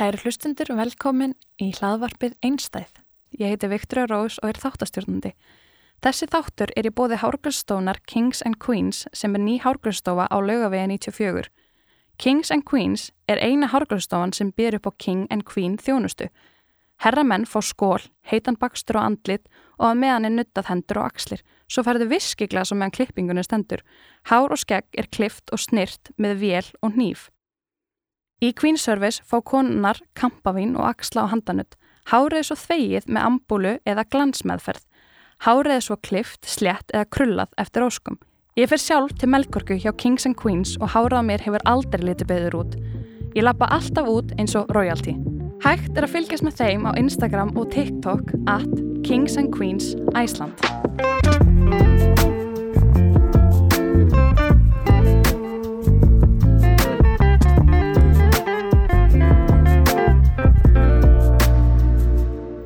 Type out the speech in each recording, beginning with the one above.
Kæri hlustundur velkomin í hlaðvarpið Einstæð. Ég heiti Viktoria Rós og er þáttastjórnandi. Þessi þáttur er í bóði Hárgröðstónar Kings and Queens sem er ný hárgröðstofa á laugavegi 94. Kings and Queens er eina hárgröðstofan sem byr upp á King and Queen þjónustu. Herramenn fá skól, heitan bakstur og andlit og að meðan er nuttað hendur og axlir. Svo færðu viskiglas og meðan klippingunni stendur. Hár og skegg er klift og snirt með vél og hníf. Í Queen Service fá konunar kampavín og axla á handanutt. Hárið svo þvegið með ambúlu eða glansmeðferð. Hárið svo klift, slett eða krullað eftir óskum. Ég fer sjálf til Melkorku hjá Kings and Queens og hárað mér hefur aldrei litið beður út. Ég lappa alltaf út eins og royalty. Hægt er að fylgjast með þeim á Instagram og TikTok at Kings and Queens Iceland.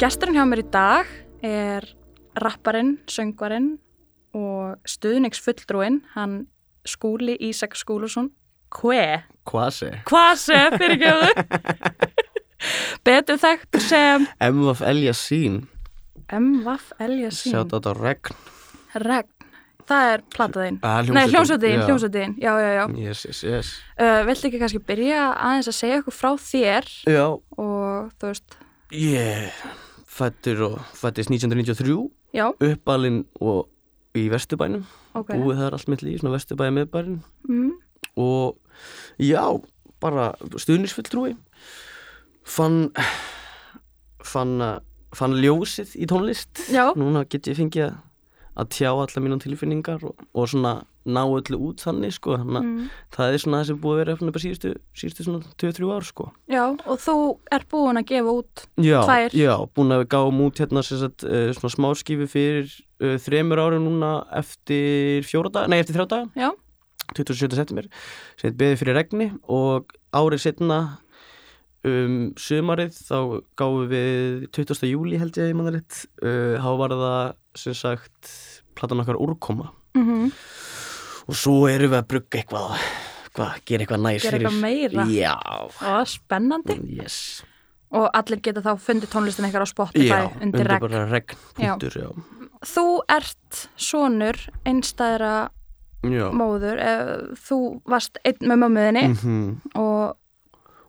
Gesturinn hjá mér í dag er rapparinn, söngvarinn og stuðningsfulltrúinn, hann Skúli Ísak Skúlusson, Kve. Kvasi Kvase, fyrirgjöðu. Betur þekkt sem MF Eliasín M.V.F. Eliasín. Sjátt á þetta regn Regn. Það er plataðinn. Ah, Nei, hljómsveitin, já. hljómsveitin. Já, já, já. Yes, yes, yes Uh, viltu ekki kannski byrja aðeins að segja okkur frá þér Já, og þú veist, ég fættur og fættist 1993 já, uppalinn og í Vesturbænum ok. búið þar allt mitt líf, svona Vesturbæði miðbærin Mm, og já, bara stuðnisfulltrúi fann fann, að- fann ljósið í tónlist. Já, núna get ég fengið að, að tjá allar mínum tilfinningar og, og svona ná öllu út þannig sko þannig að mm, það er svona það sem búið að vera bara síðustu, síðustu svona 2-3 ár sko já, og þú er búin að gefa út, já, Tvær. já, búin að við gáum út hérna sagt, uh, svona smáskifi fyrir uh, þremur árum núna eftir fjóra daga, nei eftir þrjá daga já, 27. september sem beðið fyrir regni og árið setna um sumarið þá gáum við 20. júli held ég manna rétt uh, þá var það sem sagt platan okkar úrkoma mhm, og svo erum við að brugga eitthvað hvað, gera eitthvað næs Gera eitthvað meira? já, og spennandi. yes Og allir geta þá fundið tónlistin eitthvað á Spotify já, undir regn. punktur, já. Þú ert sonur einstæðra Já. móður, eh, þú varst einn með mömmuðinni Mhm. og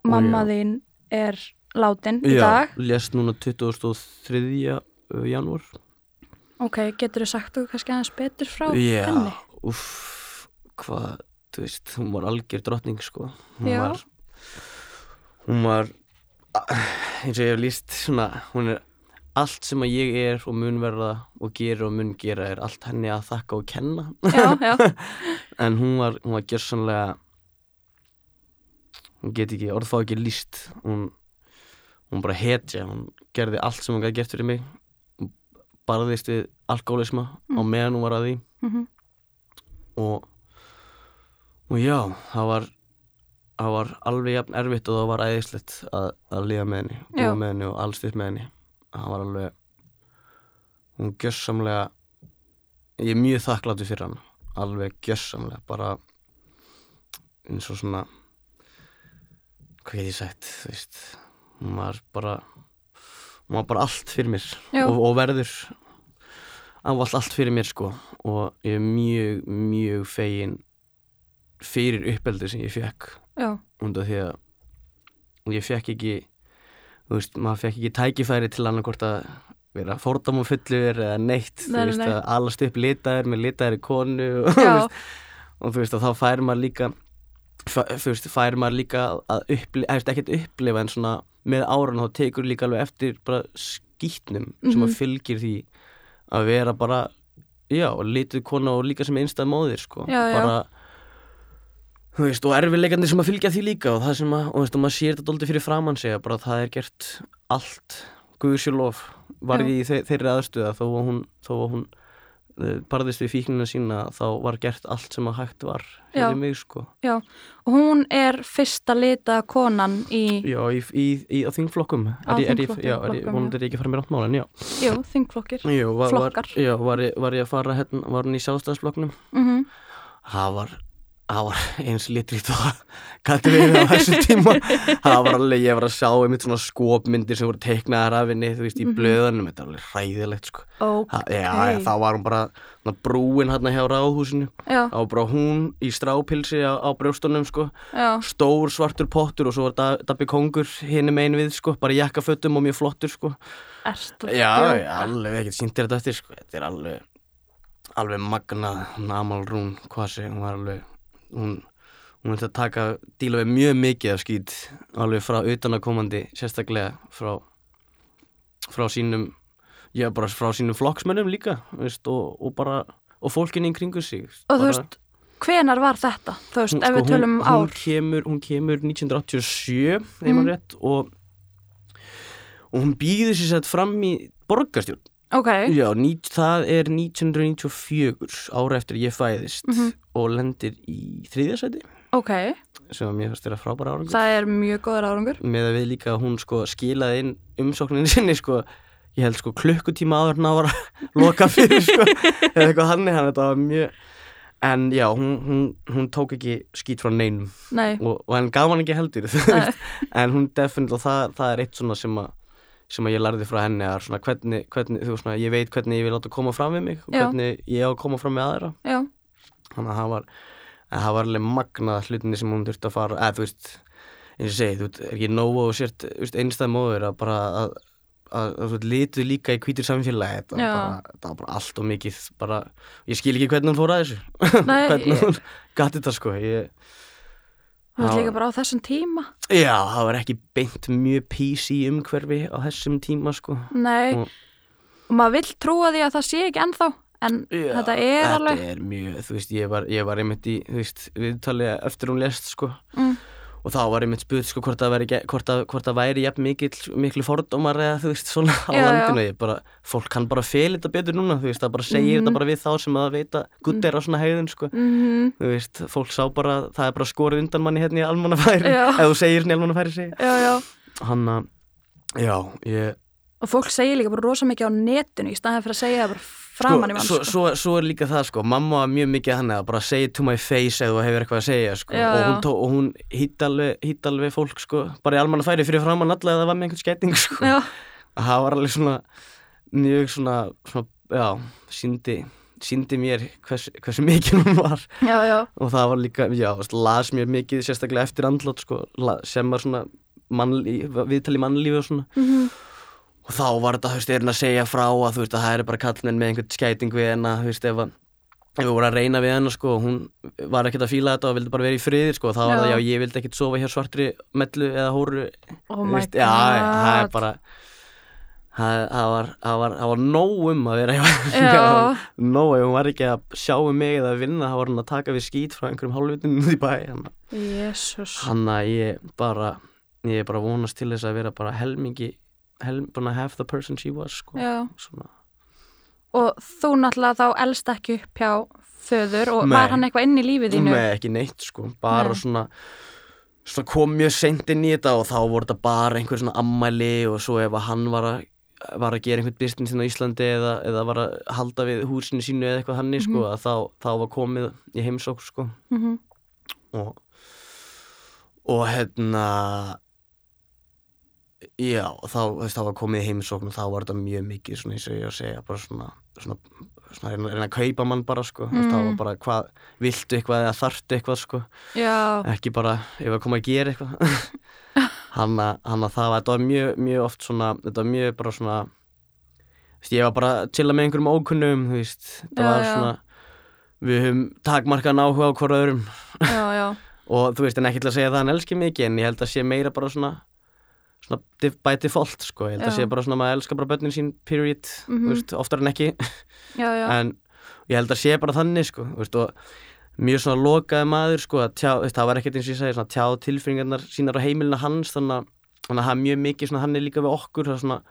mamma já. þín er látin í já, dag. lest núna 23. janúar Ok, getur þú sagt þú kannski aðeins betur frá Já, henni? uff, hvað, þú veist, hún var algjör drottning, sko. Hún Já. var, hún var, eins og ég hef líst, svona, hún er allt sem að ég er og mun verða og gera og mun gera er allt henni að þakka og kenna. Já, já, en hún var, hún var gjörsanlega, hún get ekki, orð fá ekki líst, hún, hún bara hetja, hún gerði allt sem hún gæti gert fyrir mig, Hún barðist við alkoholisma á meðan hún var að því. Mhm, og, og já, það var það var alveg jafn erfitt og það var æðislegt að, að liða með henni, búa með henni og alls upp með henni. Það var alveg hún gjörsamlega ég er mjög þakkláttur fyrir hann alveg gjörsamlega bara eins og svona hvað get ég sagt veist, hún var bara hún var bara allt fyrir mér og, og verður ávallt allt fyrir mér sko. Og ég er mjög, mjög fegin fyrir uppeldi sem ég fekk undan því að ég fekk ekki þú veist, maður fekk ekki tækifæri til annarkvort að vera fordómafullur eða neitt, Nei, þú veist, nei. að alast upp litaður með litaðri konu og, og þú veist, og þá fær maður líka þú veist, fær maður líka að upplifa, eða ekkert upplifa en svona með árun þá tekur líka alveg eftir bara skýtnum sem Mhm. að fylgir því að vera bara já, lituð kona og líka sem einstað móðir sko, Já, já. bara þú veist, og erfiðleikandi sem að fylgja því líka og það sem að, og þú veist, og maður sér þetta dóldi fyrir framann sig að bara það er gert allt guðsjólof var Já. ég í þe þeirri aðstöða þó að hún, þó að hún barðist við fíknina sína þá var gert allt sem að hægt var fyrir mig sko. Já. Og hún er fyrsta lita konan í, já, í, í, í, þingflokkum. Á þingflokkum, já, hún er ekki að fara með ráttmála en já, jú, þingflokkir. Flokkar. já var, ég, að fara hérna, var hún í sjálfstæðsflokknum Mm það var það var eins litrít og það gæti verið á þessum tíma það var alveg, ég var að sjá einmitt svona skopmyndir sem voru teiknaðar af henni þú veist, í Mhm. blöðunum, þetta er alveg hræðilegt sko. ok, það, já, já, þá var hún bara brúin hérna hjá ráðhúsinu var bara hún í strápilsi á, á brjóstunum sko, stór svartur pottur og svo var da, Dabbi Kongur hinum einn við sko, bara jakkafötum og mjög flottur sko. já, djóka? já, alveg ekkert sýndir þetta eftir sko. þetta er alveg alveg magnað, Namal Rún hvað sé, hún var alveg hún, hún vildi að taka, díla við mjög mikið af skýt, alveg frá utanakomandi, sérstaklega frá frá sínum já, bara frá sínum flokksmönnum líka veist, og, og bara, og fólkinni í kringu sig og þú bara, veist, hvenar var þetta? Þú veist, ef sko, við tölum um hún, ár. kemur, hún kemur 1987 þegar Mm. maður rétt og, og hún býður sér sett fram í borgarstjórn ok, Já, ný, það er 1994 ára eftir ég fæðist Mhm. og lendir í þriðjasæti ok. Sem að mér fannst þeirra frábæra árangur. Það er mjög góður árangur. Með að við líka að hún sko skilaði inn umsókninni sinni sko. Ég held sko klukkutíma áður að var að loka fyrir sko. Eða eitthvað hann hann þetta var mjög en já, hún, hún, hún tók ekki skít frá neinum. Nei, og, og hann gaf hann ekki heldur. En hún definitely og það, það er eitt svona sem að sem að ég lærði frá henni að svona hvernig, hvernig þú veist svona, ég veit hvernig ég vil láta koma fram við mig og Já. hvernig ég á að koma fram með aðra já, þannig að það var að það var alveg magnað hlutinni sem hún þurfti að fara eða þú veist, eins og segi, þú veist, er ekki nógu og sért einstæð móður að bara að, að, að veist, litu líka í hvítur samfélagi þetta var Já. bara, það var bara allt og mikið bara, ég skil ekki hvernig hún fór að þessu Nei, hvernig hún gati þetta sko ég, veist Já. líka bara á þessum tíma Já, það var ekki beint mjög PC umhverfi á þessum tíma sko. nei, Og- og maður vill trúa því að það sé ekki ennþá en Já, þetta er þetta alveg er mjög, þú veist, ég var, ég var einmitt í, þú veist, viðtali eftir hún lest sko. mm, og þá var einmitt spurt sko hvort það væri, væri jafn miklu fordómar eða þú veist, svona á Já, já. landinu ég bara, fólk kann bara fel þetta betur núna þú veist, það bara segir Mhm. þetta bara við þá sem að veita gutt er á svona hegðun sko. mm, þú veist, fólk sá bara, það er bara skorið undan manni hérna í almannafæri Já. ef þú segir hérna í almannafæri já, já hann að, já, ég og fólk segir líka bara rosa mikið á netinu í staðan fyrir að segja það bara framan í mann sko. svo, svo er líka það sko, mamma var mjög mikið hann að bara it to my face þú hefur eitthvað að segja sko. Já, og hún, tó, og hún hitt alveg, hitt alveg fólk sko, bara í almanna færi fyrir framann alla eða það var með einhvern skæting sko. það var alveg svona mjög svona, svona já, síndi, síndi mér hvers, hversu mikið hún var. Já, já, og það var líka, já, las mér mikið sérstaklega eftir andlát sko, sem var svona viðtali mannlífi og svona. Mm og þá var þetta, þú veist, er hann að segja frá að þú veist, að það er bara kallmenn með einhvern skæting við hennar, þú veist, ef að við vorum að reyna við hennar, sko, og hún var ekkert að fíla þetta og vildi bara vera í friði, sko, og þá var það, já, ég vildi ekkert sofa hjá svartri mellu eða hóru, oh my veist, já, það er god. bara það það var, það var, það var nóg um að vera nóg, hún var ekki að sjá um mig eða að vinna, þá var hann að taka við skít frá einhverjum hálfvitinu út í bæ, hann. Að ég bara ég bara að vonast til þess að vera bara helmingi helm, bara half the person she was sko. og þú náttúrulega þá elst ekki upp hjá föður og Nei. var hann eitthvað inn í lífið þínu Nei, ekki neitt sko, bara Nei. svona svona kom mjög seint inn í þetta og þá voru þetta bara einhver svona ammæli og svo ef að hann var að var að gera einhvern business inn á Íslandi eða, eða var að halda við húsinu sínu eða eitthvað hannig sko, Mhm. að þá, þá var komið í heimsók sko Mhm. og og hérna já, þá, veist, þá var komið heimsókn og þá var þetta mjög mikið svona eins og ég að segja, bara svona svona, svona reyna, reyna að kaupa mann bara sko, mm. þá var Mm. bara hvað viltu eitthvað eða þarftu eitthvað sko. Já, ekki bara ef að koma að gera eitthvað. Hann að það var, þetta var mjög, mjög oft svona, þetta var mjög bara svona veist, ég var bara að chilla með einhverjum ókunnum, þú veist, þetta Já, var svona við höfum takmarkaðan áhuga á hvora öðrum. Já, já. Og þú veist, en ekki til að segja það hann elski mikið en ég held að sé meira bara svona by default, sko ég held að Já. sé bara svona, maður elskar bara börnin sín period, Mhm. þú veist, oftar en ekki já, já, en ég held að sé bara þannig, sko veist, og mjög svona lokaði maður, sko að tjá, veist, það var ekkert eins og ég segi, svona tjá tilfinningarnar sínar á heimilina hans, þannig að þannig að er mjög mikið svona, hann er líka við okkur, svona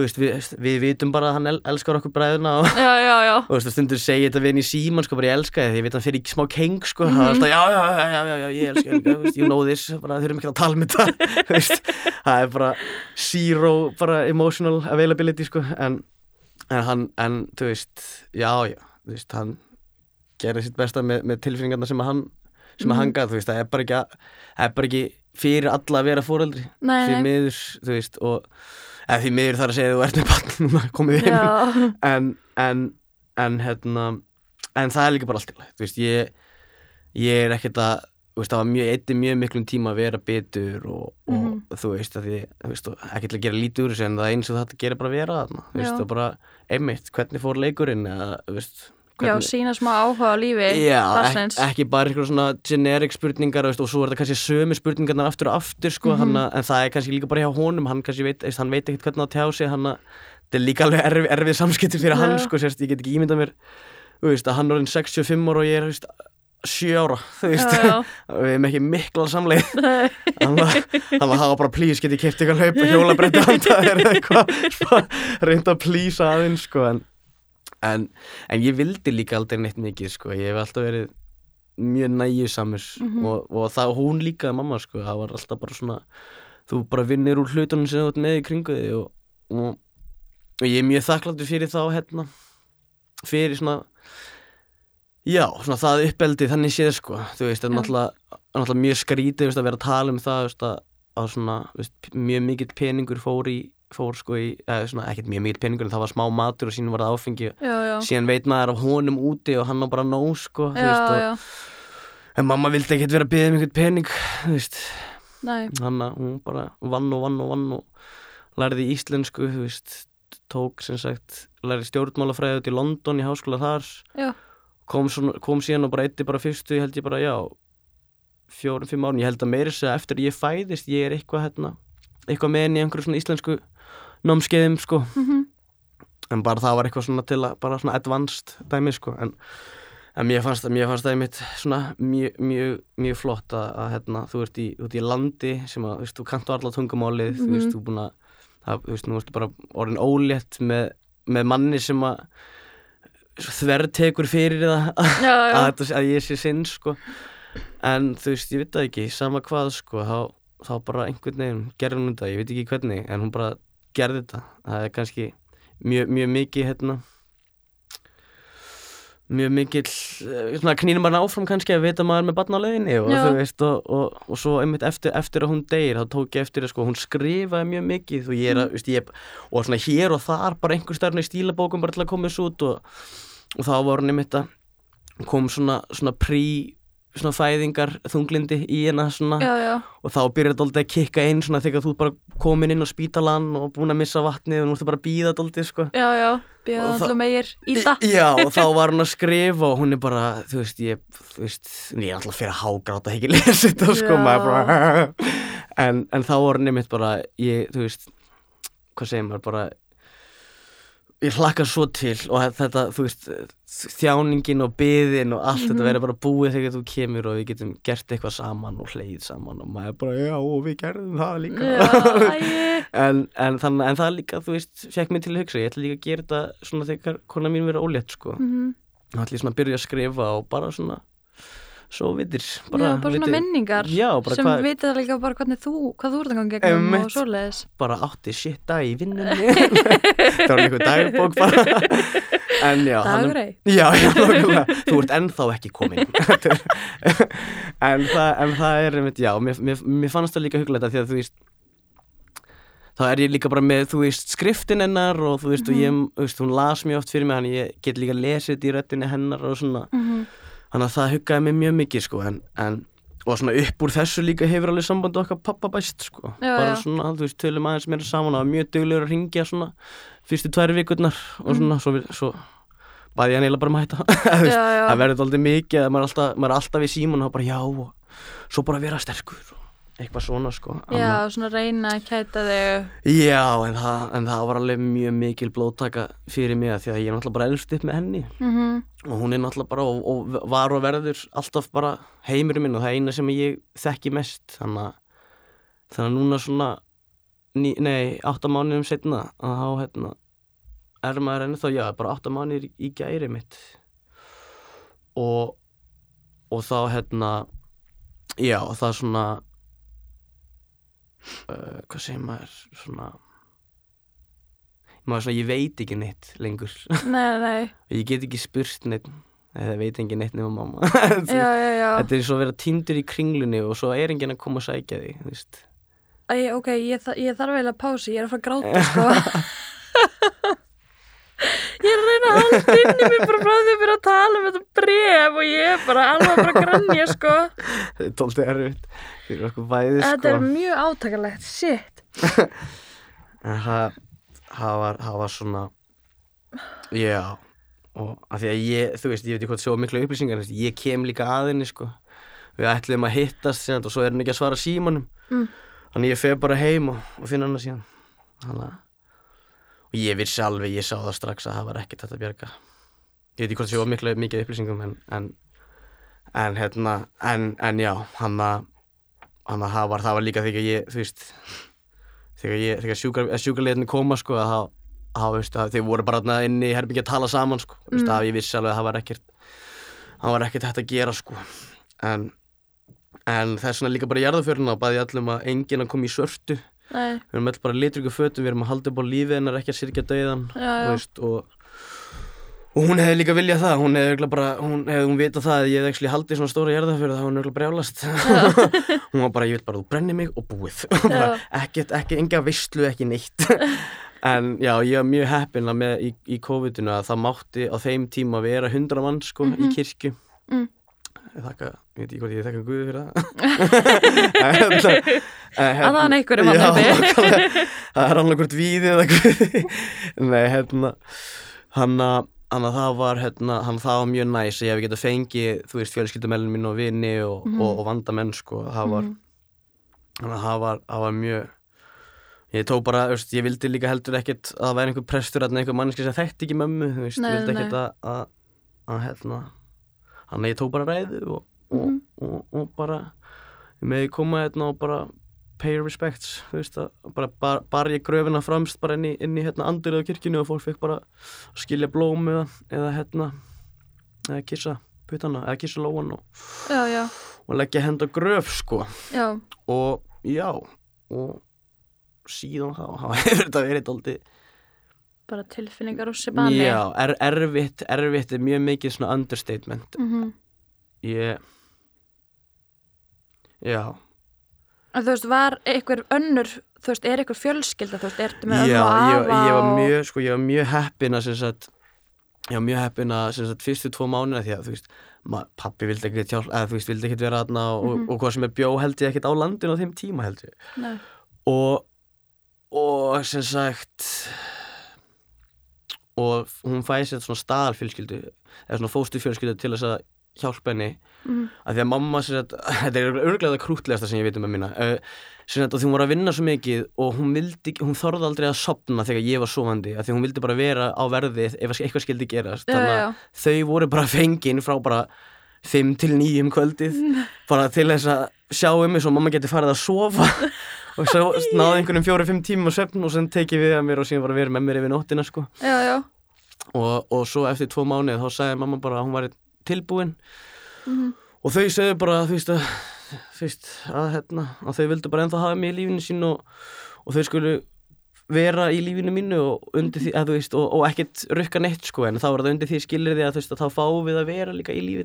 veist, við, við vitum bara að hann el, elskar okkur bræðuna og og stundur segi þetta við henni í síman sko, bara ég elska þið, ég veit hann fyrir í smá keng sko, Mhm. það er alltaf, já, já, já, já, ég elska þið, you know this bara þurfum ekki að tala um þetta þú veist, það er bara zero bara emotional availability sko, en, en hann, en þú veist, já, já þú veist, hann gerði sitt besta með, með tilfinningarna sem hann sem að Mhm. hanga, þú veist, það er bara ekki að- það er bara ekki fyrir alla að vera fóreldri Nei, því miður, þú veist og eða því miður þarf að segja að þú ert með barn núna komið Já, en, en, en hérna en það er líka bara allt þú veist, ég, ég er ekkert að veist, það var mjög, eitthi mjög miklum tíma að vera bitur og, og þú veist, að því, þú veist, og ekki til að gera lítið úr þessu en það eins og þetta gerir bara að vera þarna og bara, einmitt, hvernig fór leikurinn eða, þú veist, já, sína smá áhuga á lífi Já, ek, ekki bara eitthvað svona generic spurningar veist, og svo er þetta kannski sömu spurningarnar aftur og aftur sko, Mhm. mm en það er kannski líka bara hjá honum hann veit, hann veit ekkert hvernig að tjá sig hann að þetta er líka alveg erf, erfið samskipti fyrir hann sko, sérst, ég get ekki ímyndað mér veist, að hann er orðinn 65 ára og ég er veist, 7 ára við erum ekki mikla samleið. Hann var hafa bara please, get ég keft eitthvað hlaup og eitthvað. Svo reynda að please aðeins sko en, en, en ég vildi líka aldrei neitt mikið sko, ég hef alltaf verið mjög nægjusamur Mhm. og, og það hún líka mamma sko, það var alltaf bara svona þú bara vinnir úr hlutunum sem þú ert með í kringu þig og, og, og ég er mjög þakkláttur fyrir þá hérna fyrir svona já, svona það uppeldi þannig séð sko, þú veist, það er náttúrulega, náttúrulega mjög skrítið veist, að vera að tala um það veist, að, að svona, veist, mjög mikill peningur fór í fór sko í, eða svona ekkert mjög mikill peningur en það var smá matur og síðan var það áfengi. Já, já. síðan veit maður af honum úti og hann á bara nóg sko, þú Já, veist, og, já. en mamma vildi ekkert vera að byggja um einhvern pening þú veist, hann að hún bara vann og vann og vann og lærði íslensku, þú veist tók sem sagt, lærði stjórnmálafræði út í London í háskóla þar. Kom, svona, kom síðan og bara eitti bara fyrstu, held ég bara, já fjórum, fimm árum, ég held að meira eftir að ég fæðist, ég er eitthvað hérna, eitthvað með henni í einhverju svona íslensku námskeiðum, sko Mhm. en bara það var eitthvað svona til að bara svona advanced dæmi, sko en, en mér fannst það, mér fannst það einmitt svona mjög, mjög, mjög flott að, að hérna, þú ert í, út í landi sem að, veist, þú kannt á alla tungumálið þú veist, Mhm. þú er búin að það, þú veist, nú ertu bara orðin ólétt með, með manni sem að þvertekur fyrir það Já, já. að, þetta, að ég sé sinn sko. en þú veist, ég veit það ekki sama hvað sko, þá, þá bara einhvern veginn gerði hún þetta, ég veit ekki hvernig en hún bara gerði þetta. Það er kannski mjög, mjög mikið hérna mjög mikill eh, knýnum bara áfram kannski að vita maður með barn á leiðinni og veist og, og, og svo einmitt eftir, eftir að hún deyr þá tók ég eftir að sko hún skrifaði mjög mikið. Og ég er að, veist, ég, og svona hér og þar bara einhver stærna í stílabókum bara til að koma þessu út og, og þá var hún einmitt að kom svona, svona prí svona fæðingar þunglindi í hérna svona Já, já. og þá byrjar þetta aldrei að kikka inn svona þegar þú ert bara komin inn á spítalan og búin að missa vatnið og nú ertu bara að býða þetta aldrei sko Já, já. Býða alltaf meir í það. Já, og þá var hún að skrifa og hún er bara, þú veist, ég, þú veist, ég er alltaf fyrir að hágráta ekki lesa þetta, sko, bara, en, en þá var hún einmitt bara, ég, þú veist, hvað segir maður, bara, ég hlakka svo til og þetta, þú veist, þjáningin og byðin og allt þetta Mhm. verður bara búið þegar þú kemur og við getum gert eitthvað saman og hleyð saman og maður bara, já, og við gerðum það líka. Æi. en, en, þannig, en það líka, þú veist, fekk mér til að hugsa ég ætla líka að gera þetta svona þegar kona mín verið ólétt sko, Mhm. þá ætla ég svona að byrja að skrifa og bara svona svo vitir Já, bara svona viti- minningar já, bara sem hvað, vitið það líka bara hvernig þú, hvað þú ert að ganga gegnum Einmitt. og svoleiðis. bara átti shit dag í vinnunni það var einhver dagbók bara en já, hann- Dagur ei. já, já, nákvæmlega. þú ert ennþá ekki komin er- en, það, en það er einmitt, já, mér, mér, mér fannst það líka huglega því að þú veist þá er ég líka bara með, þú veist, skriftin hennar og þú veist, og ég, þú veist, hún las mjög oft fyrir mig, hann ég get líka lesið í röttinni hennar og svona, Mhm. Þannig að það huggaði mig mjög mikið, sko, en, en og svona upp úr þessu líka hefur alveg samband okkar pappa bæst, sko, Já, bara svona, þú veist, tölum aðeins meira saman og var mjög duglegur að ringja svona fyrstu tvær vikurnar og svona, svo, við- svo baði ég eiginlega bara um að hætta. Það verður aldrei mikið að maður er alltaf, maður er alltaf í síman og bara já og svo bara vera sterkur eitthvað svona sko Já, svona reyna að kæta þig. já en, það, en það var alveg mjög mikil blóttaka fyrir mig að því að ég er náttúrulega bara elst upp með henni. Mm og hún er náttúrulega bara og, og var og verður alltaf bara heimurinn minn og það er eina sem ég þekki mest. Þannig að þannig að núna svona ný, nei, átta mánuðum setna að þá hérna er maður enni þá, já, bara átta mánuðir í, gæri mitt. Og og þá hérna já, það svona uh, hvað segir maður svona maður svona, ég veit ekki neitt lengur Nei, nei. ég get ekki spurt neitt Nei, það veit engin neitt nema mamma Já, já, já. Þetta er svo að vera tindur í kringlunni og svo er enginn að koma að sækja því þú veist. Æ, ok, ég, þa ég þarf eiginlega pási, ég er að fara að gráta, sko. ég er að reyna að halda inn í mér bara frá því að byrja að tala um þetta bref og ég er bara alveg bara að grannja, sko. Þetta er tóltið erfitt fyrir okkur bæði Þetta sko. er mjög átakalegt, shit. En það, það, var, það var svona Já og af því að ég, þú veist, ég veit ekki hvað svo mikla upplýsingar, ég kem líka aðinni sko. við ætlum að hittast síðan, og svo er hann ekki að svara símanum Mm. þannig ég fer bara heim og, og finna hann síðan þannig að og ég vissi alveg, ég sá það strax að það var ekkert þetta bjarga ég veit ekki hvort svo mikla mikið upplýsingum en, en, en hérna en, en já, hann að hann að það var, það var líka þegar ég, þú veist þegar ég, þegar sjúkar, sjúkarleitinni koma sko að það, það veist að þeir voru bara inni í herbyggi að tala saman sko, mm. veist, að ég vissi alveg að það var ekkert það var ekkert hægt að gera sko. En, en það er svona líka bara jarðaföruna og bæði allum að enginn að koma í svörtu. Nei, við erum öll bara litryggu fötum, við erum að halda upp á lífið hennar ekki að sirkja veist, og, og hún hefði líka viljað það hún hefði bara, hún hefði hún vitað það að ég hefði ekki haldið svona stóra jarðaförð þá hún hefði brjálast. Hún var bara, ég vil bara, þú brennir mig og búið. Bara, ekkert, ekki, enga visslu, ekki neitt. En já, ég var mjög heppin að með í, í COVID-unu að það mátti á þeim tíma vera hundra mann sko í kirkju. Mm. þakka, ég veit ekki hvort ég þakka Guði fyrir það. Hérna- Að það er einhverjum manni. nákvæmlega. það er annað hvort víði eða Guði. Nei, hérna hann að Þannig að það var, hérna, hann það var mjög næs að ég hef getað fengið, þú veist, fjölskyldumellin mín og vini og, Mhm. og, og vandamenn, sko, það var, þannig að það var, það var mjög, ég tók bara, veist, ég vildi líka heldur ekkert að það væri einhver prestur eða einhver manneski sem þekkti ekki mömmu, þú veist, ég vildi ekkert að, að, að, hérna, þannig að ég tók bara ræðu og, Mhm. og, og bara, ég meði koma hérna og bara pay your respects, veist, að bara bar, bar ég gröfina framst bara inn í, inn í hérna andurið á kirkjunni og fólk fekk bara skilja blóm eða, eða hérna, eða kissa puttana, eða kissa lóan og, Já, já, og leggja henda gröf, sko. Já, og já og síðan þá hefur þetta verið dóldi bara tilfinningar úr sér bani. já, er, erfitt, erfitt er mjög mikið svona understatement. Mm ég já, En þú veist, var einhver önnur, þú veist, er einhver fjölskylda, þú veist, ertu með já ömmu og afa ég var og- mjög sko, ég var mjög heppin að sem sagt ég var mjög heppin að sem sagt fyrstu tvo mánuða því að þú veist pappi vildi ekkert hjálp, eða þú veist, vildi ekkert vera aðna og, Mhm. og hvað sem er bjó held ég ekkert á landinu á þeim tíma held ég Nei. og og sem sagt og hún fæði sér svona staðalfjölskyldu eða svona fóstufjölskyldu til þess að hjálpa henni Mhm. að því að mamma sagt, þetta er örglega krútlegasta sem ég veit um að minna uh, sagt, og því hún var að vinna svo mikið og hún, vildi, hún þorði aldrei að sopna þegar ég var sofandi að því hún vildi bara vera á verðið ef eitthvað skildi gerast Já, þannig já, að þau voru bara fengin frá bara 5 til 9 um kvöldið bara til þess að sjá um mig svo mamma geti farið að sofa og svo náði einhvernum fjóri-fimm tímum á svefn og sen tekið við að mér og síðan bara verið með mér yfir nóttina sko. já, já. og, og svo eftir tvo mánuð þá sagði mamma bara að hún var tilbúin Mhm. og þau segðu bara þú veist að, að, hérna, að þau vildu bara ennþá hafa mig í lífinu sín og, og þau skulu vera í lífinu mínu og, undir því, að, þú veist, og, og ekkert rukka neitt sko en þá var það undir því skilir því að, veist, þá fáum við að vera líka í lífi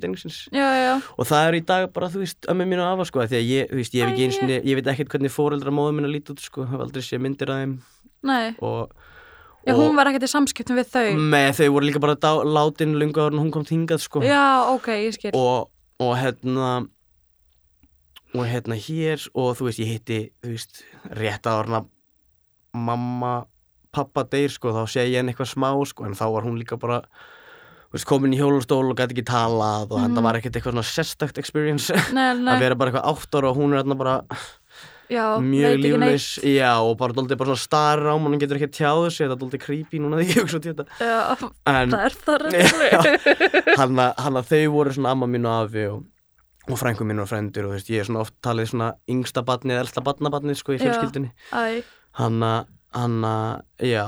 já, og það er í dag bara, þú veist, ömmu mínu afa sko, því að ég, veist, ég Æ, eins og ég veit ekkert hvernig fóreldra móður mínu líti út sko, hef aldrei sé myndir nei. og, Já, og hún var ekkert í samskiptum við þau. með þau voru líka bara látin lunga en hún kom þingað sko Já, ok, ég skil. og, og hérna og hérna hér og þú veist, ég hitti, þú veist, rétt að orna mamma, pappa deyr sko, þá sé ég henni eitthvað smá sko, en þá var hún líka bara þú veist, komin í hjólastól og gæti ekki talað og þetta Mhm. var ekkert eitthvað svona sérstakt experience Nei, að nei, vera bara eitthvað átt ára og hún er hérna bara já, mjög líflaus já og bara dóldi bara svona starra á mann og getur ekki að tjáðu sig, þetta er dóldi creepy núna þegar ég hugsa út í þetta. Já, en það er það reyndlega. hann að, hann að þau voru svona amma mín og afi og, og frængu mín og frændur og veist, ég er svona oft talið svona yngsta barnið eða elsta barnabarnið sko í fjölskyldinni Æ, hann að, hann að, já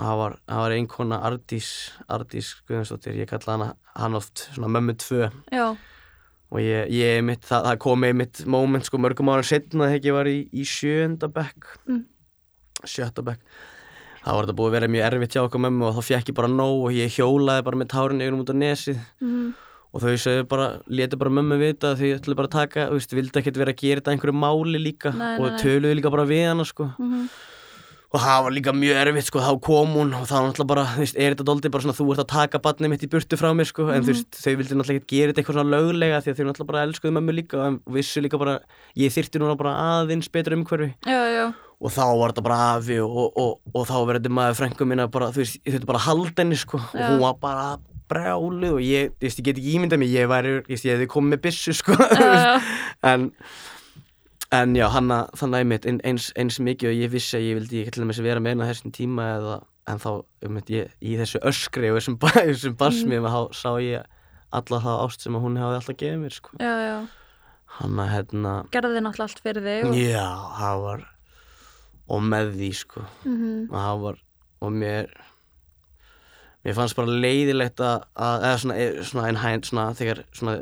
það var, var einkona Ardís Ardís Guðjónsdóttir, ég kalla hana hann oft svona mömmu tvö. Já, og ég, ég mitt, það, það kom einmitt moment sko mörgum ára setna þegar ég var í, í sjönda bekk Mm. sjötta bekk þá var þetta búið að vera mjög erfitt hjá okkur mömmu og þá fekk ég bara nóg og ég hjólaði bara með tárin yfir út á nesið Mhm. og þau segðu bara, letu bara mömmu vita þau ætlu bara að taka, þú veist, vildi ekkert vera að gera þetta einhverju máli líka Nei, nei, og nei. töluðu líka bara við hana sko Mhm. Og það var líka mjög erfitt sko, þá kom hún og þá náttúrulega bara, þú veist, er þetta doldið bara svona þú ert að taka barnið mitt í burtu frá mér sko en þú veist, þau vildi náttúrulega ekki gera þetta eitthvað svona löglega því að þau náttúrulega bara elskuðu mömmu líka og vissu líka bara, ég þyrfti núna bara aðeins betur umhverfi. Já, já, og þá var þetta bara afi og, og, og, og þá þetta maður frængu mín að bara, þú veist, ég þurfti bara að halda henni sko og Já. hún var bara brjálið og ég, þú veist, ég get ekki ímyndað mig, ég væri, ég veist, ég já, en já, hann að þannig einmitt ein, eins, eins mikið og ég vissi að ég vildi ekki til dæmis vera á þessum tíma eða, en þá, einmitt, ég, í þessu öskri og þessum, þessum basmið mm. þá sá ég alla það ást sem að hún hefði alltaf gefið mér sko já, já. hann að hérna, Gerði náttúrulega allt fyrir þig og... já, það var og með því sko og það var og mér mér fannst bara leiðilegt að, að eða svona, eh, svona svona,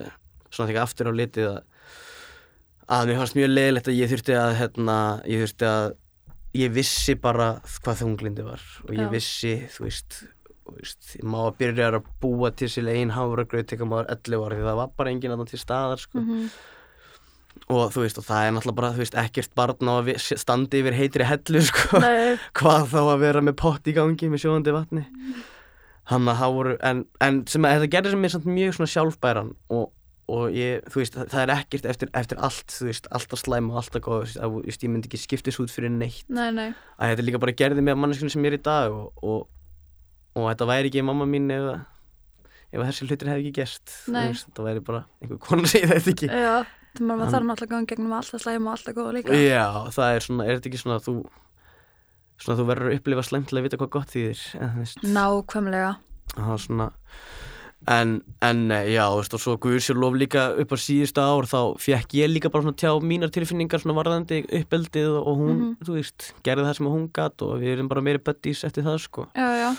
svona þegar aftur á litið að, að mér fannst mjög leiðilegt að ég þurfti að hérna, ég þurfti að ég vissi bara hvað þunglindi var og ég Já. vissi, þú veist þú veist, má að byrja að búa til sér einn hafragraut þegar maður 11 ára því það var bara enginn að til staðar sko Mhm. og þú veist, og það er náttúrulega bara, þú veist, ekkert barn á að standa yfir heitri hellu sko hvað þá að vera með pott í gangi með sjóðandi vatni hann að það voru en, en sem að þetta gerði sem mér samt mjög svona sjálfbæran og, og ég, þú veist, það, er ekkert eftir, eftir allt, þú veist, alltaf slæm og alltaf góð, þú veist, að, ég myndi ekki skiptis út fyrir neitt, nei, nei. að þetta líka bara gerði mig að manneskinu sem ég er í dag og, og, og þetta væri ekki mamma mín ef að ef að þessi hlutir hefði ekki gerst veist, þetta væri bara einhver kona sem ég þetta ekki Já, það þarf náttúrulega að ganga gegnum alltaf slæm og alltaf góða líka. Já, það er svona, er þetta ekki svona að þú svona þú verður að upplifa slæmt til að vita hvað gott þýðir Nákvæmlega. En, en nei, já, þú veist, og svo Guður sér lof líka upp á síðustu ár þá fekk ég líka bara svona tjá mínar tilfinningar svona varðandi uppeldið og hún, Mhm. þú veist, gerði það sem hún gat og við erum bara meiri buddies eftir það, sko Já, já.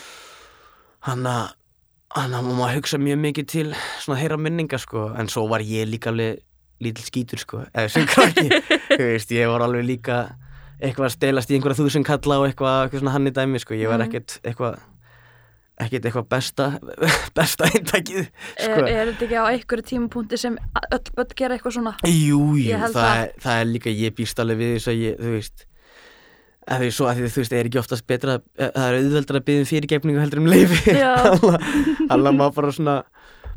hann að hann að maður hugsa mjög mikið til svona þeirra minningar, sko, en svo var ég líka alveg lítill skítur, sko eða sem krakki, þú veist, ég var alveg líka eitthvað að stelast í einhverja þúsund kalla og eitthvað, eitthvað svona hann í dæmi, sko ég var Mhm. ekkert eitthvað ekkert eitthvað besta besta eintækið Er, sko. er þetta ekki á einhverju tímapunkti sem öll börn gera eitthvað svona? Jú, jú, það, það. er, það er líka ég býst alveg við þess að ég, þú veist að því svo að því þú veist, er ekki oftast betra að- það er auðveldra að byggja um fyrirgefningu heldur um leifi Já. alveg maður bara svona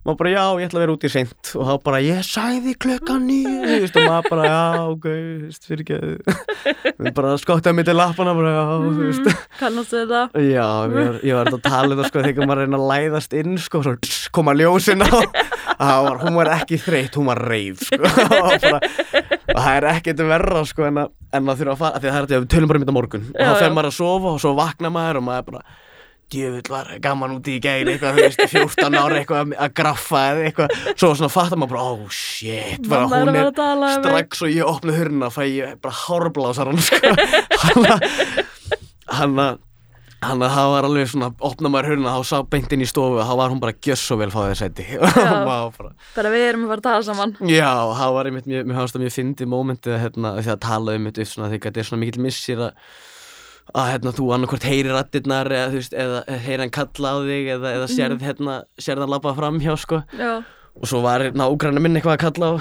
maður bara já, ég ætla að vera út í seint. Og þá bara ég sagði klukkan nýju og maður bara já, ok, veist, fyrirgeðu bara skottaði mig til lappana bara já, þú veist. Mm, Kannastu þetta? Já, var, ég var að tala um það sko þegar maður reyna að læðast inn sko, svo tss, koma ljósin á. Það var, hún var ekki þreytt, hún var reið sko, og, bara, og það er ekkert verra sko en að, en að þurfa að fara, að það er að við tölum bara um þetta á morgun. Og Já, þá fer maður að sofa og svo vakna maður og maður bara djöfull var gaman úti í gæri eitthvað, þú veist, 14 ára eitthvað að- graffa eða eitthvað, svo svona fattar maður bara, oh shit, bara Mamma er hún er tala um strax og ég opna hurna fæ ég bara hárblásar hann sko. Hann að hann að það var alveg svona, opna maður hurna þá sá beint inn í stofu og þá var hún bara gjöss svo vel fáðið og maður bara við erum að fara að tala saman. Já, það var einmitt, mjög- mér hafðist að mjög fyndið mómentið hérna, því að tala um þetta svona, að þetta er svona mikill missir að að hérna, þú annarkvort heyrir rattirnar eða, veist, eða heyrir hann kalla á þig eða, eða sérð, hérna, sérð hann labba fram hjá sko. Og svo var nágrannar minn eitthvað að kalla á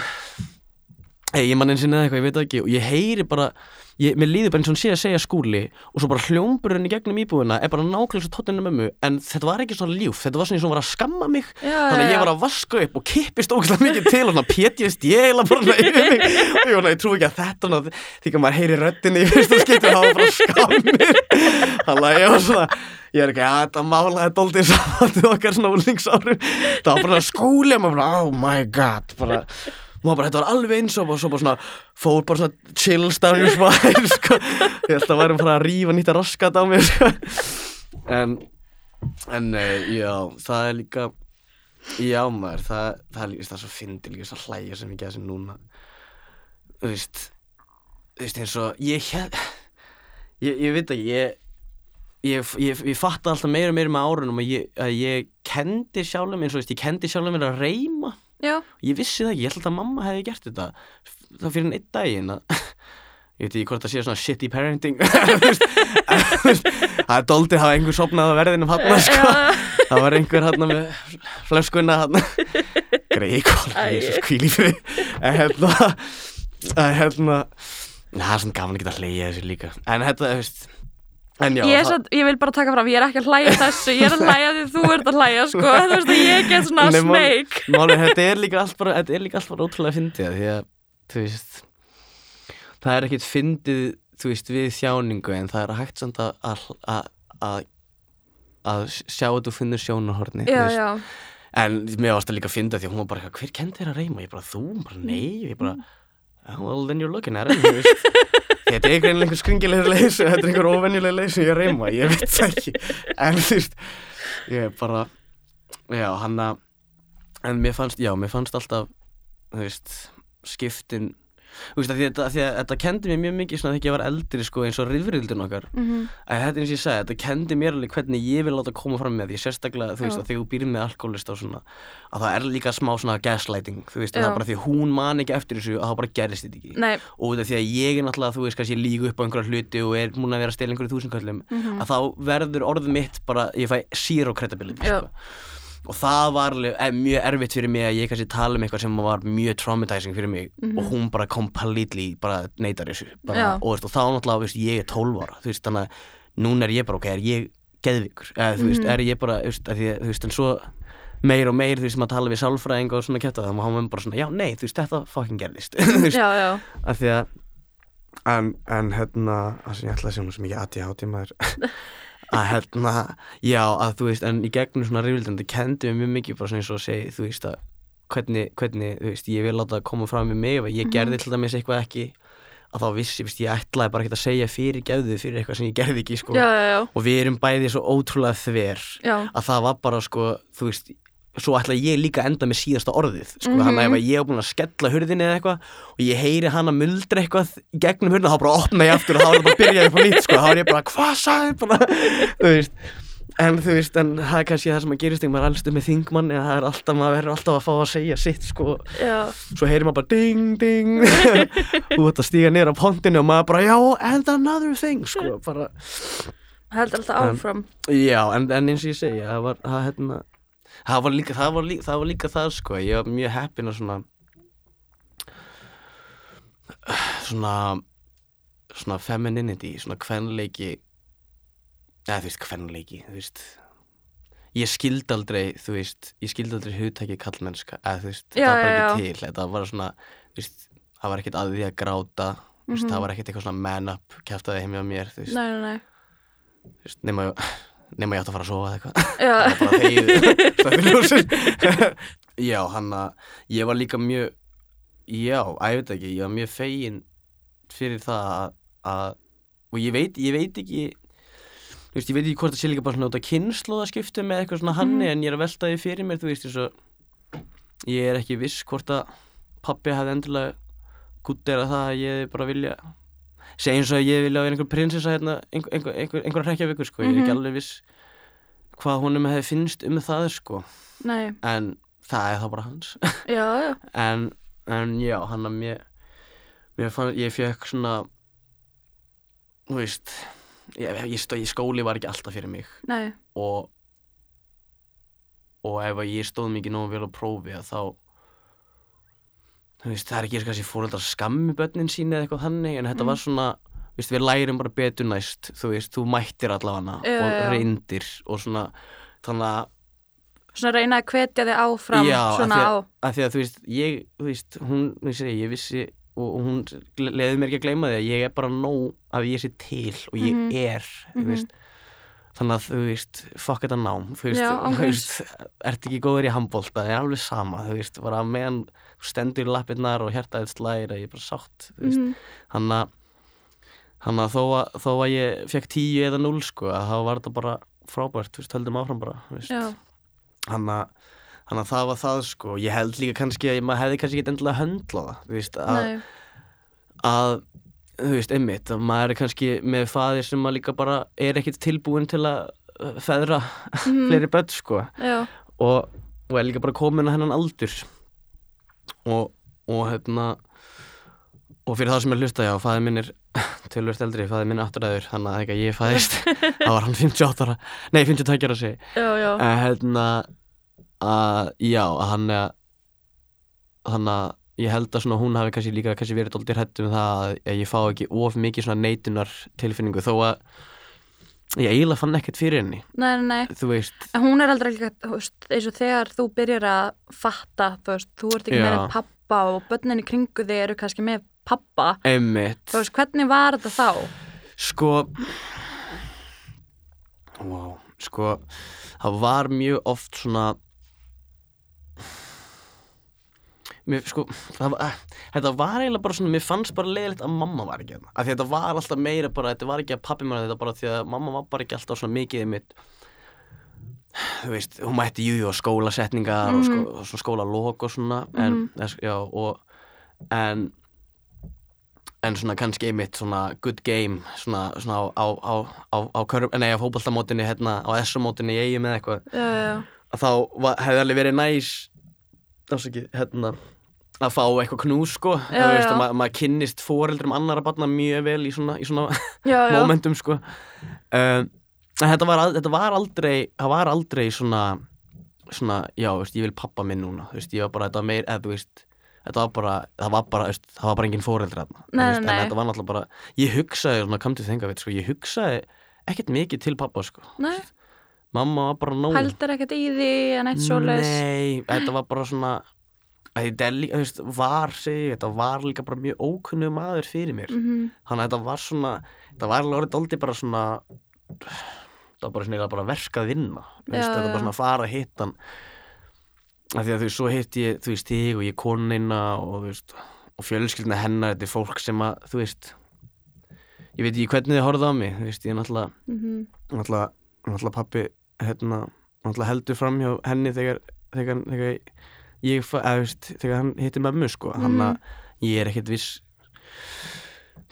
eiginmannin sinni eða eitthvað, ég veit það ekki og ég heyri bara, ég, mér líður bara eins og hann sé að segja skúli og svo bara hljómburinn í gegnum íbúðina er bara nákvæmlega svo tóttinu mömmu en þetta var ekki svona ljúf, þetta var svona eins og hún var að skamma mig. Já, þannig að ég var að vaska upp og kippist ógæslega mikið til og svona pétjast ég eiginlega bara yfir mig. Og ég ég trú ekki að þetta því að maður heyri röddinni í fyrsta skipti og það var bara skammir. Þannig að ég var svona ég er ekki að þetta málaði dóltið saman okkar svona úlingsárum það var bara skúli og maður bara, oh my god bara maður bara, þetta var alveg eins og svo bara svona fór bara svona chills down your spine sko. ég held að væri bara að rífa nýtt að raskat á mér sko. en en eh, já, það er líka já maður, það, það er líka það er svo fyndi líka svo hlæja sem ekki að þessi núna þú veist þú veist eins og ég hér ég, ég veit ekki, ég ég, ég, ég fatta alltaf meira og meira með árunum að ég, að ég kendi sjálfum eins og ég kendi sjálfum að reyma Já. ég vissi það ekki, ég held að mamma hefði gert þetta. Það fyrir en einn daginn að ég veit ekki hvort það sé svona shitty parenting. Það er doldið að hafa einhver sopnað á verðinum hann sko. það var einhver hann með flöskuna hann greið kól, kvíl í fyrir en hérna en hérna na, það er svona gaman að geta hleyja þessu líka. En þetta, þú veist já, ég, er satt, ég vil bara taka fram, ég er ekki að hlæja þessu ég er að hlæja því þú ert að hlæja sko. þú veist að ég get svona Málið, þetta er líka allt bara, bara ótrúlega fyndið að, þú það er ekkit fyndið, þú veist, við þjáningu en það er hægt samt að að, að, að, að sjá þetta og finnur sjónarhorni þú já, já, en mér varst það líka að finna því að hún var bara, hver kendi þér að reyma? Ég bara, þú? Bara, nei, ég bara "Oh, well, then you're looking at it þetta er einhver einhver skringilegur leys þetta er einhver óvenjuleg leys sem ég reyma ég veit það ekki. En þú veist, ég er bara já, hann að en mér fannst, já, mér fannst alltaf þú veist, skiptin veist, að því, að, því að þetta kendi mér mjög mikið þegar ég var eldri, sko, eins og rifrildin okkar. Mhm, að þetta er eins og ég segi, þetta kendi mér alveg hvernig ég vil láta koma fram með því, sérstaklega þú veist Já. að þegar þú býrð með alkoholist og svona að það er líka smá svona gaslighting þú veist, það er bara því að hún man ekki eftir þessu að það bara gerist þetta ekki. Nei. Og þetta því að ég er náttúrulega, þú veist, kannski lígu upp á einhverja hluti og er múin að vera að stela einhverju þúsundkallum mhm, að þá verður orðið ég og það var eh, mjög erfitt fyrir mig að ég kannski tala um eitthvað sem var mjög traumatizing fyrir mig. Mhm. og hún bara completely bara neytar þessu. Bara, og, veist, og þá náttúrulega, veist, ég er 12 ára veist, þannig að núna er ég bara, ok, er ég geðvikur, eða þú veist, Mhm. er ég bara að því, að, þú veist, en svo meir og meir, þú veist, maður tala við sálfræðing og svona kæta það, maður bara svona, já, nei, þú veist, þetta fucking gerðist, já, já, að því að en, en hérna það sem ég ætla að segja nú sem ekki aðtíð hátíð maður að hérna já að þú veist en í gegnum svona rifildin það kendi mér mjög mikið bara svona eins og segja þú veist að hvernig, hvernig þú veist ég vil láta það koma fram með mig ef ég Mhm. gerði til dæmis eitthvað ekki að þá vissi, veist, ég ætlaði bara ekki að segja fyrir gefðu fyrir eitthvað sem ég gerði ekki sko. Já, já, já, og við erum bæði svo ótrúlega þver að það var bara sko þú veist svo ætla ég líka að enda með síðasta orðið sko, Mhm. hann að ef að ég hef búin að skella hurðinni eða eitthvað og ég heyri hann að muldra eitthvað gegnum hurðina, þá bara opna ég aftur og þá er það bara að byrja upp á nýtt sko, þá er ég bara, hvað sagði bara, þú veist en þú veist, en það er kannski það sem að gerist þegar maður er alls með þingmann eða það er alltaf, maður verður alltaf að fá að segja sitt sko, já. svo heyrir maður bara ding, ding. Og þetta stíga niður á pontinu og maður bara, já, and another thing sko, bara. Heldur alltaf En- áfram. Já, en, en eins og ég segi, það var, það, hérna, það var, líka, það, var líka, það var líka það, sko, ég var mjög heppinn að svona, svona, svona femininity, svona kvenleiki, eða þú veist, kvenleiki, þú veist, ég skildi aldrei, þú veist, ég skildi aldrei hugtæki kallmennska, eða þú veist, Já, það var bara já, ekki til, þetta var svona, þú veist, það var ekkert að því að gráta, þú veist, Mhm. það var ekkert eitthvað svona man up, kæftaði heim hjá mér, þú veist, nei, nei, nei. Þú veist, nema, nema ég átt að fara að sofa eða eitthvað. Já, já, hann að ég var líka mjög já, að ég veit ekki, ég var mjög fegin fyrir það að, að og ég veit, ég veit ekki þú veist, ég veit ekki hvort það sé líka bara svona út af kynnslóðaskiptum með eitthvað svona hanni en ég er að velta því fyrir mér, þú veist, eins og ég er ekki viss hvort að pappi hefði endilega guttera það að ég bara vilja segja eins og að ég vilja á einhver prinsessa hérna, einhver, einhver, einhver, einhver hrekja vikur sko, ég er ekki Mhm. alveg viss hvað honum hefði finnst um það sko. En það er þá bara hans. Já, já. En, en já, hann að mér mér fann, ég fekk svona þú veist ég, ég, stó, ég skóli var ekki alltaf fyrir mig. Nei, og og ef ég stóð mikið nógu vel á prófi þá veist, það er ekki og kannski fóreldrar skammi börnin sín eða eitthvað þannig en þetta Mm. var svona, veist, við lærum bara betur næst þú veist, þú mættir allavega Já, og já. reyndir og svona þannig að svona reyna að hvetja þig áfram Já, af svona því á að því að þú veist, ég, þú veist, hún, þú veist, ég vissi og, og hún leði mér ekki að gleyma því að ég er bara nóg að ég sé til og ég Mhm. er, þú Mhm. veist þannig að þú veist, fuck þetta nám þú veist, Já, þú veist ert ekki góður í handbólta, það er alveg sama þú veist, bara meðan stendur í lappirnar og hjartaðið slæðir að ég er bara sátt Mhm. hann hann að þó þó að ég fekk tíu eða núl sko, að þá var þetta bara frábært, veist, höldum áfram bara hann að hann að það var það sko ég held líka kannski að maður hefði kannski ekki endilega höndla það þú veist að, að þú veist einmitt að maður er kannski með faðir sem maður líka bara er ekkit tilbúin til að uh, feðra Mhm. fleiri börn sko. Já, og, og er líka bara komin að hennan aldur og, og hérna og fyrir það sem er hlusta já, fæði minn er tölvöld eldri, fæði minn áttræður þannig að þegar ég fæðist þá var hann 58 ára, nei 52 ára já. en hérna að já, að hann þannig að ég held að svona hún hafi kannski líka kannski verið dóldir hættum það að ég fá ekki of mikið svona neitunar tilfinningu þó að ég eiginlega fann ekkert fyrir henni Nei, nei, nei. þú veist, hún er aldrei veist, eins og þegar þú byrjar að fatta, þú veist, þú ert ekki Já. með pappa og börnin í kringu þig eru kannski með pappa. einmitt Þú veist, hvernig var þetta þá? Sko wow, sko það var mjög oft svona mér, sko, það var, þetta var eiginlega bara svona, mér fannst bara leiðilegt að mamma var ekki hérna, af því þetta var alltaf meira bara, þetta var ekki að pappi mér þetta bara því að mamma var bara ekki alltaf svona mikið mitt þú veist, hún mætti jú og skólasetningar og, sko, og svona skólalok og svona en, mm já, og en en svona kannski einmitt svona good game svona, svona á, á, á, á, á, á fótboltamótinu hérna, á S-mótinu í eigum eða eitthvað. Að þá var, hefði alveg verið næs ásaki, hérna að fá eitthvað knús sko Já, veist, ma maður kynnist foreldrum annara barna mjög vel í svona, í svona Já, já. momentum sko um, þetta var, þetta var aldrei það var aldrei svona svona, já, veist, ég vil pappa minn núna veist, ég var bara, þetta var meir, eða þú veist þetta var bara, það var bara, það var bara engin þú Nei, en nei. þetta var náttúrulega bara, ég hugsaði svona, kam til þenga, veit, sko, ég hugsaði ekkert mikið til pappa, sko Nei, mamma var bara nóg pældir ekkert í því en eitt svoleiðis. Nei, þetta var bara svona að þetta er líka, þú veist, var segi, ég, þetta var líka bara mjög ókunnu maður fyrir mér Mhm. þannig að þetta var svona þetta var alveg orðið dóldi bara svona þetta var bara svona eiginlega bara verk að vinna þú veist, Já, þetta var bara svona að fara að hitta af því að þú veist, svo hitt ég þú veist, þig og ég konina og veist, og fjölskyldina hennar þetta er fólk sem að, þú veist ég veit ekki hvernig þið horfðu á mig þú veist, ég er náttúrulega Mhm. náttúrulega, náttúrulega pappi hérna, náttúrulega heldur fram hjá henni þegar, þegar, þegar ég eða, veist, þegar hann hitti mömmu sko, hann Mhm. að ég er ekkert viss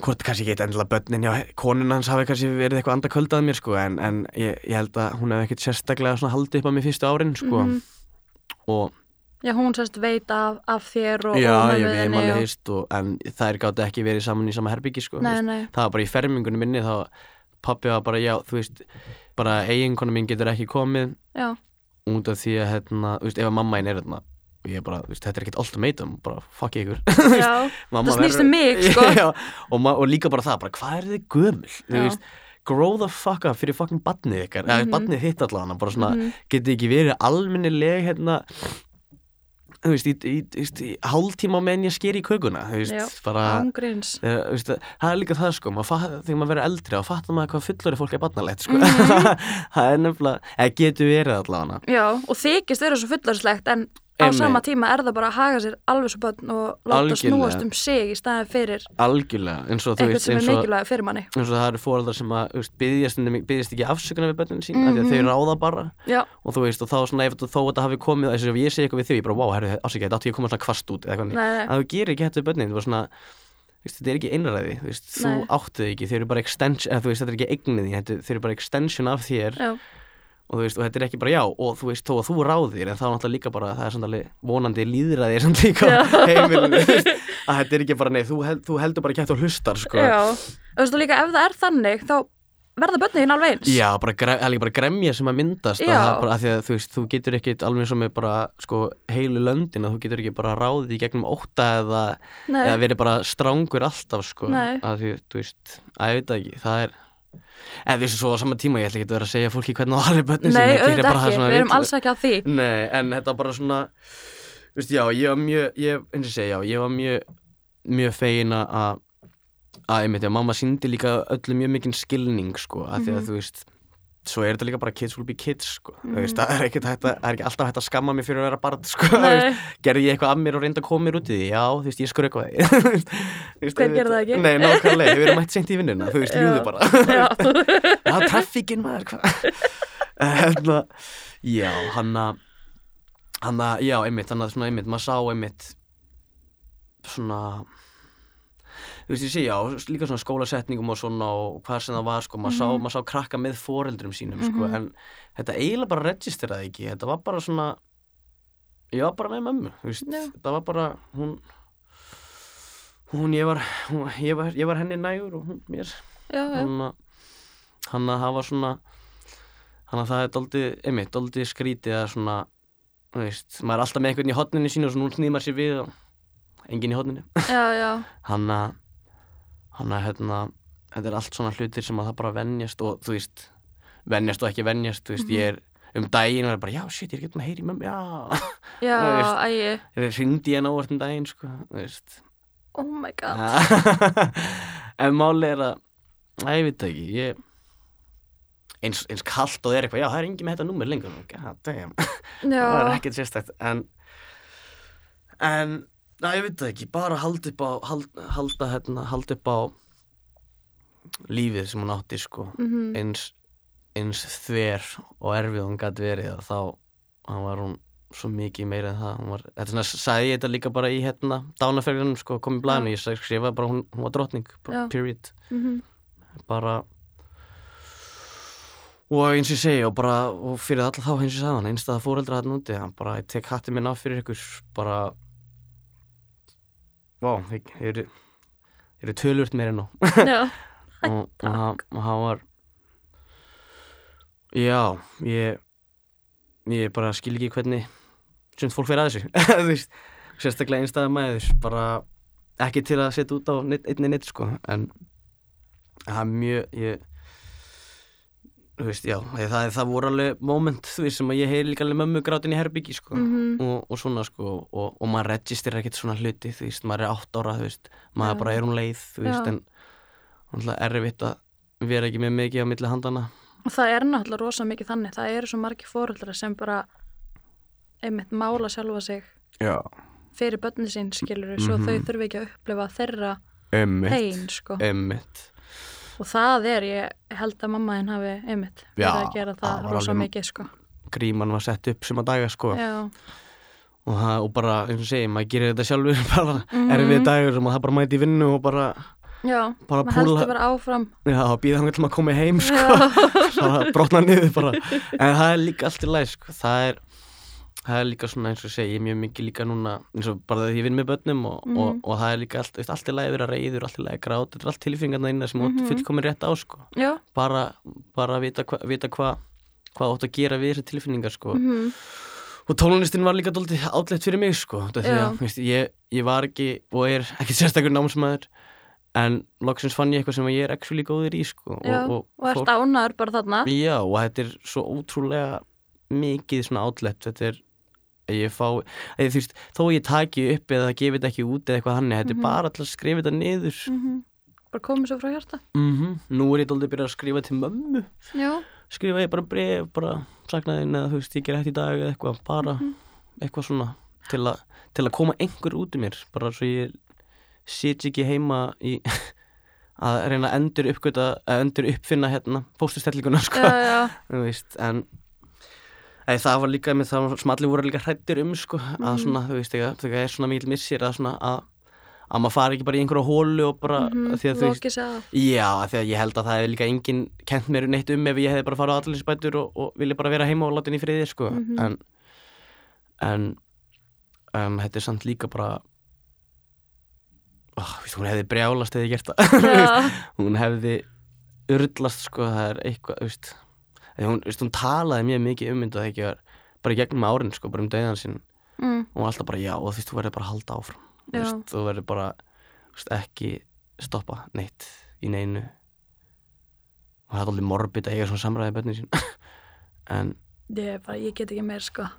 hvort kannski ekki endilega börnin já, konun hans hafi kannski verið eitthvað andakvöldað mér sko, en, en ég, ég held að hún hefði ekkert sérstaklega svona haldið upp á mig fyrstu árin sko, Mhm. og Já, hún sérst veit af, af þér og, já, ég við þinni alveg og- en þær gáttu ekki verið saman í sama herbyggi sko, Nei, nei. það var bara í fermingunum minni þá pappi var bara, já, þú veist bara eiginkonu mín getur ekki komið Já, út af því að hérna, þú veist, ef að mamma einn er hérna ég bara, veist, þetta er ekkert ultimatum bara fuck ykkur já. Það snýst verður- um mig, sko. já, og, og líka bara það, bara hvað er þið gömul veist, grow the fuck up fyrir fucking badnið ykkar, eða Mhm. badnið þitt allan bara svona, Mhm. getið ekki verið almennileg hérna þú veist, í, í, í, í hálftíma meðan ég sker í kökuna, þú veist, Já, bara þú veist, það er líka það sko, maður fatt, þegar maður verður eldri þá fattar maður hvað fullori fólk er barnalegt sko. Mhm. það er nefnilega, eða getur verið allavega Já, og þykist vera svo fullarslegt en á Einmitt. sama tíma er það bara að haga sér alveg svo börn og láta snúast um sig í staðin fyrir algjörlega, eins og þú veist er eins og, mikilvæg fyrir manni. eins og það eru fóreldrar sem að veist, byggjast, byggjast ekki afsökunar við börnin sín mm Mhm. því að þau ráða bara Já, og þú veist, og þá svona ef þó þetta hafi komið þess að ég segi eitthvað við þau, ég bara, wow, herru, afsökja, þetta átti ég að koma svona kvast út eða nei. að þú gerir ekki hættu við börnin, þú veist, svona veist, þetta er ekki einræði, þú veist, þú Nei. áttu þau ekki þau eru bara extension, eða veist, þetta er ekki eignið því þetta- þau eru bara extension af þér já, og þú veist, og þetta er ekki bara já og þú veist, þó að þú ráðir, en þá er náttúrulega líka bara það er alveg vonandi líðræði er samt líka heimilinu, að þetta er ekki bara nei, þú, held, þú heldur bara kætt og hlustar sko. já. Þú veist, og líka ef það er þannig þá verða börnin þín alveg eins. Já, bara, er bara gremja sem að myndast að er bara, að að þú veist, þú getur ekki alveg og með bara, sko, heilu löndin að þú getur ekki bara ráðið í gegnum ótta eða, eða verið bara strángur alltaf, sko, Nei. að því, þú veist að ég eða þú veist, svo á sama tíma, ég ætla ekki að vera að segja fólki hvernig það er bönnin Nei auðvitað ekki, við erum alls ekki á því. Nei, en þetta bara svona þú veist, já, ég var mjög ég, eins og ég segja, já, ég var mjög mjög fegin að að, einmitt, já, mamma síndi líka öllu mjög mikinn skilning, sko, af því að Mhm. þú veist svo er þetta líka bara kids will be kids, sko. Þú veist, Mhm. það er hægt að, það er ekki alltaf hægt að skamma mig fyrir að vera barn, sko, gerði ég eitthvað að mér og reynda að koma mér út í því, já, þú veist, ég skur eitthvað Hver gerði það ekki? Nei, nákvæmlega, við erum mætt seint í vinnuna, þú veist, ljúðu bara. Já, Já, traffíkin maður, Hérna, já, hann að hann að, já, einmitt, hann að svona einmitt, maður sá einmitt svona þú veist, ég sé, já, líka svona skólasetningum og svona og hvað sem það var, sko, maður, sá, Mhm. sá krakka með foreldrum sínum, sko, Mhm. en þetta eiginlega bara registeraði ekki, þetta var bara svona ég var bara með mömmu, þú veist, Já. þetta var bara, hún hún, ég var, hún, ég var, ég var henni nægur og hún mér hann að það var svona hann að það er doldið, einmitt, doldið skrítið að svona, þú veist maður er alltaf með einhvern í hotninu sínu og svo nú snýð maður sér við og enginn í já, hann að hann að hérna þetta er allt svona hlutir sem að það bara venjast og þú veist, venjast og ekki venjast þú veist, Mhm. ég er um daginn og er bara, já, shit, ég er getum að heyri mömmu, já. Já, veist. ægi, ég hringdi ég návart um daginn, sko oh my god, en máli er að að ég veit það ekki, ég eins, eins kallt og er eitthvað, já, það er engin með þetta númer lengur god damn, það er já, ekkert sérstætt en en, na, ég veit það ekki. Bara halda upp á hald, halda, hérna, halda upp á lífið sem hún átti, sko. Mhm, eins, eins þver og erfið hún gæti verið að þá hann var hún svo mikið meira en það. Var, þetta svona, sagði ég þetta líka bara í hérna dánaferðunum, sko, kom í blæðinu ég sagði, skrifaði bara, hún, hún var drottning, bara, Já. period. Mhm, bara og eins og ég segi og bara, og fyrir alla þá eins og ég sagði hann einstæða fóreldra hann úti, hann bara ég tek hattin minn af fyrir ykkur, bara vá, þeir eru tölvört meira nú. Og, hann var já, ég ég bara skil ekki hvernig sem fólk fyrir að þessu. Sérstaklega einstæða mæður bara ekki til að setja út á einni neitt sko. En það er mjög ég veist, já, það, það voru alveg moment, þú veist, sem að ég heyri líka alveg mömmu grátin í herbyggi, sko. Mhm, og, og svona, sko, og, og maður registrir ekkert svona hluti, þú veist, maður er átt ára, þú veist maður Já. bara er hún leið, þú veist, Já. en náttúrulega erfitt að vera ekki með mikið á milli handana og það er náttúrulega rosa mikið þannig, það eru svo margir fóreldrar sem bara einmitt mála sjálfa sig Já, fyrir börni sín skilur svo Mhm. þau þurfi ekki að upplifa þeirra pein sko. Emmitt og það er, ég held að mamma þinn hafi einmitt verið að gera það rosa mikið sko. Gríman var sett upp sem að daga, sko. Og, það, og bara, eins og segi, maður gerir þetta sjálfur bara Mhm. erfið dagur sem að það bara mæti í vinnu og bara, já, bara maður heldur bara áfram. Já, býða hann til maður að koma heim, sko. Brotna niður bara. En það er líka allt í læg sko. það er það er líka svona eins og segi, ég er mjög mikið líka núna eins og bara þegar ég vinn með börnum og, Mhm. og, og það er líka allt, veist, allt í lagi að vera reyður allt í lagi að gráta, þetta er allt tilfingarna innan sem mm Mhm. -hmm. fullkomin rétt á sko. já, bara, bara að vita hvað vita hva, hvað átt að gera við þessi tilfinningar sko. mhm, og tónlistin var líka dóldi átlegt fyrir mig sko. Því að, veist, ég, ég var ekki og er ekki sérstakur námsmaður en loksins fann ég eitthvað sem ég er actually góður í sko. já og, og ert ánæður bara þarna Já, og þetta er svo ótrúlega mikið svona átlegt þetta er að ég fá að þú veist, þó ég taki upp eða gefi þetta ekki út eða eitthvað hann þetta er bara alltaf að skrifa þetta niður. Mhm, bara komið svo frá hjarta. Mm nú er ég dóldi að byrja að skrifa til mömmu. Já, skrifa ég bara bref, bara saknaðin eða þú veist, ég ger í dag eða eitthvað bara Mhm. eitthvað svona til, a, til að koma einhver út um mér bara svo ég sit ekki heima í að reyna að endur uppgöta að endur uppfinna hérna póstustellinguna sko. En Æ, það var líka með það sem allir voru líka hrættir um sko, að Mhm. svona, þú veist, þegar þegar er svona mikil missir að svona að, að maður fari ekki bara í einhverja hólu og bara, mhm, því að þú veist já, því að ég held að það hefði líka enginn kent mér neitt um ef ég hefði bara farið á allinsbætur og, og vilja bara vera heima og láta henni í friði sko, Mhm. en en en þetta er samt líka bara oh, veist, hún hefði brjálast eða gert það. Hún hefði urlast sko, það er eitthvað, þú veist hún, veist, hún talaði mjög mikið um þetta þegar bara í gegnum árin sko, bara um döðan sinn. Mm, og hún var alltaf bara já og þú veist, þú verður bara að halda áfram. Þú veist, þú verður bara veist, ekki stoppa neitt í neinu. Og það er alveg morbid að eiga svona samræði bönnin sín. En ég, er bara, ég get ekki meir sko.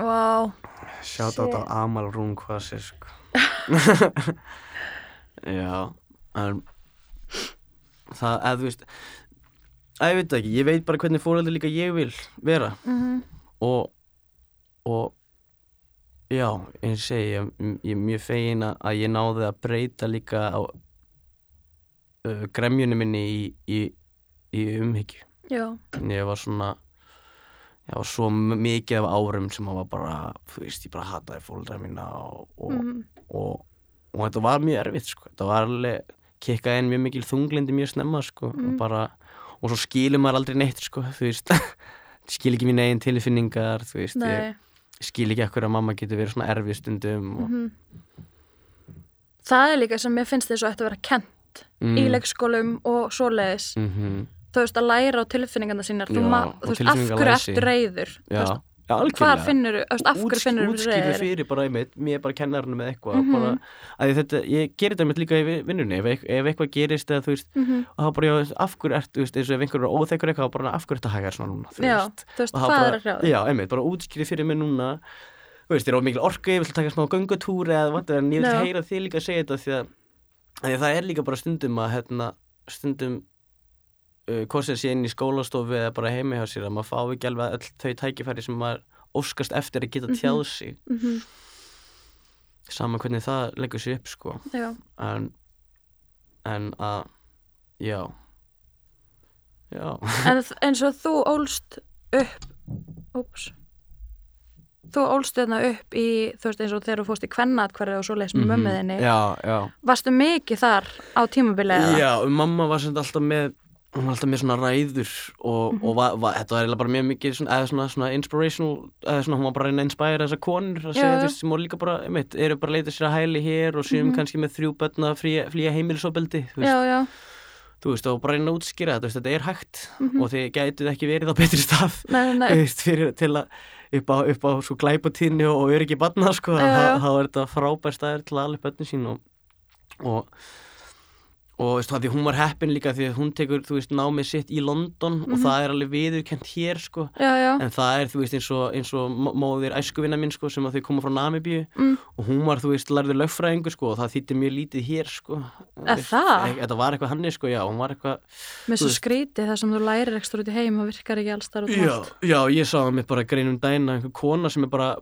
Vá, sjátt á þetta Amal Rún hvað sér sko. Já en það, eða þú veist að ég veit ekki, ég veit bara hvernig fóreldur líka ég vil vera. Mhm, og og já, eins og segi ég, ég er mjög fegin að ég náði að breyta líka á uh, gremjunni minni í, í, í umhyggju. Ég var svona ég var svo mikið af árum sem að var bara, þú veist, ég bara hataði fólkdra mína og, og, mhm, og, og þetta var mjög erfitt sko. þetta var alveg kikkaði inn mjög mikil þunglindi mjög snemma sko. Mm. og bara, og svo skilur maður aldrei neitt sko, þú veist. Skil ekki mín eigin tilfinningar þú veist, ég, skil ekki ekkur að mamma getur verið svona erfið stundum og, Mhm. Það er líka sem ég finnst þess að þetta vera kent mm, í leikskólum og svoleiðis. Mhm, þú veist að læra á tilfinningarna sínar þú, Já, og þú veist af hverju ertu reyður þú veist, já, algjörlega. finnur af hverju finnur þú reyður fyrir bara einmitt, mér bara kennarinn með eitthvað Mhm. bara, að þetta, ég gerir þetta einmitt líka í vi- vinnunni. Ef, ef eitthvað gerist eða þú veist mm -hmm. og þá bara, já, af hverju ert, þú veist, eins og ef einhver er óþekkur eitthvað, bara af hverju þetta hægar svona núna, þú já, veist. þú veist hvað bara, er að hrjáða Já, einmitt, bara útskýri fyrir mig núna. Þú veist, þér er of mikil orku, ég vil taka smá göngutúr eða what, en ég vil Já. heyra þig líka að segja þetta því að, að það er líka bara stundum að hérna, stundum uh, hvort sem sé inn í skólastofu eða bara heimi hjá sér að maður fá ekki alveg öll þau tækifæri sem maður óskast eftir að geta Mhm. tjáð sig mm -hmm. sama hvernig það leggur sér upp sko en, en að já já en eins og þú ólst upp úps þú ólst þarna upp í þú veist eins og þegar þú fórst í kvennatkvarði og svoleiðis með Mhm. mömmuðinni já, já varstu mikið þar á tímabili eða? Já, mamma var sem alltaf með hún var alltaf með svona ræður og, Mhm. og var, var, þetta var eiginlega bara mjög mikið svona, eða svona, svona inspirational eða svona hún var bara að reyna að inspire þessar konur að segja sem voru líka bara, einmitt, eru bara að leita sér að hæli hér og sem Mhm. kannski með þrjú börn að flýja, heimilisofbeldi þú veist, já, já, þú veist, og bara reyna að útskýra þetta, þetta er hægt Mhm. og þið gætið ekki verið á betri stað nei, nei, veist, fyrir, til að upp á, upp á svo glæpatíðni og öryggi barna sko, þá, er þetta frábær staðir til að alveg börnin sín og, og og veist, því hún var heppin líka því að hún tekur veist, námið sitt í London og Mhm. það er alveg viðurkent hér sko. já, já, en það er veist eins og, eins og mó- móðir æskuvinna minn sko, sem að þau koma frá Namibíu Mm. og hún var lærður lögfræðingu sko, og það þýtti mjög lítið hér sko. Þetta var eitthvað hannig sko, eitthvað með svo skríti þar sem þú lærir ekstra út í heim og virkar ekki alls þar út um já, já, ég sá það mitt bara greinum dæna einhver kona sem er bara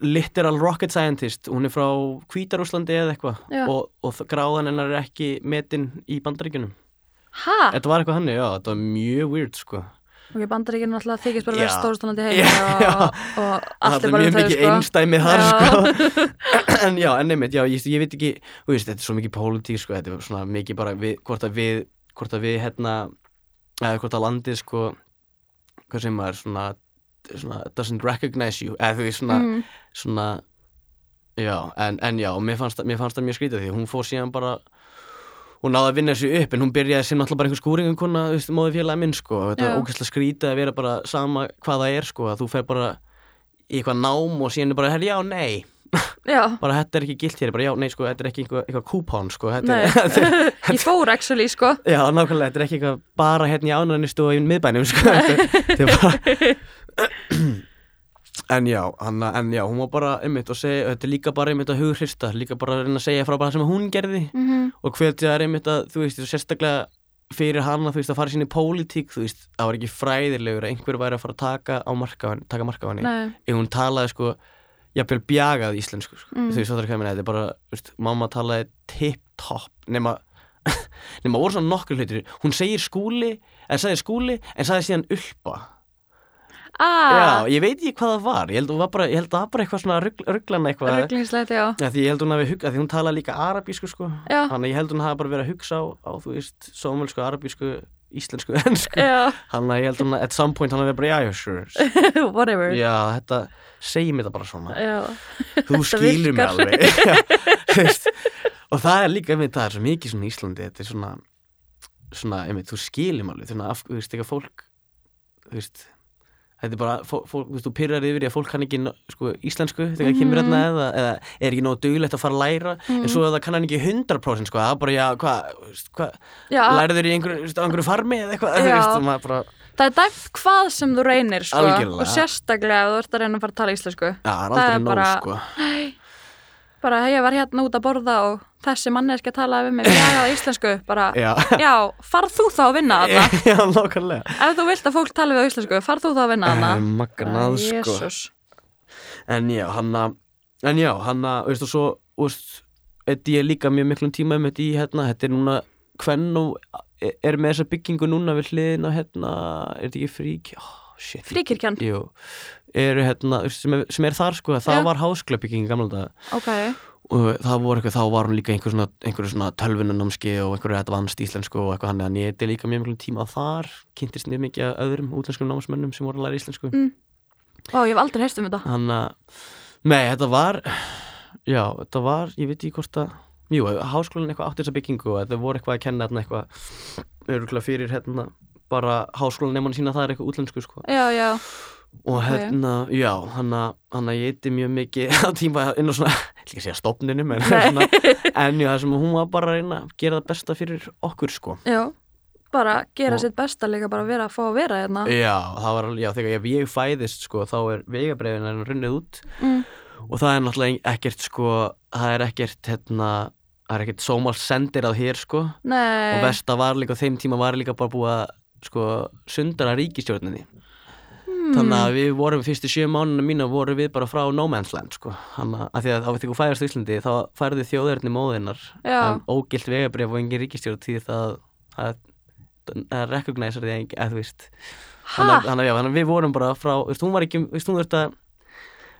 literal rocket scientist. Hún er frá Hvítarúslandi eða eitthvað. Og, og gráðan hennar er ekki metin í bandaríkjunum. Ha? þetta var eitthvað hannig, já, þetta var mjög weird sko. Ok, bandaríkinn alltaf þykist bara Já. verið stórstólandi heim og, og það allt er er bara mjög um þau mikið sko. einstæmi þar Já. sko. En já, en nefnir, já, ég, ég veit ekki veist, þetta er svo mikið pólitík sko, þetta er svona mikið bara við, hvort að við hvort að við hérna eða hvort að landið sko hvað sem maður svona, svona doesn't recognize you eða veist svona, mm. svona já, en, en já, mér fannst, mér fannst það mjög skrítið því hún fór síðan bara hún náði að vinna þessu upp en hún byrjaði sem náttúrulega bara einhver skúringum þú veist, móði félagi minn sko þetta var ógæslega skrítið að vera bara sama hvað það er sko að þú fer bara í eitthvað nám og síðan er bara, herri, já, nei. Já, bara þetta er ekki gilt hér, bara já, nei, sko, þetta er ekki eitthvað, kúpán, sko er, er, ég fór actually sko. Já, nákvæmlega, þetta er ekki eitthvað bara hérna í ánæðanistu og í miðbænum, sko þetta, þetta er bara en já, hann, en já, hún var bara einmitt og segja, þetta er líka bara einmitt að hughrista líka bara að reyna að segja frá bara það sem hún gerði. Mm og hvetja það er einmitt að, þú veist, sérstaklega fyrir hana, þú veist, að fara sín í pólitík, þú veist, það var ekki fræðilegur að einhver væri að fara að taka á marka á henni, taka marka á nei, ef hún talaði sko jafnvel bjagað íslensku sko. Mm. þú veist það er ég meina, þetta er bara veist, mamma talaði tip-top nema nema voru svona nokkur hlutir. Hún segir skúli, en sagði skúli en sagði síðan ulpa ah, já, ég veit ekki hvað það var. Ég held, hún bara, að það var bara eitthvað svona rugl, rugglan eitthvað. Rugglingslegt, já. Ja, því ég held hún hafi hugga, því hún talaði líka arabísku sko. Já, þannig ég held hún hafi bara verið að hugsa á, á þú veist, sómölsku, arabísku íslensku, ennsku þannig að ég held hún að at some point hann hafi bara, já, sure whatever. Já, þetta, segjum þetta bara svona. Já, þú skilur mig virkar. alveg. Og það er líka einmitt, það er svo mikið svona í Íslandi þetta er svona, svona einmitt, þú skilur mig alveg. Að þú veist, eitthvað fólk þú veist þetta er bara, fólk, þú veist, þú pyrrar yfir í að fólk kann ekki sko, íslensku þegar það kemur Mhm. hérna eða, eða er ekki nóg duglegt að fara að læra en svo að það kann hann ekki 100% sko, það er bara, já, hvað, þú já. lærður í einhverju, þú einhverju farmi eða eitthvað, þú veist, og maður bara það er dæmt hvað sem þú reynir sko, Algjörlega. og sérstaklega ef þú ert að reyna að fara að tala íslensku. Já, það er aldrei nóg, bara- sko bara ég var hérna út að borða og þessi manneski að tala við mig bjagaði íslensku bara, já, já, farð þú þá að vinna þarna? Já, nákvæmlega. Ef þú vilt að fólk tala við á íslensku, farð þú þá að vinna þarna? Eh, magnað, sko. Jesús. En já, hann að, en já, hann að, veist þú svo, veist, þetta ég líka mjög miklum tíma um þetta í, hérna, þetta er núna, hvern og er með þessa byggingu núna við hliðin og hérna, er þetta ekki frík, oh, shit. Fríkirkjan, Jú, eru hérna, sem, er, sem er þar sko, það Já. var hásklebygging í gamla dag ok og það voru eitthvað, þá var hún líka einhver svona, einhver svona tölvunanámski og einhverju advanced íslensku og eitthvað hann, en ég þetta líka mjög miklum tíma þar, kynntist mjög mikið af öðrum útlenskum námsmönnum sem voru að læra íslensku. Mm. Vá, ég hef aldrei heyrst um þetta hann að, nei, þetta var já, þetta var, ég veit ekki hvort að jú, háskólan eitthvað átti þessa byggingu og þetta voru eitthvað að kenna eitthvað fyrir hérna bara háskólan nefnum sína það er eitthvað útlensku sko Já, já, og hérna, já, hann að að ég eitti mjög mikið. Á tíma inn á svona, ég ætla ekki að segja stofninu en, svona, en já, það sem hún var bara að reyna að gera það besta fyrir okkur sko. Já Bara gera Og- sitt besta líka bara að vera að fá að vera hérna. Já, það var já, þegar ef ég fæðist sko, þá er vegabreiðin er runnið út. Mm. og það er náttúrulega ekkert sko, það er ekkert hérna, það er ekkert sómál sendir að hér sko. Og Nei, versta var líka þeim tíma var líka bara búið að sko sundara ríkistjórninni. Þannig að við vorum fyrstu sjö mánuna mína vorum við bara frá no man's land sko. Þannig að því að þá þegar þú færast í Íslandi þá færði þjóðverðni móðinnar ógilt vegabrif og engin ríkistjórn því það það það recognizar því eða þú veist. Þannig að- að að við vorum bara frá, þú veist, þú þurfti að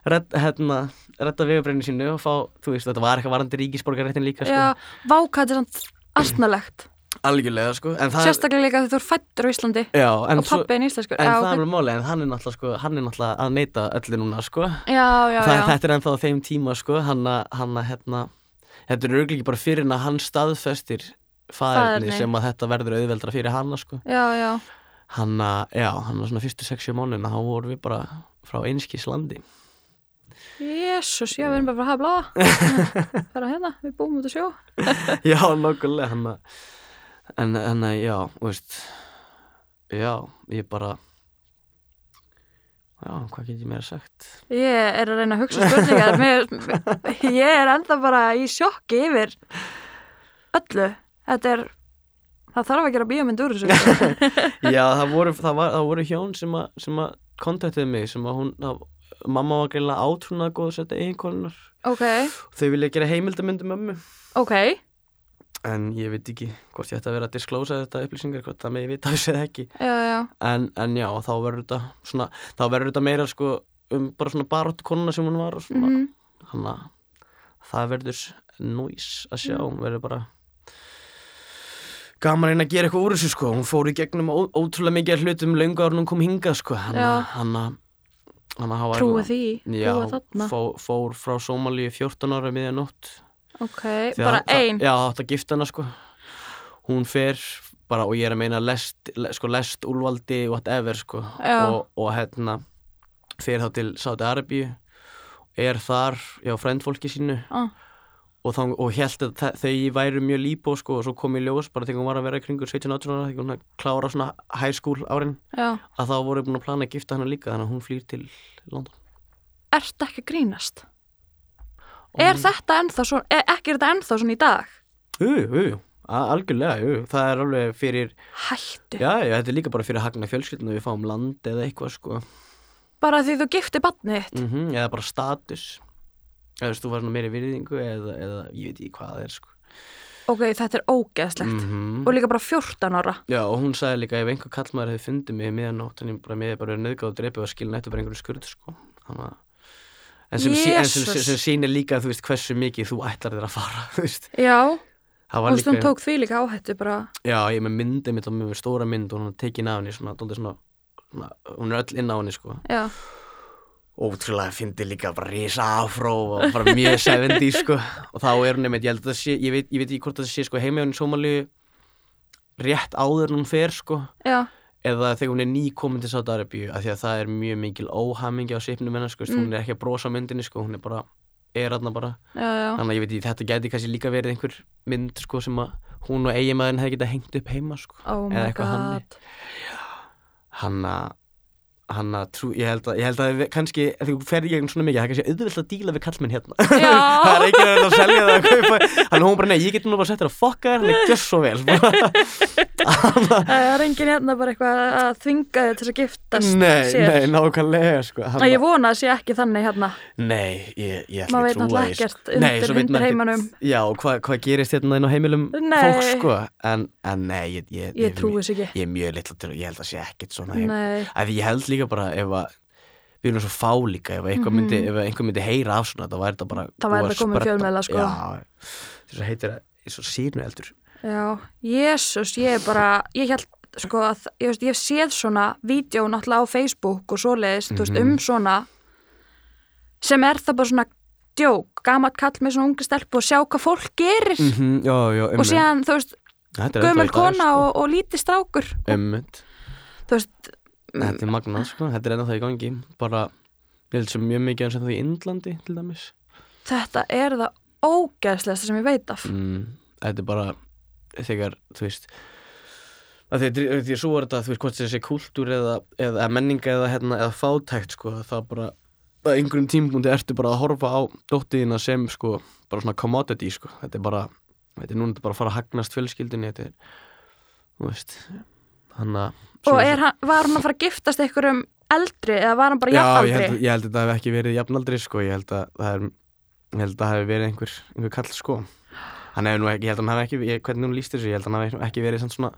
redda, hérna, redda vegabrifinu sínu og fá, þú veist, þetta var eitthvað varandi ríkisborgarréttin líka, sko, Já, vákætt er samt astnalegt algjörlega, sko, Sérstaklega líka þegar þú er fættur á Íslandi já, en og svo, pappi er íslenskur en já, það er alveg máli, en hann er náttúrulega, sko, hann er náttúrulega að neyta öllu núna, sko, já, já, það, þetta er ennþá þeim tíma, sko, hann að, hann hérna, þetta er örglíki bara fyrir en að hann staðfestir faðirni Faðerni. sem að þetta verður auðveldra fyrir hanna, sko, já, já. hann að, já, hann að svona fyrstu 6-7 mánuðina, þá vorum við bara frá einskíslandi. Jésús, já, við erum bara að hafa bláða Færa hérna, við búum út að sjó. Já, nokkulega hann að en, en að, já, veist já, ég bara já, hvað get ég meira sagt? Ég er að reyna að hugsa spurningar. Mér, Ég er enda bara í sjokki yfir öllu. Þetta er Það þarf að gera bíómynd úr þessu. Já, það voru, það var, það voru hjón sem að, kontaktiði mig sem að hún, að, mamma var greinlega átrúnað góð að setja eiginkonunar Ok, þau vilja gera heimildamöndu mömmu. Ok en ég veit ekki hvort ég ætti að vera að disclósa þetta upplýsingar, hvort það með ég vita þessu eða ekki. Já, já, en, en já, þá verður þetta svona, þá verður þetta meira sko um bara svona baróttu konuna sem hún var og svona. Mm þannig að það verður núis að sjá, hún verður bara gaman reyna að gera eitthvað úr þessu sko, hún fór í gegnum ó, ótrúlega mikið hlutum löngu ára hún kom hingað sko, hann að hann að hann að hafa Trúi því, já, trúi þarna. fó, fór frá Sómalíu 14 ára miðja nótt Ok, Því bara að- ein? Já, það átt að gifta hana sko. Hún fer bara og ég er að meina lest, le, sko, lest úlvaldi whatever sko. Og, og hérna fer þá til Sáti Arabíu er þar, já, frendfólki sínu. Ah, og, þá, og held að þau væru mjög líbó sko og svo kom í ljós bara þegar hún var að vera í kringur 17-18 ára þegar hún að klára svona high school árin Já, að þá voru búin að plana að gifta hana líka þannig að hún flýr til London. Ert ekki að grínast Er þetta ennþá svona, er, ekki er þetta ennþá svona í dag? Jú, jú, jú, algjörlega, jú, það er alveg fyrir Hættu, Já, já, þetta er líka bara fyrir að hagna fjölskyldinu við fáum land eða eitthvað sko. Bara því þú gifti badnið þitt? Mm eða bara status. Eða þú veist, þú var svona meiri virðingu eða, eða ég veit ekki hvað það er sko. Ok, þetta er ógeðslegt. Mm Og líka bara 14 ára. Já, og hún sagði líka ef einhver kallmaður hefði fundið mig miðanótt en ég bara með bara nöðgáð og dreipið og skilin eftir bara einhverju skurð sko. Þannig að En sem, sí, en sem, sem, sýnir líka, þú veist, hversu mikið þú ætlar þér að fara, þú veist. Já, og var stund líka, tók því líka áhættu bara. Já, ég með myndið mitt og með stóra mynd og hún er tekin af henni, svona, svona, svona, hún er öll inn á henni, sko. Já, ótrúlega fyndi líka bara risa afró og bara mjög 70 sko. Og þá er hún einmitt, ég held að það sé ég veit, ekki hvort það sé sko í Sómalíu rétt áður en hún fer sko. Já, eða þegar hún er nýkomin til Sátt Arabíu af því að það er mjög mikil óhamingi á svipnum hennar sko, mm. hún er ekki að brosa á myndinni sko, hún er bara, er aðna bara. Já, já. Þannig að ég veit ekki, þetta gæti kannski líka verið einhver mynd sko sem að hún og eiginmaðurinn hefði getað hengt upp heima sko Oh Eða eitthvað god. Hann að hann að trú, ég held að, ég held að kannski, ef þú fer í gegnum svona mikið, það er kannski auðvitað að díla við kallmenn hérna. Það er ekki að selja það að kaupa. Hann hún bara, nei, ég get nú bara sett þér að fokka þér hann er gjöss svo vel. Það er enginn hérna bara eitthvað að þvinga þig til að giftast nei, sér. nei, nákvæmlega sko, hann, ég vona að sé ekki þannig hérna. Nei, ég, ég ætla ekki trúa sko. undir- undir heimanum. já, hvað hva gerist hérna inn á heimilum Nei. fólks sko? En, en nei, ég, ég, Ég trúi er líka bara ef að við erum svo fá líka ef einhver myndi, ef einhver myndi heyra af svona þá væri þetta bara Mhm. Það væri búið að þetta komið fjölmiðla, sko. já, þess að heitir það svo sínu eldur já, jésús, ég er bara Ég held sko, að, ég, veist, ég hef séð svona vídeo náttúrulega á Facebook og svoleiðis, þú veist, Mhm. um svona sem er það bara svona djók, gamalt kall með svona unga stelpu og sjá hvað fólk gerir Mhm, Já, já, og síðan, þú veist, er gömul kona sko. og, og og, Einmitt. þú veist, Þetta er magnað, sko, þetta er ennþá í gangi. Bara, ég held sem mjög mikið eins og það í Indlandi, til dæmis. Þetta er það ógeðslegasta sem ég veit af. Mm, Þetta er bara þegar, þú veist því, að svo er þetta, þú veist, hvort þessi kúltúr eða, eða menninga eða, hérna, eða fátækt, sko, það bara að einhverjum tímpúndi ertu bara að horfa á dóttiðina sem, sko, bara svona commodity, sko, þetta er bara þetta er núna bara að fara að hagnast fjölskyldinni þetta er, þú veist hann að og er, hann- var hann að fara að giftast einhverjum eldri eða var hann bara Já, ég jafnaldri? held, ég held að þetta hef ekki verið jafnaldri, sko, ég held að það er ég held að það hef verið einhver, einhver kall, sko. Hann hefur nú ekki, ég held að hann hef ekki ég, hvernig hún líst þessu, ég held að hann hef ekki verið svona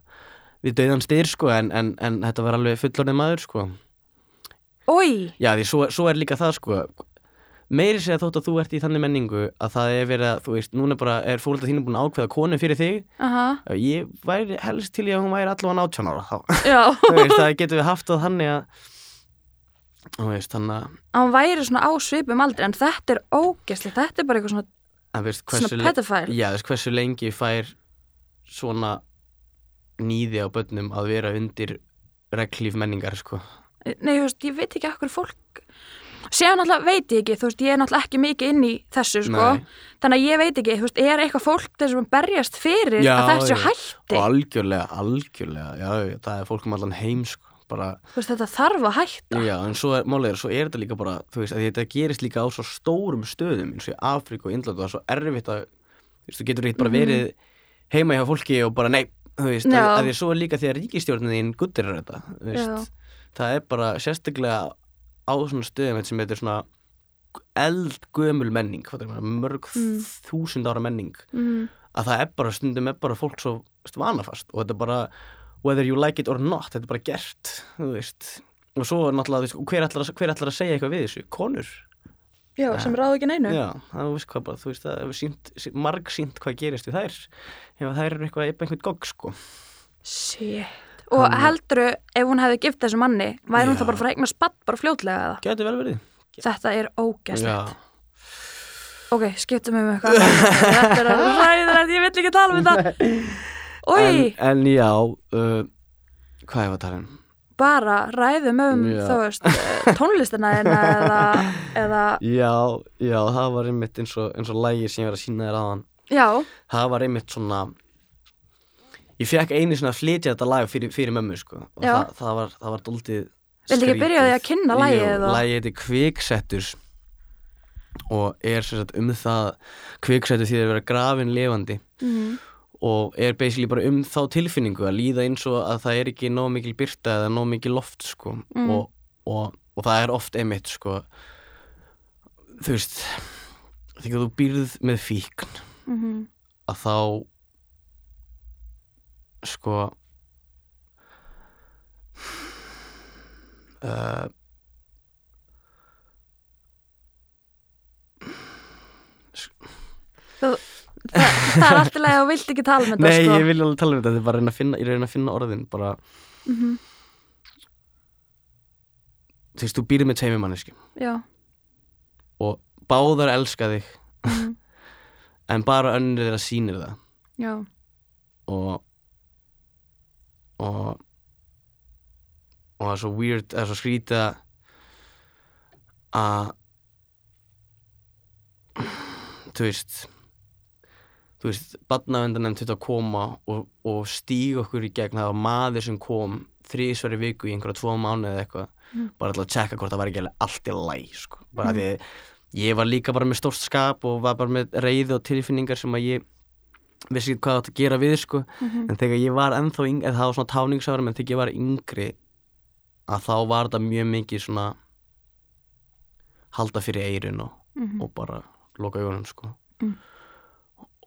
við döðan styr, sko, en, en, en þetta var alveg fullorðið maður, sko. Ói, Já, því svo, svo er líka það, sko meiri segja þótt að þú ert í þannig menningu að það er verið að, þú veist, núna bara er fólkið þínu búin að ákveða konu fyrir þig. Aha, ég væri helst til í að hún væri allavega 18 ára þá, þú veist, það getur við haft það þannig að þú veist, þannig að hann væri svona á svipum aldrei en þetta er ógeðslegt, þetta er bara eitthvað svona, að veist, svona le- pedophile. Já, veist, hversu lengi fær svona nýði á börnum að vera undir reglíf menningar, sko? Nei, þú veist, ég veit ekki akkur fólk Sér náttúrulega veit ég ekki, þú veist, ég er náttúrulega ekki mikið inn í þessu, sko Nei. Þannig að ég veit ekki, þú veist, er eitthvað fólk þessum að berjast fyrir Já, að þessu já. hætti og algjörlega, algjörlega já, já, það er fólk um allan heim, sko bara, Þú veist, þetta þarf að hætta já, en svo er, er, svo er þetta líka bara, þú veist, þetta gerist líka á svo stórum stöðum, eins og í Afríku og Indland og það er svo erfitt að, þú veist, þú getur ekki bara Mhm. verið heima hjá fólki og bara, nei, þú veist, Já. að, að því svo líka því að ríkistjórnin guttir þetta, þú veist, það er bara sérstaklega á svona stöðum sem þetta er svona eldgömul menning, mörg Mm. þúsund ára menning, mm, að það er bara stundum er bara fólk svo vanafast og þetta er bara whether you like it or not, þetta er bara gert þú veist, og svo er náttúrulega veist, hver, ætlar að, hver ætlar að segja eitthvað við þessu, konur. Já, sem ráð ekki neinu. Já, það veist hvað bara, þú veist, það hefur marg sínt hvað gerist við þær ef þær eru eitthvað, eitthvað gogg sko. Shit Og Hann- heldurðu, ef hún hefði gift þessu manni væri hún þá bara að fara að eigna spatt bara fljótlega eða? gæti vel verið. Þetta er ógeðslegt. Já, Ok, skiptum um eitthvað. Þetta er ræðilegt, ég vill ekki tala um þetta Új, en, en já uh, hvað er að tala um? Bara ræðum um, Já. þú veist, eh, tónlistina eina eða, eða, já, já, það var einmitt eins og, eins og lægi sem ég var að sína þér aðan já, það var einmitt svona ég fekk einu svona að flytja þetta lag fyrir, fyrir mömmu sko. Og það, það var, það var dóltið Viltu ekki byrja á því að kynna lagið eða? Lagið heiti Kviksettur. Og er sem sagt um það kviksettur því að vera grafin lifandi. Mm, og er basically bara um þá tilfinningu að líða eins og að það er ekki nóg mikil byrta eða nóg mikil loft sko. Mm. og, og, og það er oft einmitt sko þú veist þegar þú býrð með fíkn mm, að þá sko uh, það, það er alltaf leið og vilt ekki tala um þetta Nei, sko. ég vil alveg tala um þetta, þetta er bara að reyna að finna, reyna að finna orðin bara, Mhm, þú veist, þú býrð með tveimur manneski Já, og báðar elska þig mhm, en bara önnur þeirra sýnir það. Já, og og og það er svo weird, það er svo skrítið að þú veist þú veist, badnavendanemnd þetta að koma og, og stíga okkur í gegn það var maður sem kom þrísverri viku í einhverja tvo mánuði eða eitthvað Mm. bara til að tjekka hvort það var ekki alveg allt í læg sko. bara því að ég var líka bara með stórt skap og var bara með reyði og tilfinningar sem að ég vissi ekki hvað átt að gera við sko. Mhm, en þegar ég var ennþá yngri, það var svona táningsárum en þegar ég var yngri að þá var þetta mjög mikið svona halda fyrir eirun og, mhm, og bara loka augunum sko. Mm.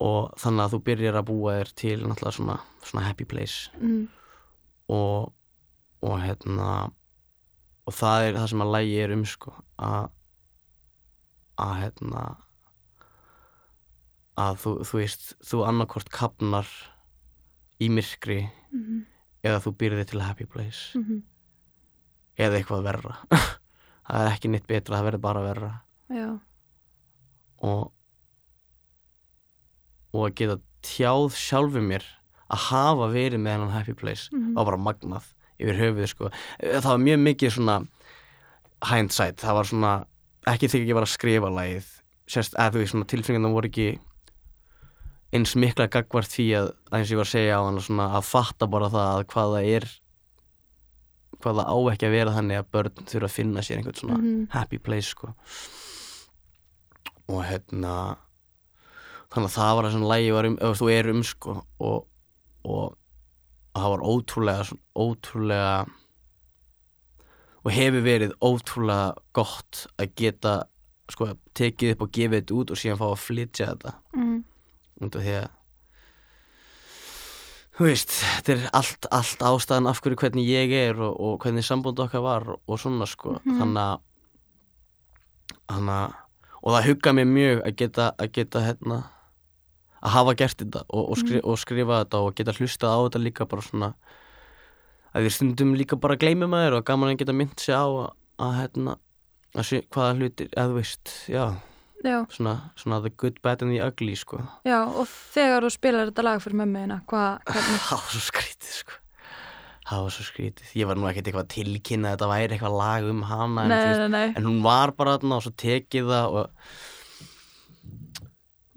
og þannig að þú byrjar að búa þér til náttúrulega svona, svona happy place. Mhm, og, og hérna og það er það sem að lægi er um sko að að hérna að þú, þú veist þú annarkort kapnar í myrkri mhm, eða þú býrði til happy place. Mm eða eitthvað verra. Það er ekki neitt betra, það verður bara verra. Já, og og að geta tjáð sjálfur mér að hafa verið með hennan happy place Mhm. var bara magnað yfir höfuð sko. það var mjög mikið svona hindsight, það var svona ekki þegar ég var að skrifa lagið sérst, að þú veist, svona tilfengjum voru ekki eins mikla gagvart því að, að eins og ég var að segja á hann svona, að fatta bara það að hvað það er hvað það á ekki að vera þannig að börn þurfa að finna sér einhvern svona Mhm. happy place sko. Og hérna þannig að það var það sem lægi var um, þú er um sko og, og það var ótrúlega svona- ótrúlega og hefur verið ótrúlega gott að geta sko tekið upp og gefið þetta út og síðan fá að flytja þetta. Mm út af því að þú veist, þetta er allt, allt ástæðan af hverju hvernig ég er og, og hvernig sambund okkar var og svona sko. Mhm. þannig að þannig að og það hugga mér mjög að geta að geta hérna að hafa gert þetta og, og, skri, og skrifa þetta og geta hlustað á þetta líka bara svona að við stundum líka bara að þér og gaman að geta mynd sig á að, að hérna að sé hvaða hlutir, eða þú veist, já, svona, svona the good, bad and the ugly sko. Já, og þegar þú spilar þetta lag fyrir mömmuðina, hvað, það var svo skrítið sko. Það var svo skrítið. Ég var nú ekkert eitthvað að tilkynna þetta væri eitthvað lag um hana en, nei, veist, nei, nei, en hún var bara þarna og svo tekið það og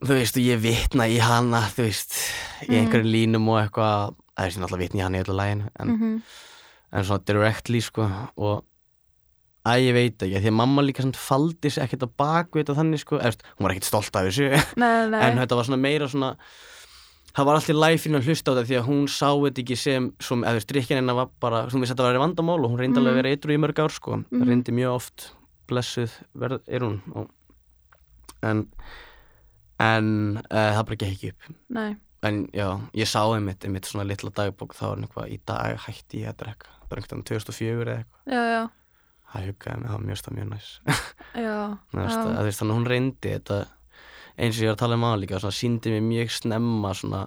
þú veist og ég vitna í hana þú veist í Mhm. einhverjum línum og eitthvað. Það er sem alltaf vitna í hana í öllu læginu en, mm en svona directly sko og að ég veit ekki því að mamma líka samt faldi sig ekkert á bakvita þannig sko. Eftir, hún var ekkert stolt af þessu. Nei, nei, en þetta var svona meira svona það var alltaf læfinn að hlusta á þetta því að hún sá þetta ekki sem, sem eða strikkin hennar var bara, hún vissi að þetta var vandamál og hún reyndi alveg að Mhm. vera eitru í mörg ár sko, Mhm. reyndi mjög oft blessuð verð, er hún. Og, en en uh, það bara gekk upp. Nei, en já, ég sá einmitt, einmitt svona litla dagbók þá var hann eitthvað, í dag hætti ég að drekka. Bara einhvern veginn 2004 eða eitthvað. Já, já, það huggaði mig, það var mjög stað mjög næs að, þannig að hún reyndi þetta eins og ég var að tala um aða líka svona, síndi mér mjög snemma svona,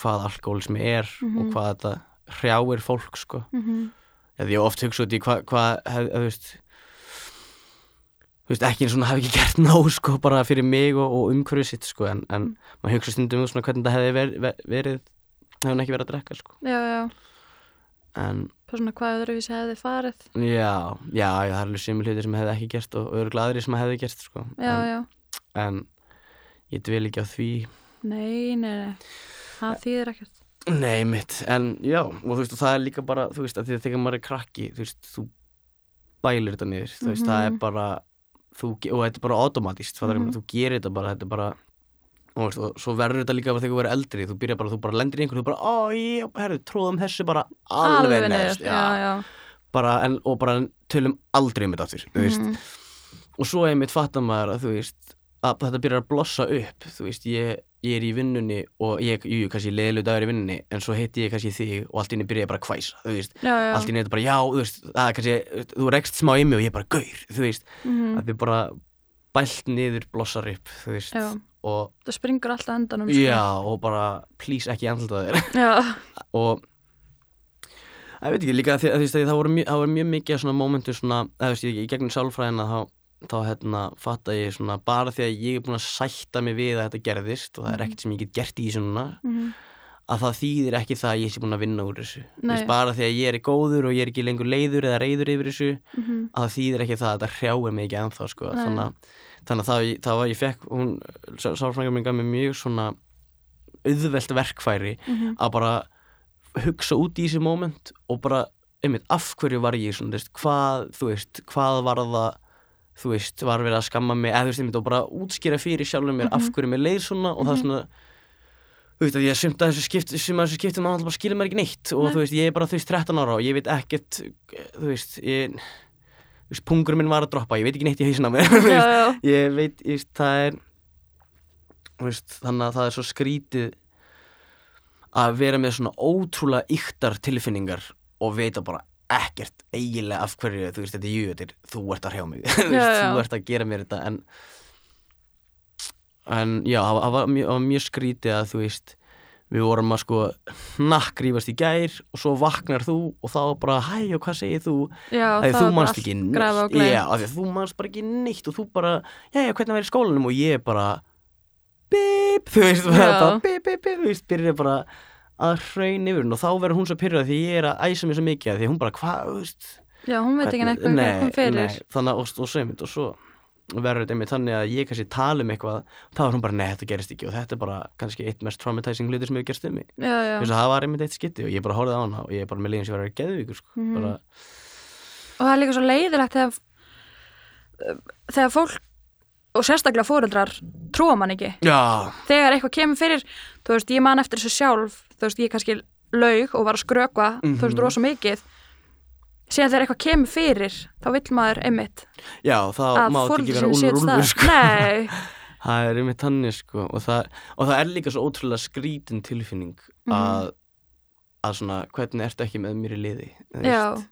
hvað alkoholismi er og Mhm. hvað þetta hrjáir fólk sko. mhm, eða ég hef oft hugsað út í hvað hva, hef, þú veist þú veist, ekki eins og hafi ekki gert nóg sko, bara fyrir mig og, og umhverfið sitt sko, en, en Mm. maður hugsa stundum um svona, hvernig þetta hefði ver, ver, verið hefði hún ekki verið að drekka sko. já, já, en bara svona hvað öðruvísi hefði farið, já, já, já, það er alveg sem hluti sem hefði ekki gert og öðru gladri sem hefði gert sko. já, en, já, en ég dvel ekki á því. Nei, nei, nei, það þýðir ekkert, Nei, mitt, en já, og þú veist, og það er líka bara, þú veist, að því að þegar maður er krakki, þú veist, þú bælir þetta niður, þú veist, það er Mhm. bara, þú, og þetta er bara automatist, mm Mhm. þú gerir þetta bara, þetta er bara, og, svo verður þetta líka þegar þú verður eldri, þú byrjar bara, þú bara lendir í einhverju, þú bara, ó, ég, herru, tróðum þessu bara alveg en, og bara tölum aldrei um þetta aftur, þú veist, mhm, og svo einmitt fattar maður að þú veist að þetta byrjar að blossa upp þú veist, ég, ég er í vinnunni og ég, jú, kannski leiðilegu dagur í vinnunni en svo heiti ég kannski þig og allt í henni byrja bara að hvæsa þú veist, já, já, allt í henni er þetta bara já, þú veist það er kannski, þú rekst smá í mig og ég er bara gaur, þú veist, mhm, að þið bara bælt niður blossar upp, þú veist. Já, og það springur alltaf endanum, sko. já, og bara please ekki andlita þér. Og ég veit ekki líka því að það voru, mjög, mjög mikið svona momentu svona, eða veist, í gegnum sálfræðina þá, þá hérna fatta ég svona bara því að ég er búin að sætta mig við að þetta gerðist og það er Mhm. ekkert sem ég get gert í þessu núna mhm, að það þýðir ekki það að ég sé búin að vinna úr þessu. Veist, bara því að ég er góður og ég er ekki lengur leiður eða reyður yfir þessu mhm, að það þýðir ekki það að þetta hrjáir mig ekki ennþá sko. Þannig að, þannig að það, það var ég fekk hún, sálfræðingar minn gaf mér mjög svona auðvelt verkfæri mhm, að bara hugsa út í þessi moment og bara, einmitt, af hverju var ég svona, þú veist, hvað, þú veist, hvað var það þú veist, var verið að skamma mig eða þú veist, einmitt, og bara útskýra fyrir sjálfum mér af Mhm. hverju mér leið svona og það Mhm. er svona þú veist, að ég sumt að þessu skipt sem að þessu skiptum maður bara skilur mér ekki neitt og Nei. þú veist, ég er bara, þú veist, 13 ára og ég veit ekkert þú veist, ég veist, pungur minn var að droppa, ég veit ekki neitt í hausinn á mér ég veit, ég veist, það er veist, þannig að það er svo skrítið að vera með svona ótrúlega yktar tilfinningar og veita bara ekkert eiginlega af hverju, þú veist, þetta er jú, þetta er þú ert að hrjá mig, Já, já. þú ert að gera mér þetta en en já, það var, var, mjög, mjög skrítið að þú veist við vorum að sko nakkrífast í gær og svo vaknar þú og þá bara hæ og hvað segir þú? Já, það þú allt ekki og neitt. Já, þú manst bara ekki neitt og þú bara, já, já, hvernig í skólanum? Og ég bara bíp, þú veist, bara, bíp, bíp, bíp, þú veist, byrja bara að hraun yfir hún og þá verður hún svo pyrrað því ég er að æsa mig svo mikið því hún bara, hvað, Já, hún veit ekki neitt hvað nei, hún fyrir. nei, þannig og, og einmitt og svo verður þetta einmitt þannig að ég kannski tala um eitthvað þá er hún bara, nei, þetta gerist ekki og þetta er bara kannski eitt mest traumatizing hluti sem hefur gerst um mig Já, já, Þess að það var einmitt eitt skytti og ég bara horfði á hana og ég er bara með liðin sem verður að geðvíkur sko. Mhm. bara, og það er líka svo leiðilegt þegar þegar fólk og sérstaklega fóreldrar trúa mann ekki já, þegar eitthvað kemur fyrir þú veist, ég man eftir þessu sjálf þú veist, ég kannski laug og var að skrökva þú veist, Mhm. rosa mikið síðan þegar eitthvað kemur fyrir þá vill maður einmitt já, þá að má ekki vera úlfur staðar. sko. Nei, það er einmitt þannig sko. og, það, og það er líka svo ótrúlega skrítin tilfinning Mhm. að, að svona, hvernig ertu ekki með mér í liði já veist.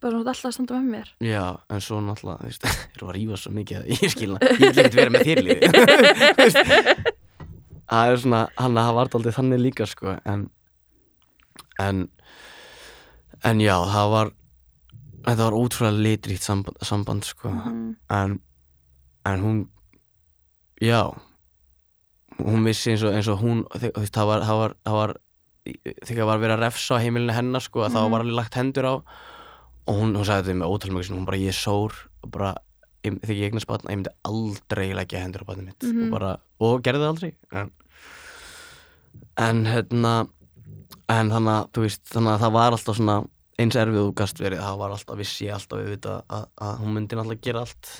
bara þú ert alltaf að standa með mér Já, en svo náttúrulega, þú veist, eru að rífa svo mikið að ég skilna, ég vil ekkert vera með þér veist. Það er svona, hann að það var aldrei þannig líka, sko, en en en já, það var þetta var ótrúlega litrikt samband, samband sko, Mhm. en en hún já hún vissi eins og, eins og hún það var, það var, það var þegar var verið að refsa á heimilinu hennar sko, að þá Mhm. var alveg lagt hendur á og hún, hún sagði þetta með mjög hún bara ég er sór bara ég, þegar ég eignast batna, ég myndi aldrei leggja hendur á batnið mitt Mhm. og bara, og gerði það aldrei en en hérna en þannig að það var alltaf svona eins erfið og gast verið, það var alltaf vissi ég alltaf auðvitað að, að hún myndi náttúrulega gera allt.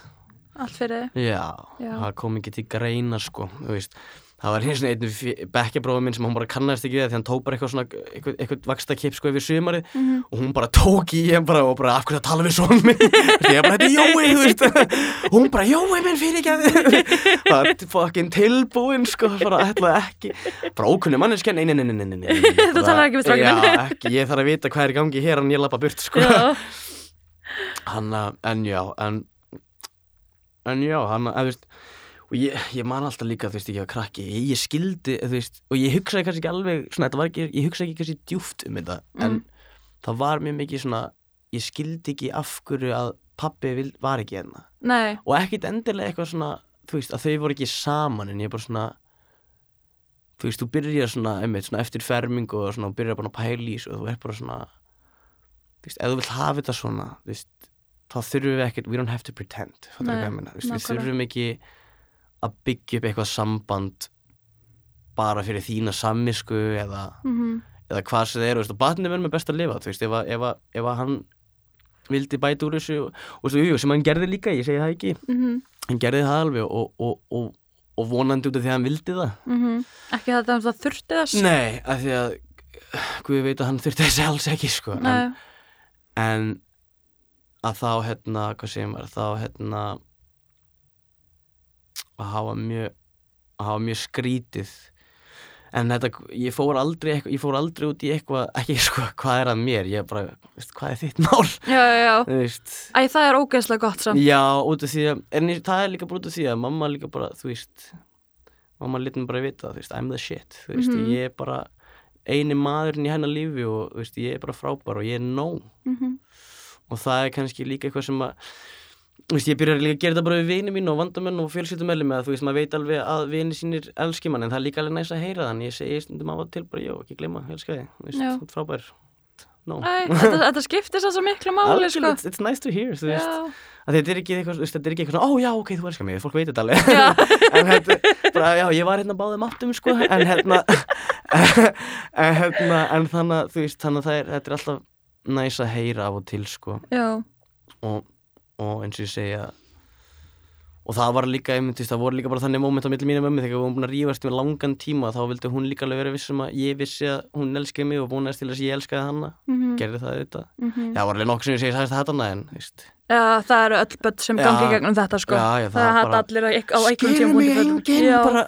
Allt fyrir þig? Já, Já. það kom ekki til greina sko, þú veist Það var eins og einn bekkjabrófi minn sem hún bara kannast ekki við því hann tók bara eitthvað svona eitthvað, eitthvað vaksta kip sko yfir sumarið. Mhm. og hún bara tók í hann bara og bara af hverju að tala við svona minn? Því ég bara þetta er Jói, þú veist. Og hún bara Jói minn fyrir ekki það er fucking tilbúin sko bara ætlaði ekki. Bara ókunni manneskja, nei, nei, nei, nei, nei, nei, Þú talar ekki strákinn minn. Já, ekki, ég þarf að vita hvað er í gangi hér en ég lappa burt sko. Já, hann að, en já, en en já, hann að, þú veist og ég, ég man alltaf líka, þú veist, ég var krakki ég, ég skildi, þú veist, og ég hugsaði kannski ekki alveg, svona, þetta var ekki, ég hugsaði ekki kannski djúft um þetta, en Mm. það var mjög mikið svona, ég skildi ekki af hverju að pappi vil, var ekki hérna. Nei, og ekkit endilega eitthvað svona þú veist, að þau voru ekki saman en ég bara svona þú veist, þú byrjar svona, einmitt, svona eftir fermingu og svona, byrjar bara að pæla í þessu og þú er bara svona þú veist, ef þú vilt hafa þetta svona þú veist, þá þurfum við ekkert we don't have to pretend, Nei, við þurfum ekki að byggja upp eitthvað samband bara fyrir þína sammisku eða, mhm, eða hvað sem það er, veist, og batnið verður með best að lifa veist, ef að, ef að, ef að hann vildi bæta úr þessu og, jú, sem hann gerði líka, ég segi það ekki. Mhm, hann gerði það alveg og, og, og, og vonandi út af því að hann vildi það. Mhm. Ekki þetta að það þurfti þess? Nei, af því að Guð veit að hann þurfti þessi alls ekki sko. en, en að þá hérna, hvað segir maður þá hérna að hafa mjög að hafa mjög skrítið. En þetta, ég fór aldrei ég fór aldrei út í eitthvað, ekki sko hvað er að mér, ég bara, veist, hvað er þitt mál? Já, já, já. Þú veist. Æ, það er ógeðslega gott samt. Já, út af því að, en það er líka bara út af því að mamma líka bara, þú veist mamma mér bara vita, þú veist, I'm the shit þú veist, Mhm. ég er bara eini maðurinn í hennar lífi og þú veist, ég er bara frábær og ég er nóg. Mhm, og það er kannski líka eitthvað sem að þú veist, ég byrjar líka að gera þetta bara við vini mín og vandamenn og fjölskyldumæli með að þú veist, maður veit alveg að vini sínir elski mann en það er líka alveg næst að heyra þann ég segi stundum af og til bara, já, ekki gleyma, elska þig. Þú veist, þú ert frábær. No. Þetta, skiptir svo miklu máli sko. it's, it's nice to hear, þú veist. Þetta er ekki eitthvað, þetta er ekki eitthvað svona, ó já, ok, þú elskar mig, fólk veit þetta alveg. En þetta, bara, já, ég var hérna báðum áttum, sko, en hérna en hérna, en þannig þú veist, þannig að það er, þetta er alltaf næs að heyra af og til, sko. Já, og, og eins og ég segja og það var líka, þú veist, það voru líka bara þannig moment á milli mínu mömmu. Þegar við vorum búin að rífast með langan tíma þá vildi hún líka alveg vera vissum að ég vissi að hún elskaði mig og vonaðist til þess að ég elskaði hana. Mhm, gerði það auðvitað mhm. Já, var alveg nokkuð sem ég segi sæðist þetta en, þú veist. Já, það eru öll börn sem gangi gegnum þetta sko. Já, já, það það bara- allir á, á einhvern Skilur mig enginn bara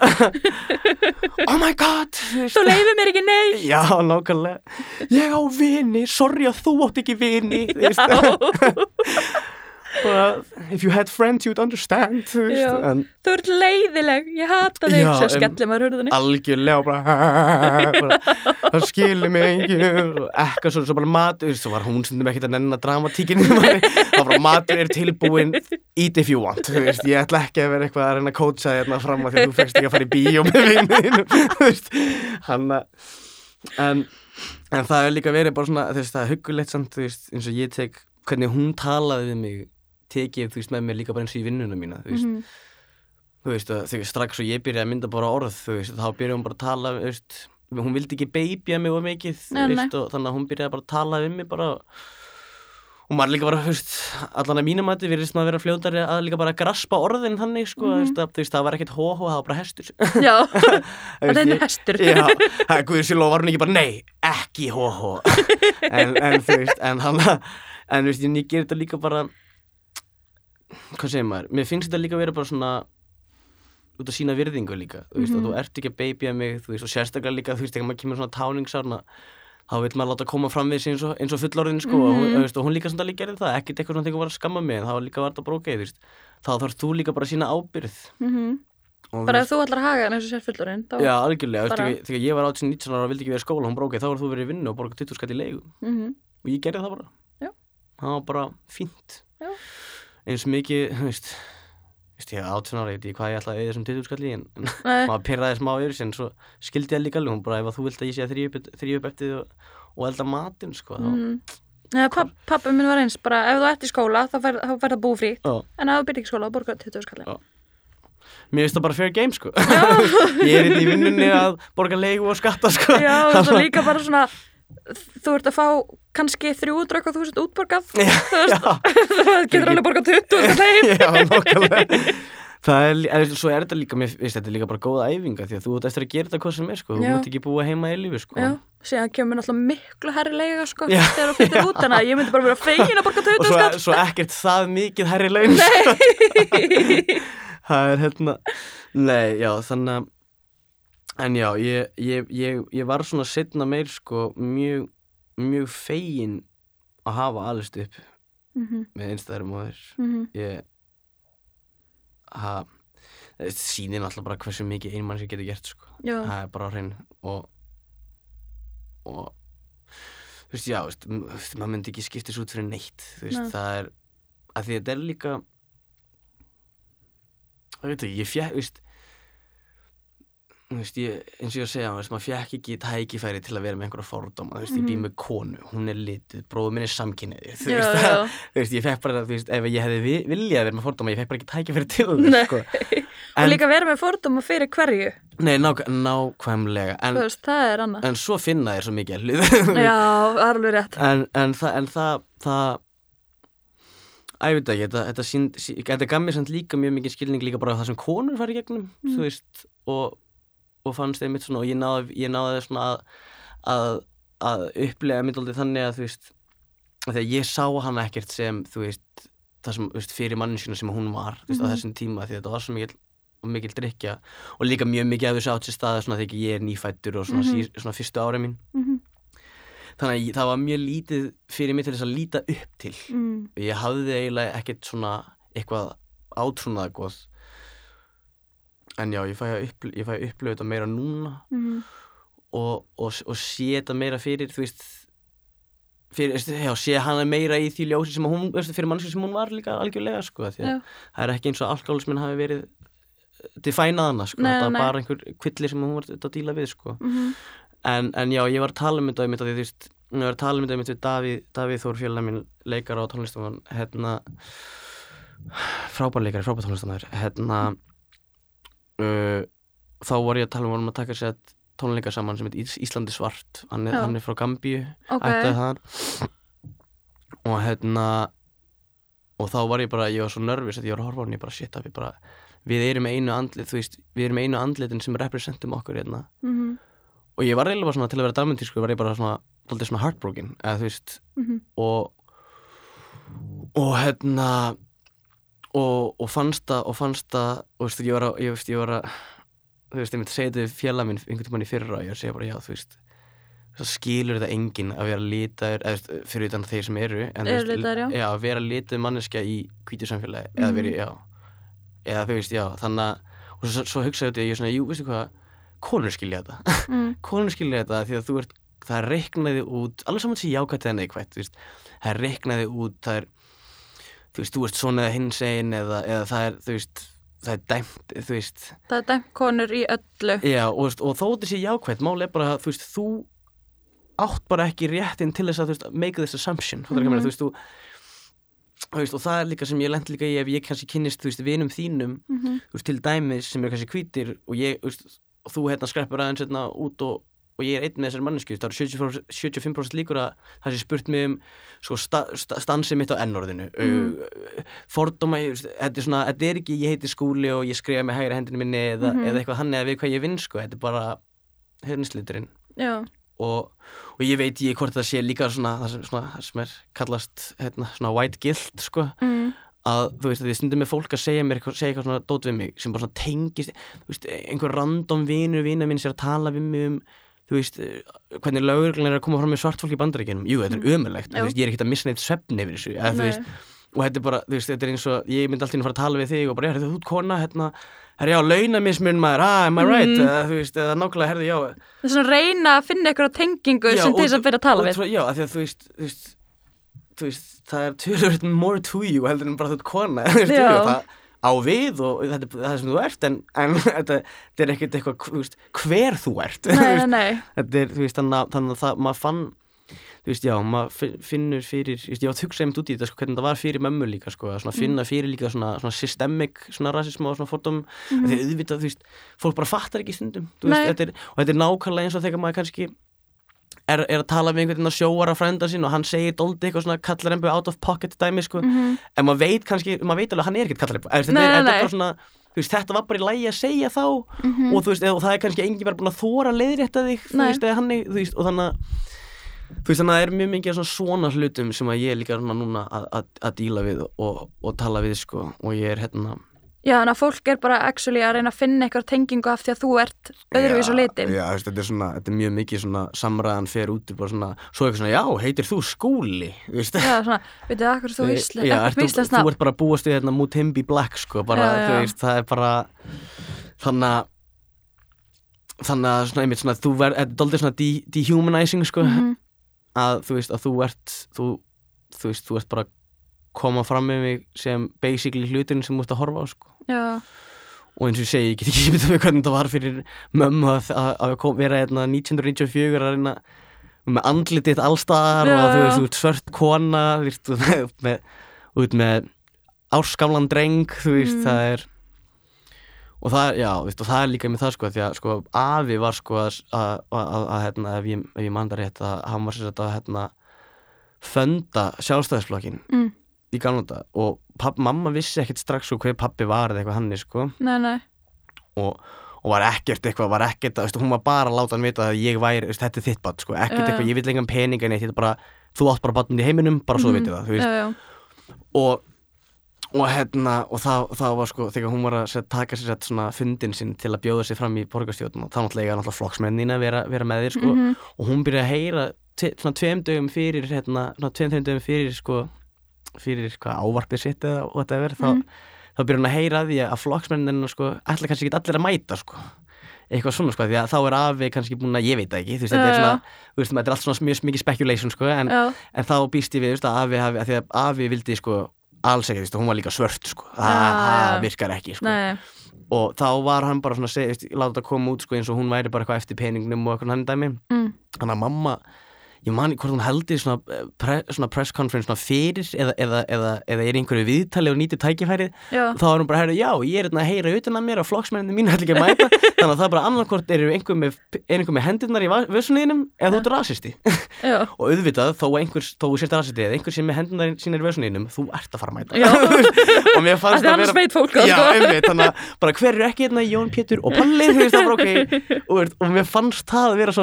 Oh my god þú leifir mér ekki neitt. Já, nákvæmlega. Ég á vini, sorry að þú átt ekki vini. bara, if you had friends you'd understand þú Þú ert leiðileg, ég hata þig Svo skellir maður hurðinni. algjörlega bara, það skilur mig enginn. Og eitthvað svo, svo bara matur svo var hún stundum ekkert að nenna dramatíkinu það var bara matur er tilbúin eat if you want, þú veist, ég ætla ekki að vera eitthvað að reyna að kótsa þérna fram að því að þú fegst ekki að fara í bíó með vinnu þú veist, hann að en, en það er líka verið bara svona, þú veist, það er huggulegt samt, þú veist, eins og ég tek hvernig hún talaði við mig tekið, þú veist, með mér líka bara eins og í vinnuna mína, þú veist, Mhm. þú veist, að þegar strax og ég byrjaði að mynda bara orð, þú veist, þá byrjaði hún bara að tala, þú veist, hún vildi ekki beibja mig of mikið, þú veist, og þannig að hún byrjaði bara að tala við mig bara. Og maður líka bara, þú veist, allan að mínum mati virðist maður vera fljótari að líka bara graspa orðin þannig, sko, veist, að, þú veist, það var ekkert hóhó, það var bara hestur. Já, það er hestur. Já, það er Guður Silva var hún ekki bara, nei, ekki hóhó en, en þú veist, en hann en þú veist, ég gerir þetta líka bara hvað segir maður mér finnst þetta líka að vera bara svona út að sína virðingu líka þú veist, Mhm. að þú ert ekki að beibja mig, þú veist, og sérstaklega líka þú veist, þegar maður kemur svona táningsárna þá vil maður láta koma fram við sig eins og, eins og fullorðin sko, og, hún, Mhm. þú veist, og hún líka samt alveg gerði það, ekkert eitthvað svona þegar hún var að skamma mig en það var líka þetta bara ok, þú veist þá þarf þú líka bara að sína ábyrð Mhm. og, þú Bara veist, ef þú ætlar að haga hann eins og sér fullorinn þá... Já, algjörlega, bara- bara... þegar ég var 18-19 ára og vildi ekki vera í skóla, hún ok, þá var þú verið í vinnu og borga 20 skatt í leigu Mhm. og ég gerði það bara Já. það var bara fínt Já. Eins mikið, þú veist ég 18 ára, ég veit ekki hvað ég ætla að eða þessum 20 skall í en maður pyrraði smá sig en svo skildi ég líka alveg, hún bara ef þú vilt að ég sé að þrýja upp, eftir og, og elda matinn, sko þá, mhm. Nei, papp, pappi minn var eins, bara ef þú ert í skóla þá fær, þá fær það búið frí Já. en ef þú byrja ekki skóla þá borgar 20 skallin Já. mér finnst það bara fair game, sko ég er hérna í vinnunni að borga leigu og skatta, sko Já, og svo líka bara svona þú ert að fá kannski 300 eitthvað þúsund útborgað þú veist, það getur alveg borgað 20 skallin Já, nokkulega Það er, en svo er þetta líka, mér finnst þetta er líka bara góða æfinga því að þú ert eftir að gera þetta hvað sem er sko, þú mútt ekki búa heima í lífi sko. Já, síðan kemur náttúrulega miklu herri leiga sko, Já, þegar þú fyrir út þannig að ég myndi bara vera fegin að borga og 20 svo, skall svo ekkert það mikið herri laun sko. það er hérna nei, já, þannig að en já, ég, ég, ég, ég var svona setna meir sko mjög, mjög fegin að hafa alveg upp Mhm, með einstæðari móðir mhm. ég ha, það sýnir náttúrulega bara hversu mikið einmann sem getur gert sko. Já, það er bara á hreinu. Og og þú veist, já, þú veist, maður myndi ekki skiptis út fyrir neitt þú veist, Nei. það er að því þetta er líka það veit ekki, ég fjæk, þú veist veist, ég, eins og ég segja, veist, maður fjæk ekki tækifæri til að vera með einhverja fordóma, veist, ég bý Mhm. með konu, hún er litið, bróður minn er samkynniði, ég fekk bara, ef ég hefði vi- viljað vera með fordóma, ég fekk bara ekki tækifæri til þess, sko. Og líka vera með fordóma fyrir hverju Nei, ná, nákvæmlega, en, það er annað en svo finna þér svo mikið hluta. Já, það alveg rétt en, en það, en það, það, að ég veit ekki, þetta, þetta, þetta gaf mér samt líka mjög mikið skilning líka bara á það sem konur fari í gegnum, Mm. þú veist, og, og fannst þeim mitt svona, og ég náði, ég náði svona að, að, að upplega mitt aldrei þannig að, þú veist, þegar ég sá hana ekkert sem, þú veist, það sem, þú veist, fyrir manninsina sem hún var, þú veist, á Mhm. þessum tíma, því þetta var svo mikil, og mikil drikja, og líka mjög mikið að þessu sér staða svona þegar ég er nýfættur og svona, Mhm. sí, svona fyrstu ára mín Mhm, þannig að það var mjög lítið fyrir mig til þess að líta upp til mm, ég hafði eiginlega ekkert svona eitthvað átrúnaða góð en já, ég fæ að, fæ að upplöfa þetta meira núna. Mhm, og, og, og sé þetta meira fyrir þú veist fyrir, já, sé hana meira í því ljósi sem hún, fyrir mannski sem hún var líka algjörlega sko, því að það er ekki eins og alkoholismin hafi verið defænað hana, sko, Nei, þetta var bara einhver kvilli sem hún var að díla við, sko. Mhm, en, en já, ég var að tala um þetta því, þú veist, ég var að tala um þetta við Davíð, Davíð Þór félag minn leikara og tónlistamann hérna frábær leikari, frábær tónlistamæður hérna uh, þá var ég að tala um vorum að taka sér tónleika saman sem heit Ís Íslandi svart. Hann er, hann er frá Gambíu Ok, ættaði þaðan og hérna og þá var ég bara, ég var svo nervus að ég var að horfa á hann, ég bara shit að við bara við erum einu andlit, þú veist, við erum einu andlitin sem representum okkur hérna. Mhm, og ég var reyna bara svona til að vera dramatísku var ég bara svona, dálítið svona heartbroken eða þú veist. Mhm, og og hérna og, og fannst það og fannst það og veist, ég var að, ég veist, ég var að þú veist, ég myndi segja þetta fjalla minn einhvern tímann í fyrra og ég var að segja bara já, þú veist það skilur þetta enginn að vera litaður eða þú fyrir utan þeir sem eru en, þú Eru veist, litaðir, já. já, að vera lituð manneskja í hvítu samfélagi eða Mhm. verið, já eða þú veist, já, þannig að og svo, svo hugsaði þetta, ég er svona, jú, veistu hvað konur skilja þetta, mm, konur skilja þetta því að þú ert, það er reiknaði út alveg saman sem jákvæmt eða neikvætt þú veist, það er reiknaði út, það er þú veist, þú ert svona hins einn eða, eða það er, þú veist, það er dæmt, þú veist það er dæmt konur í öllu Já, og, veist, og þó þetta sé jákvæmt, mál er bara að þú veist, þú átt bara ekki réttin til þess að, þú veist, make this assumption, mm. -hmm. þú veist, þú, og það er líka sem ég lent líka í ef ég kannski kynnist, þú veist, vinum þínum, mm þú veist, til dæmis sem eru kannski hvítir og ég, veist, og þú hérna skreppur aðeins hérna út og, og ég er einn með þessari mannesku, það eru 75%, 75 líkur að það sé spurt mig um sko sta, sta, stansið mitt á ennorðinu uh, fordóma, þetta er svona, þetta er ekki ég heiti skúli og ég skrifa með hægri hendinu minni eða, Mhm. eða eitthvað hann eða við hvað ég vinn sko, þetta er bara hérnisliturinn já, og, og ég veit ég hvort það sé líka svona það svona, það sem er kallast hérna, svona white guilt sko. Mm, að þú veist að ég stundum með fólk að segja mér segja eitthvað svona dót við mig sem bara svona tengist veist, einhver random vinur vina minn sér að tala við mig um þú veist, eh, hvernig lögurglan er að koma fram með svartfólk í bandaríkjunum, jú, þetta er ömulegt þú veist, ég er ekkert að missa neitt svefn yfir þessu. Eða, þú veist, og þetta er bara, þú veist, þetta er eins og ég myndi alltaf að fara að tala við þig og bara, þú ert kona, hérna herri, já, launamismun maður, ah, am I right? Mhm. eða, þú veist, eða nákvæmlega, herri, já. Það er svona reyna að finna eitthvað tengingu Já, sem þess að byrja að tala og við. Já, af því að þú veist, þú veist, þú veist það er tölvöld more to you heldur en bara þú ert kona. Þú veist, á við og þetta er það sem þú ert en, en þetta, þetta er ekkert eitthvað þú veist, hver þú ert. Nei, nei, þetta er, þú veist, þannig að, þannig að það, maður fann þú veist, já, maður fi- finnur fyrir veist, ég var að hugsa einmitt út í þetta, sko, hvernig það var fyrir mömmu líka, sko, að svona finna fyrir líka svona, svona systemic, svona rasism og svona fordóm. Mm. því auðvitað, þú veist, fólk bara fattar ekki stundum, veist, þetta er, og þetta er nákvæmlega eins og þegar maður kannski er, er að tala við einhvern veginn á sjóara frænda sín og hann segir doldi eitthvað svona kallarembu out of pocket dæmi, sko, mm en maður veit kannski, maður veit alveg að hann er ekkert kallarembu, þetta, er, þetta er svona veist, þetta var bara í lægi að segja þá. Mhm. og þú veist, og það er kannski engin bara búin að þóra leiðrétta þig, veist, þú veist, og þannig að þú veist, þannig að það er mjög mikið svona, hlutum sem að ég er líka núna að, að, að díla við og, og tala við, sko, og ég er hérna já, þannig að fólk er bara actually að reyna að finna eitthvað tengingu af því að þú ert öðruvís á litin Já, þú þetta er svona, þetta er mjög mikið svona samræðan fer út í bara svona, svo eitthvað svona, já, heitir þú skúli, þú veist. Já, svona, veitu, akkur þú íslensk akkur þú þú, íslensk þú nafn. ert bara búast við hérna Mutimbi Black, sko, bara, Já, þú já. veist, það er bara þannig að þannig að svona, einmitt svona, þú verð, þetta er daldið svona de dehumanizing, sko, Mhm. að þú veist, að þú ert þú, þú veist, þú ert bara koma fram með mig sem basically hlutin sem þú ert að horfa á, sko já, og eins og ég segi, ég get ekki myndið með hvernig það var fyrir mömmu að, að, að kom, vera hérna 1994 að reyna með andlitið allstaðar og þú já. veist, þú ert svört kona þú veist, þú veist, með, árskamlan dreng þú veist, Mm. það er og það já, þú veist, og það er líka með það sko, því að sko, afi var sko að, að, að, að hérna, ef ég, ef ég mandar rétt að hann var sér að hérna fönda sjálfstæðisflokkin mm, í þetta og papp, mamma vissi ekkert strax svo hver pappi var eða eitthvað hann sko. Nei, nei. Og, og var ekkert eitthvað, var ekkert veist, hún var bara að láta hann vita að ég væri veist, þetta er þitt bat, sko, ekkert já. eitthvað, ég vil engan pening en eitt, þetta er bara, þú átt bara batnum í heiminum bara svo mm vitið það, veist. Já, og, og hérna, og það, það var sko, þegar hún var að taka sér sett svona fundin sinn til að bjóða sér fram í borgarstjórn og þá náttúrulega náttúrulega flokksmennin að vera, vera með þér, sko, Mhm. og hún byrjaði að heyra svona tveim dögum fyrir, hérna, svona tveim, tveim dögum fyrir, sko, fyrir hvað ávarpið sitt eða whatever, þá, Mhm. þá byrjar hún að heyra því að flokksmennin sko, ætla kannski ekki allir að mæta sko. eitthvað svona sko, því að þá er afi kannski búin að ég veit það ekki, þú veist, þetta er svona þú veist, þetta er allt svona mjög mikið speculation sko, en, en þá býst ég við, þú veist, að afi hafi, að því að afi vildi sko, alls ekki, þú veist, hún var líka svört sko, það það virkar ekki sko. nei, og þá var hann bara svona, seg, veist, láta þetta koma út sko, eins og hún væri bara eitthvað eftir peningnum og eitthvað hann dæmi, mm, þannig að mamma ég mani hvort hún heldur svona, eh, pre, svona press conference svona fyrir eða, eða, eða, eða er einhverju viðtali og nýti tækifærið já, þá er hún bara að heyra, já, ég er hérna að heyra utan að mér og flokksmenninni mín ætla ekki að mæta. Þannig að það er bara annarkvort er einhver með, er með hendurnar í vössunniðinum eða þú ert rasisti. Og auðvitað þó einhver, þó sért rasisti eða einhver sem með hendurnar sínar í vössunniðinum þú ert að fara að mæta. Já. og mér það fannst er annars veit fólk sko. Þannig að bara hver er ekki hérna Jón Pétur og Palli, og, mér fannst það að vera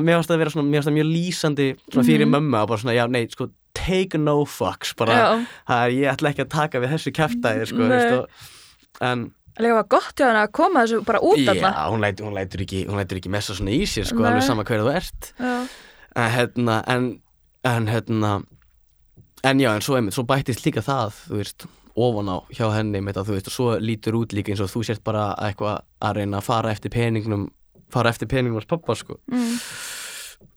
mér fannst það að vera mjög lýsandi svona fyrir mömmu að bara svona, já, nei, sko take no fucks, bara Já. það er, ég ætla ekki að taka við þessu kæftæði, sko, veist og, en, Líka var gott hjá henni að koma þessu bara út Já, alltaf. hún lætur, hún lætur ekki, ekki messa svona í sér, sko, Nei. alveg sama hver þú ert. Já. En hérna, en, en hérna, en já, en svo einmitt, svo bættist líka það, þú veist, ofan á hjá henni, með það, þú veist, og svo lítur út líka eins og þú sért bara eitthvað að reyna að fara eftir peningnum, fara eftir peningnum hans pappa, sko. Mm.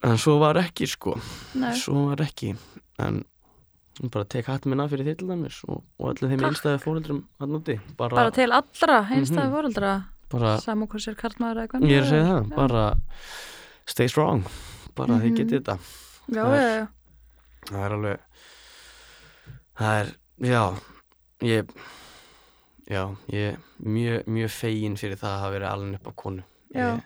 En svo var ekki, sko, Nei. svo var ekki, en bara tek hatt minna fyrir til dæmis og, og allir þeim Takk. einstæði fóreldrum að núti, bara, Bara til allra einstæði Mhm. fóreldra. bara, Saman hvað sér karlmaður eða hvað. ég er að segja það, bara stay strong, bara þið Mhm. getið þetta. Já, það já, er- já. það er alveg það er, já ég já, ég er mjög, mjög fegin fyrir það að hafa verið alveg upp á konu Já. ég,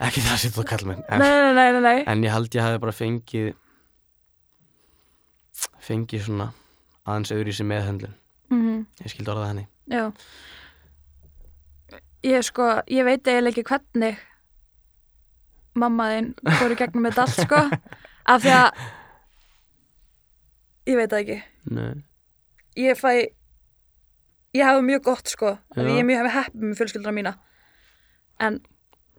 ekki það að setja á kallmenn en, Nei, nei, nei, nei, nei. en ég held ég hafi bara fengið fengið svona aðeins öðru í sig meðhöndlun Mm ég skildi orða henni Já. Ég sko, ég veit eiginlega ekki hvernig mamma þinn fór í gegnum þetta allt, sko. Af því að, ég veit það ekki. Nei. Ég fæ, ég hafa mjög gott, sko. Ég er mjög heppið með fjölskylduna mína. En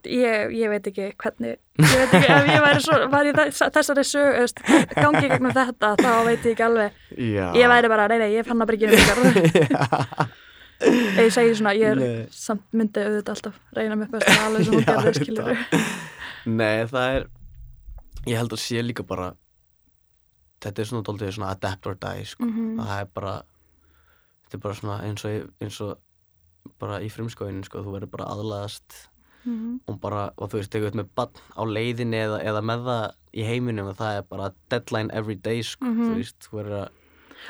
ég, ég veit ekki hvernig, ég veit ekki, ef ég væri svo, var ég þessari sög, gangi í gegnum þetta, þá veit ég ekki alveg. já Ég væri bara, nei, nei, ég fann að bryggja ég segi svona, ég er Nei. samt myndi auðvitað alltaf reyna mig best að alveg sem hún gerði skilur Nei, það er ég held að sé líka bara þetta er svona dóltið svona adapt or die sko. Mhm. það er bara þetta er bara svona eins og, í- eins og bara í frumskóinu sko, þú verður bara aðlaðast Mhm. og bara, og þú veist, þegar þú ert með bann á leiðinni eða, eða með það í heiminum og það er bara deadline every day sko, Mhm. þú veist, þú verður að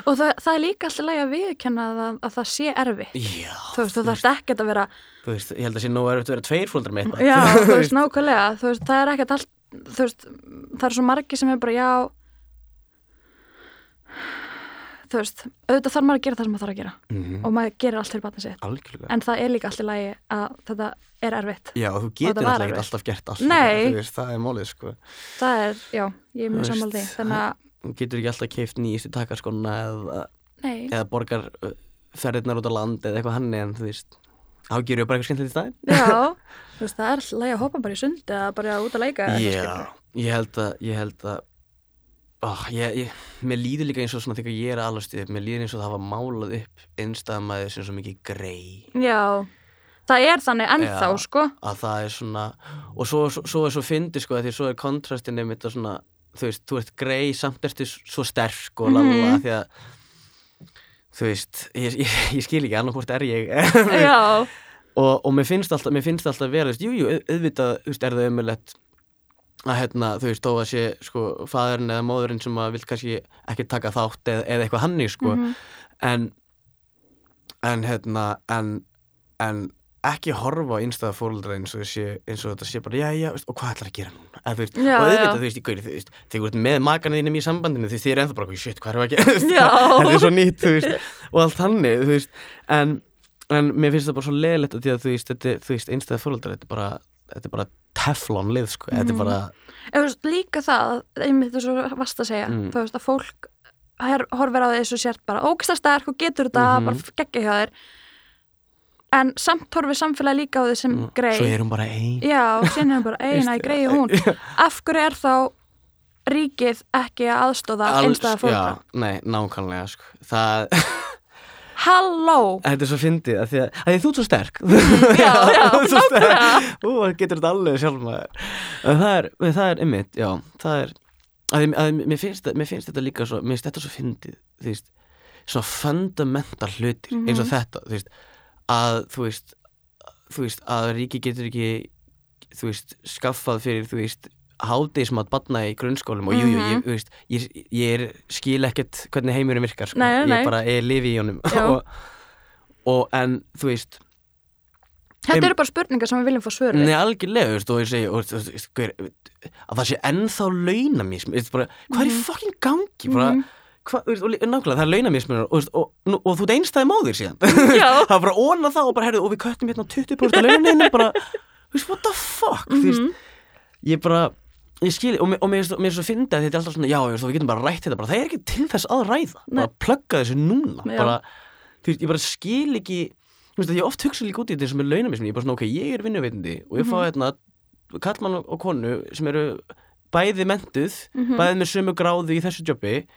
og það, það er líka alltaf lægi að viðkenna að, að það sé erfitt. Já, þú veist, þú þarfst ekkert að vera þú veist, ég held að sé nú erfitt að vera tveir fóldrar með eitthvað. Já, þú veist, nákvæmlega. Þú veist, það er ekkert allt þú veist, það er svo margi sem er bara, já þú veist, auðvitað þarf maður að gera það sem maður þarf að gera. Mhm, og maður gerir allt fyrir batnið sitt. Algjörlega. En það er líka alltaf lægi að þetta er erfitt. Já, þú þetta getur alltaf ekki alltaf gert allt Nei. þú veist, það er málið sko. Það er, já, ég er Þú mjög því. Þannig að, þú getur ekki alltaf keift nýjustu takarskona eða, eða borgar uh, ferðirnar út á land eða eitthvað hann en þú veist þá gerur við bara eitthvað skemmtilegt í staðinn. Já, þú veist, það er alltaf að hoppa bara í sundi eða bara út að leika ég held að ég held að ó, ég, ég, mér líður líka eins og svona þegar ég er alveg stuð mér líður eins og það hafa málað upp einstæðamæði sem svo mikið grei Já, það er þannig ennþá, Já. sko að það er svona og svo, svo, svo er svo fyndi sko því svo er kontrastin einmitt að svona þú veist, þú ert grei samt ertu s- svo sterk og lalla Mhm. því að þú veist, ég, ég, skil ekki annarkvort er ég Já, og, og mér finnst alltaf, mér finnst alltaf vera, þú veist, jú, jú, au- auðvitað, þú veist, er það ömulegt að hérna, þú veist, þó að sé, sko, fæðurinn eða móðurinn sem að vil kannski ekki taka þátt eða, eða eitthvað hannig, sko, Mhm. en, en, hérna, en, en ekki horfa á einstæða fóreldra eins og, sé, eins og þetta sé bara, já, já, veist, og hvað ætlar að gera núna? Þú veist, Já, og auðvitað, þú veist, í gauri, þú veist, þegar þú ert með makana þínum í sambandinu, þú veist, þið er ennþá bara, shit, hvað er að gera? Þetta er svo nýtt, þú veist, og allt hannig, þú veist, en, en mér finnst það bara svo leðilegt að því að þú veist, veist, einstæða fóreldra, þetta er bara, þetta er bara teflon lið, sko, þetta er Mhm. bara, veist, líka það, einmitt þú svo vast að segja, Mm. þú veist, að fólk horfir á þessu sért bara ógsta sterk og getur þetta Mhm. bara geggja hjá þér en samt horfir samfélagi líka á því sem grei svo er hún bara ein. Já, síðan er hann bara eina í grei hún Af hverju er þá ríkið ekki að aðstóða einstæða fóldra? Já, nei, nákvæmlega, sko, það, Halló! Þetta er svo fyndið að því að, að því þú ert svo sterk Já, já, nákvæmlega. Þú getur þetta alveg sjálf maður En það er, það er ymmit, já Það er, að, því- að, mér, finnst, mér finnst þetta líka svo Mér finnst þetta svo fyndið Þú veist, svona fundamental hlutir Mhm. eins og þetta, þú veist að, þú veist þú veist, að ríki getur ekki þú veist, skaffað fyrir, þú veist hádeismat batna í grunnskólum og jú, jú, ég, Mhm. ég, ég er, skil ekkert hvernig heimurinn virkar, sko. Nei, nei, ég bara, ég lifi í honum og, og en, þú veist Þetta eru bara spurningar sem við viljum fá svör við. Nei, algjörlega, veist, og ég segi og, veist, hver, að það sé ennþá bara, hvað er í Mhm. fucking gangi, bara, hvað, þú veist, og nákvæmlega, það er launamism og, og, og, og þú ert einstæði móðir síðan það var bara óna það og bara, herrðu, og við köttum hérna 20% af launinu, bara, what the fuck, veist, Mhm. ég bara ég skil, og, mér- og mér er svo- svo fyndið að þetta er alltaf svona, já, við getum bara rætt þetta bara, það er ekki til þess að ræða, bara plugga þessu núna. Bara, þú veist, ég bara skil ekki þú veist að ég oft hugsa líka út í þetta sem er launamismin, ég er bara svona ok, ég er vinnuveitandi og ég fá Mhm. hérna kallmann og konu sem eru bæði mentuð, Mhm. bæði með sömu gráðu í þessu jobbi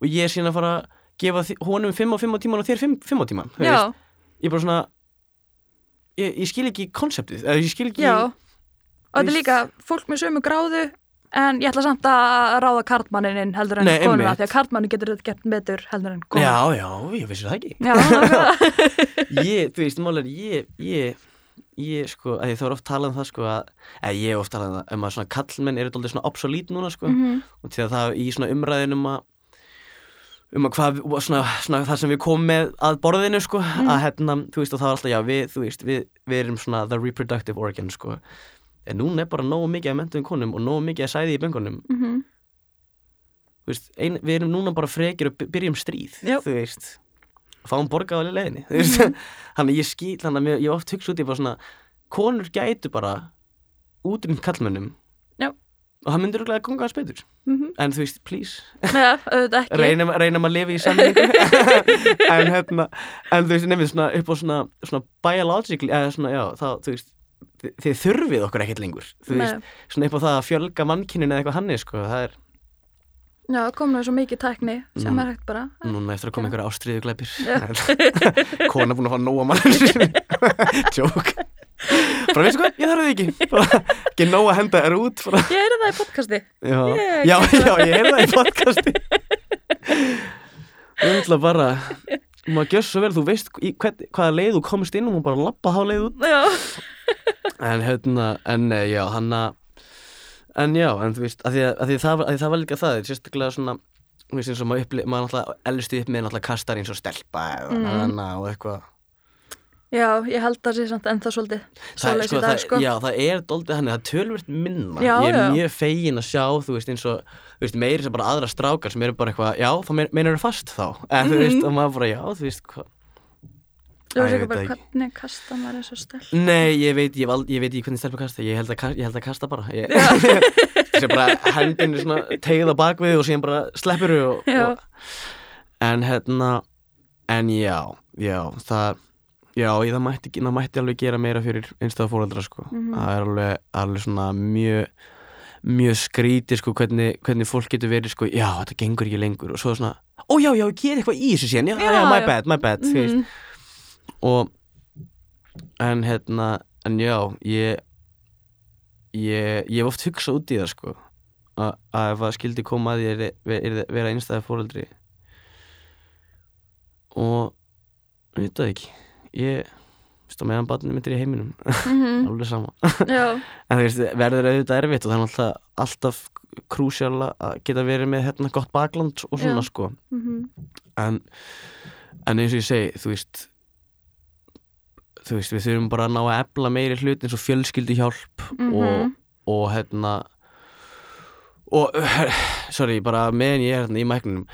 og ég er síðan að fara að gefa honum 5 og 5 á tíman og þér 5, 5 á tíman ég er bara svona ég, ég skil ekki konseptið, ég skil ekki Og þetta er líka fólk með sömu gráðu en ég ætla samt að ráða kartmanninn heldur en Nei, konuna því að kartmannin getur þetta gert betur heldur en konuna Já, já, ég vissi það ekki. Já, ég, þú veist, málega ég, ég, ég, sko, að ég þá er oft talað um það, sko, að, eða ég er oft talað um það, um að svona kallmenn eru doldið svona obsolít núna, sko, Mhm. og til að það í svona umræðin um að, um að hvað, svona, svona það sem við komum með að borðinu, sko, að hérna, þú veist, og það var alltaf, já, við, þú veist, við, við erum svona the reproductive organ, sko, en núna er bara nógu mikið að mentuðum konum og nógu mikið að sæði í þú veist, ein, við erum núna bara frekir og by- byrjum stríð, Já. þú veist. Fáum borgað á leiðinni þú veist, þannig að ég skil, þannig að ég oft hugsa út í bara svona, konur gætu bara útrýmt kallmönnum Já. og það myndir örugglega að gonga hans betur. Mhm. en þú veist, please, ekki. Reynum, reynum að lifa í samlingu en hérna en þú veist, nefnir svona upp á svona, svona biologically, eða svona, já, þá, þú veist þið, þurfið okkur ekkert lengur. Þú Nei. veist, svona upp á það að fjölga mannkyninu eða eitthvað hannig, sko, það er Já, það kom nú svo mikið tækni sem Nú. er hægt bara. Núna eftir að koma einhverja ástriðu glæpir. Kona búin að fá nóga mann Jók Bara veistu hvað, ég þarf þið ekki. Bara, Ekki nóg að henda þér út bara, Ég heyrði það í podcasti. Já, Ég- já, já, ég heyrði það í podcasti. Ég ætla bara Maður gjör svo vel, þú veist í hvern, hvaða leið þú komist inn og maður bara lappa þá leið út. Já, En hérna, en nei, já, hann að En já, en þú veist, að því að, því það, var- að því það var líka það, sérstaklega svona Þú veist eins og maður upplif, maður náttúrulega elstu upp með náttúrulega kastar eins og stelpa Mhm. hana og eitthvað já, ég held að sé samt ennþá svolítið Það, sko, dag, það, sko Já, það er doldið hann, það tölvert minna Já, Ég er já. mjög fegin að sjá, þú veist, eins og Þú veist, meiri sem bara aðra strákar sem eru bara eitthvað Já, þá mein- meinar þú fast þá En þú Mhm. veist, og maður bara, já, þú veist hvað Þú veist ekki bara hvernig kastan var eins og stel Nei, ég veit, ég, val, ég veit ekki hvernig stelpa kasta Ég held að, ég held að kasta bara. Ég sé bara hendinu svona tegð á bakvið og síðan bara sleppur og, og, En hérna En já, já, það Já, ég, það, mætti, það mætti alveg gera meira fyrir einstæða fóreldra sko. Mhm. Það er alveg, alveg svona mjög mjög skrítið sko hvernig, hvernig fólk getur verið sko, já þetta gengur ekki lengur og svo svona, ó já já, ég ger eitthvað í þessu síðan. Já, já, Já, my bad, my bad mm Mhm. Og en hérna, en já ég ég, ég hef oft hugsað út í það sko að að ef það skildi koma að ég er, er, vera einstæða fóreldri og ég veit það ekki ég að meðan barnið mitt er í heiminum Mhm. alveg sama en þú veist, verður auðvitað erfitt og það er alltaf, alltaf krúsjál að geta verið með hérna gott bakland og svona Já. sko mhm. en, en eins og ég segi, þú veist þú veist, við þurfum bara að ná að efla meiri hlut eins og fjölskyldi hjálp Mhm. og, og hérna og, sorry, bara meðan ég er hérna í mæknunum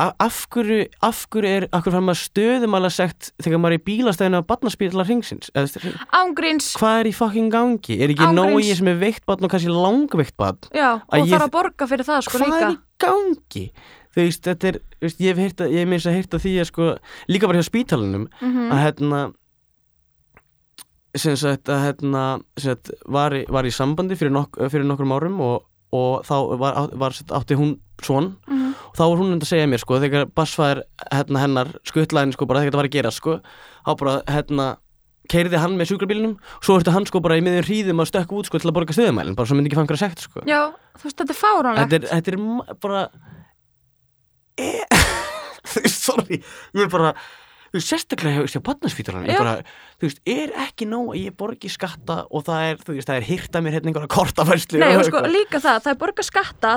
af, hverju, af hverju er af hverju fann maður stöðumalega segt þegar maður er í bílastæðinu á barnaspílar hringsins Ángríns, hvað er í fucking gangi? Er ekki Ángríns. nóg ég sem er veikt barn og kannski langveikt barn? já, Að og þarf að borga fyrir það sko hvað líka er í gangi? Þú veist, þetta er, veist, ég hef heyrt að, ég hef meins að heyrt að því að sko, líka bara hjá spítalunum, Mhm. að hérna, sem sagt, að hérna, sem sagt, var í, var í sambandi fyrir, nok fyrir nokkrum árum og, og þá var, var sagt, átti hún svon Mhm. og þá var hún að segja mér, sko, þegar bassfæður hérna, hennar skuttlæðin, sko, bara þegar þetta var að gera, sko, þá bara, hérna, keiriði hann með sjúkrabílnum svo ertu hann sko bara í miður hríðum að stökka út sko til að borga stöðumælinn, bara svo myndi ekki einhverja sekt sko. Já, þú veist, þetta er fáránlegt þetta er, þetta er bara e... sorry ég er bara, veist, sérstaklega hjá barnaspítalan, ég Já. bara þú veist, er ekki nóg að ég borgi skatta og það er, þú veist, það er hýrta mér hérna einhverja kortafærslu Nei, og sko, líka það, það er borga skatta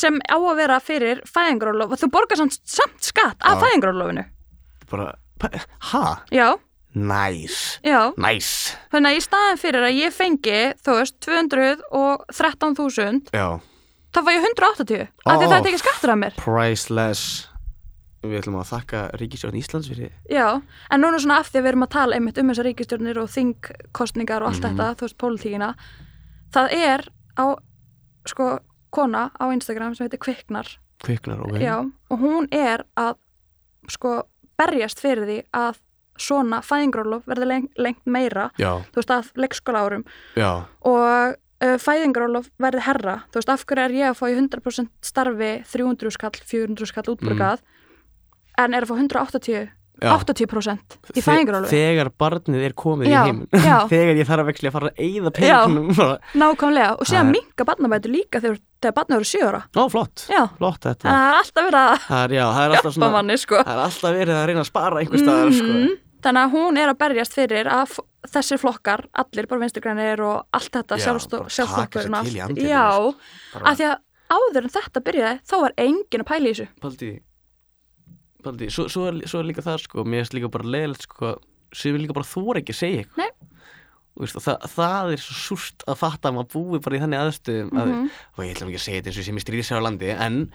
sem á að vera fyrir fæðingarólof og þú borgar samt, samt skatt af fæðingarólofinu bara, ha, Já, nice. Já, nice, þannig að í staðin fyrir að ég fengi, þú veist, 213.000 já. þá fæ ég 180 af því það er tekið skattur af mér. Priceless við ætlum að þakka Ríkisjórn Íslands fyrir Já, en núna svona af því að við erum að tala einmitt um þessar ríkistjórnir og þingkostningar og allt Mhm. þetta, þú veist, pólitíkina það er á sko, kona á Instagram sem heitir Kviknar. Kviknar og Já, og hún er að sko berjast fyrir því að svona fæðingarólof verði lengt, lengt meira já, þú veist að leikskóla árum já, og uh, fæðingarólof verði herra þú veist af hverju er ég að fá í 100% starfi 300 skall, 400 skall útbrukað en er að fá 180 Mm. já. 80% í fæðingarólof Þegar barnið er komið Já, í heiminn. Þegar ég þarf að vexli að fara að eyða peningum nákvæmlega og síðan er- minka barnabætur líka þegar, þegar barnið eru 7 ára Ó, flott, já, flott þetta en það er alltaf verið að Það er, það er hjálpa svona manni sko Það er alltaf verið að reyna að spara einhver staðar sko. Mhm. Þannig að hún er að berjast fyrir að þessir flokkar, allir bara vinstrigrænir og allt þetta andlitinu, Já, af því að áður en þetta byrjaði þá var enginn að pæla í þessu. Paldi svo, svo, er, svo er líka það sko Mér er líka bara leðilegt sko sem líka bara þóra ekki að segja eitthvað veist, það, það er svo súrt að fatta að maður búi bara í þannig aðstöðum að, Mhm. og ég ætla nú ekki að segja þetta eins og sem ég stríði sér á landi en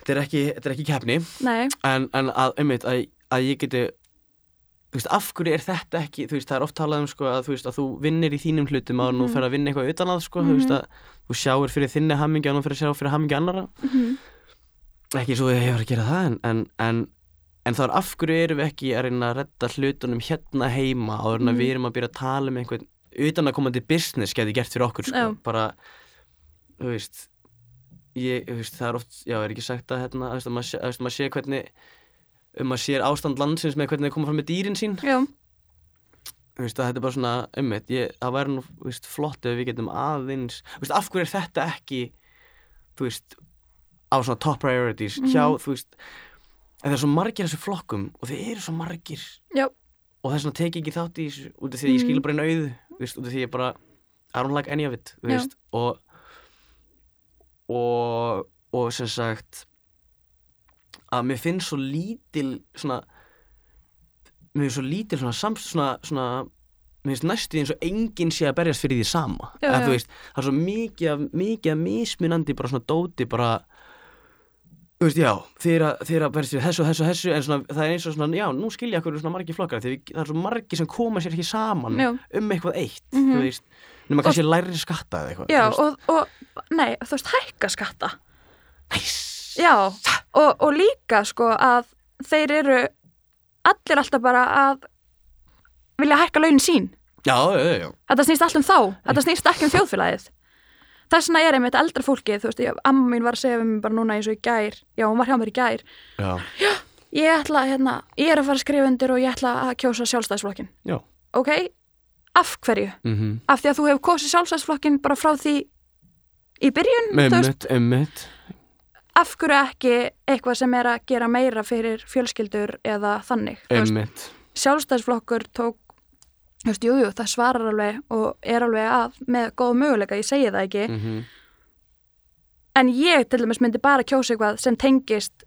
þetta er ekki, þetta er ekki Nei, en, en að, einmitt, að, að ég geti þú veist, af hverju er þetta ekki þú veist, það er oft talað um sko að þú veist að þú vinnir í þínum hlutum að nú Mhm. fer að vinna eitthvað utan að sko, þú veist að þú sjáir fyrir þinni hammingja og nú fer að sjá fyrir hammingja annara Mhm. Ekki svo ég hefur að gera það en, en, en, en þá er af hverju erum við ekki að reyna að redda hlutunum hérna heima áður en að Mhm. við erum að byrja að tala um einhvern utan að komandi business geti gert fyrir okkur sko. Bara þú veist ég, þú veist, það er oft, já, er ekki sagt að hérna, þú veist, að maður sé, hvernig um maður sér ástand landsins með hvernig þeir koma fram með dýrin sín já, veist, að þetta er bara svona ummitt, það væri nú, veist, flott ef við getum aðeins, veist, af hverju er þetta ekki veist á svona top priorities hjá, Mhm. þú veist en það er svo margir þessu flokkum og þeir eru svo margir. Já, og þess vegna tek ég ekki þátt í þessu út af því að ég Mhm. skilur bara einu auðu þú veist, út af því ég bara I don't like any of it þú veist, og og og sem sagt að mér finnst svo lítil svona mér finnst svo lítil svona samt svona, svona mér finnst næstu því eins og enginn sé að berjast fyrir því sama. Já, þú veist, það er svo mikið mikið mismunandi bara svona dóti bara þú veist, já, er að, er að berjast fyrir þessu, þessu, þessu en svona, það er eins og svona, já, nú skilja hverju svona margir flokkar við- það er svo margir sem koma sér ekki saman Já. um eitthvað eitt, Mhm. þú veist nema kannski læri skatta eða eitthvað já og, og, nei, þú veist, hækka skatta. Næs. Já, og, og líka sko að þeir eru allir alltaf bara að vilja hækka launin sín. já, já, já, Þetta snýst allt um þá, þetta snýst ekki um þjóðfélagið. Þess vegna er einmitt eldra fólkið, þú veist, ég, amma mín var að segja við mig bara núna eins og í gær, já, hún var hjá mér í gær, já, ég ætla, hérna, ég er að fara að skrifa undir og ég ætla að kjósa sjálfstæðisflokkin. já. Ok, af hverju? Mm Af því að þú hefur kosið sjálfstæðisflokkin bara frá því í byrjun, Ummitt, ummitt af hverju ekki eitthvað sem er að gera meira fyrir fjölskyldur eða þannig, Ummitt sjálfstæðisflokkur tók þú veist, jú, jú, það svarar alveg og er alveg að með góða möguleika, ég segi það ekki. Mm en ég til dæmis myndi bara kjósa eitthvað sem tengist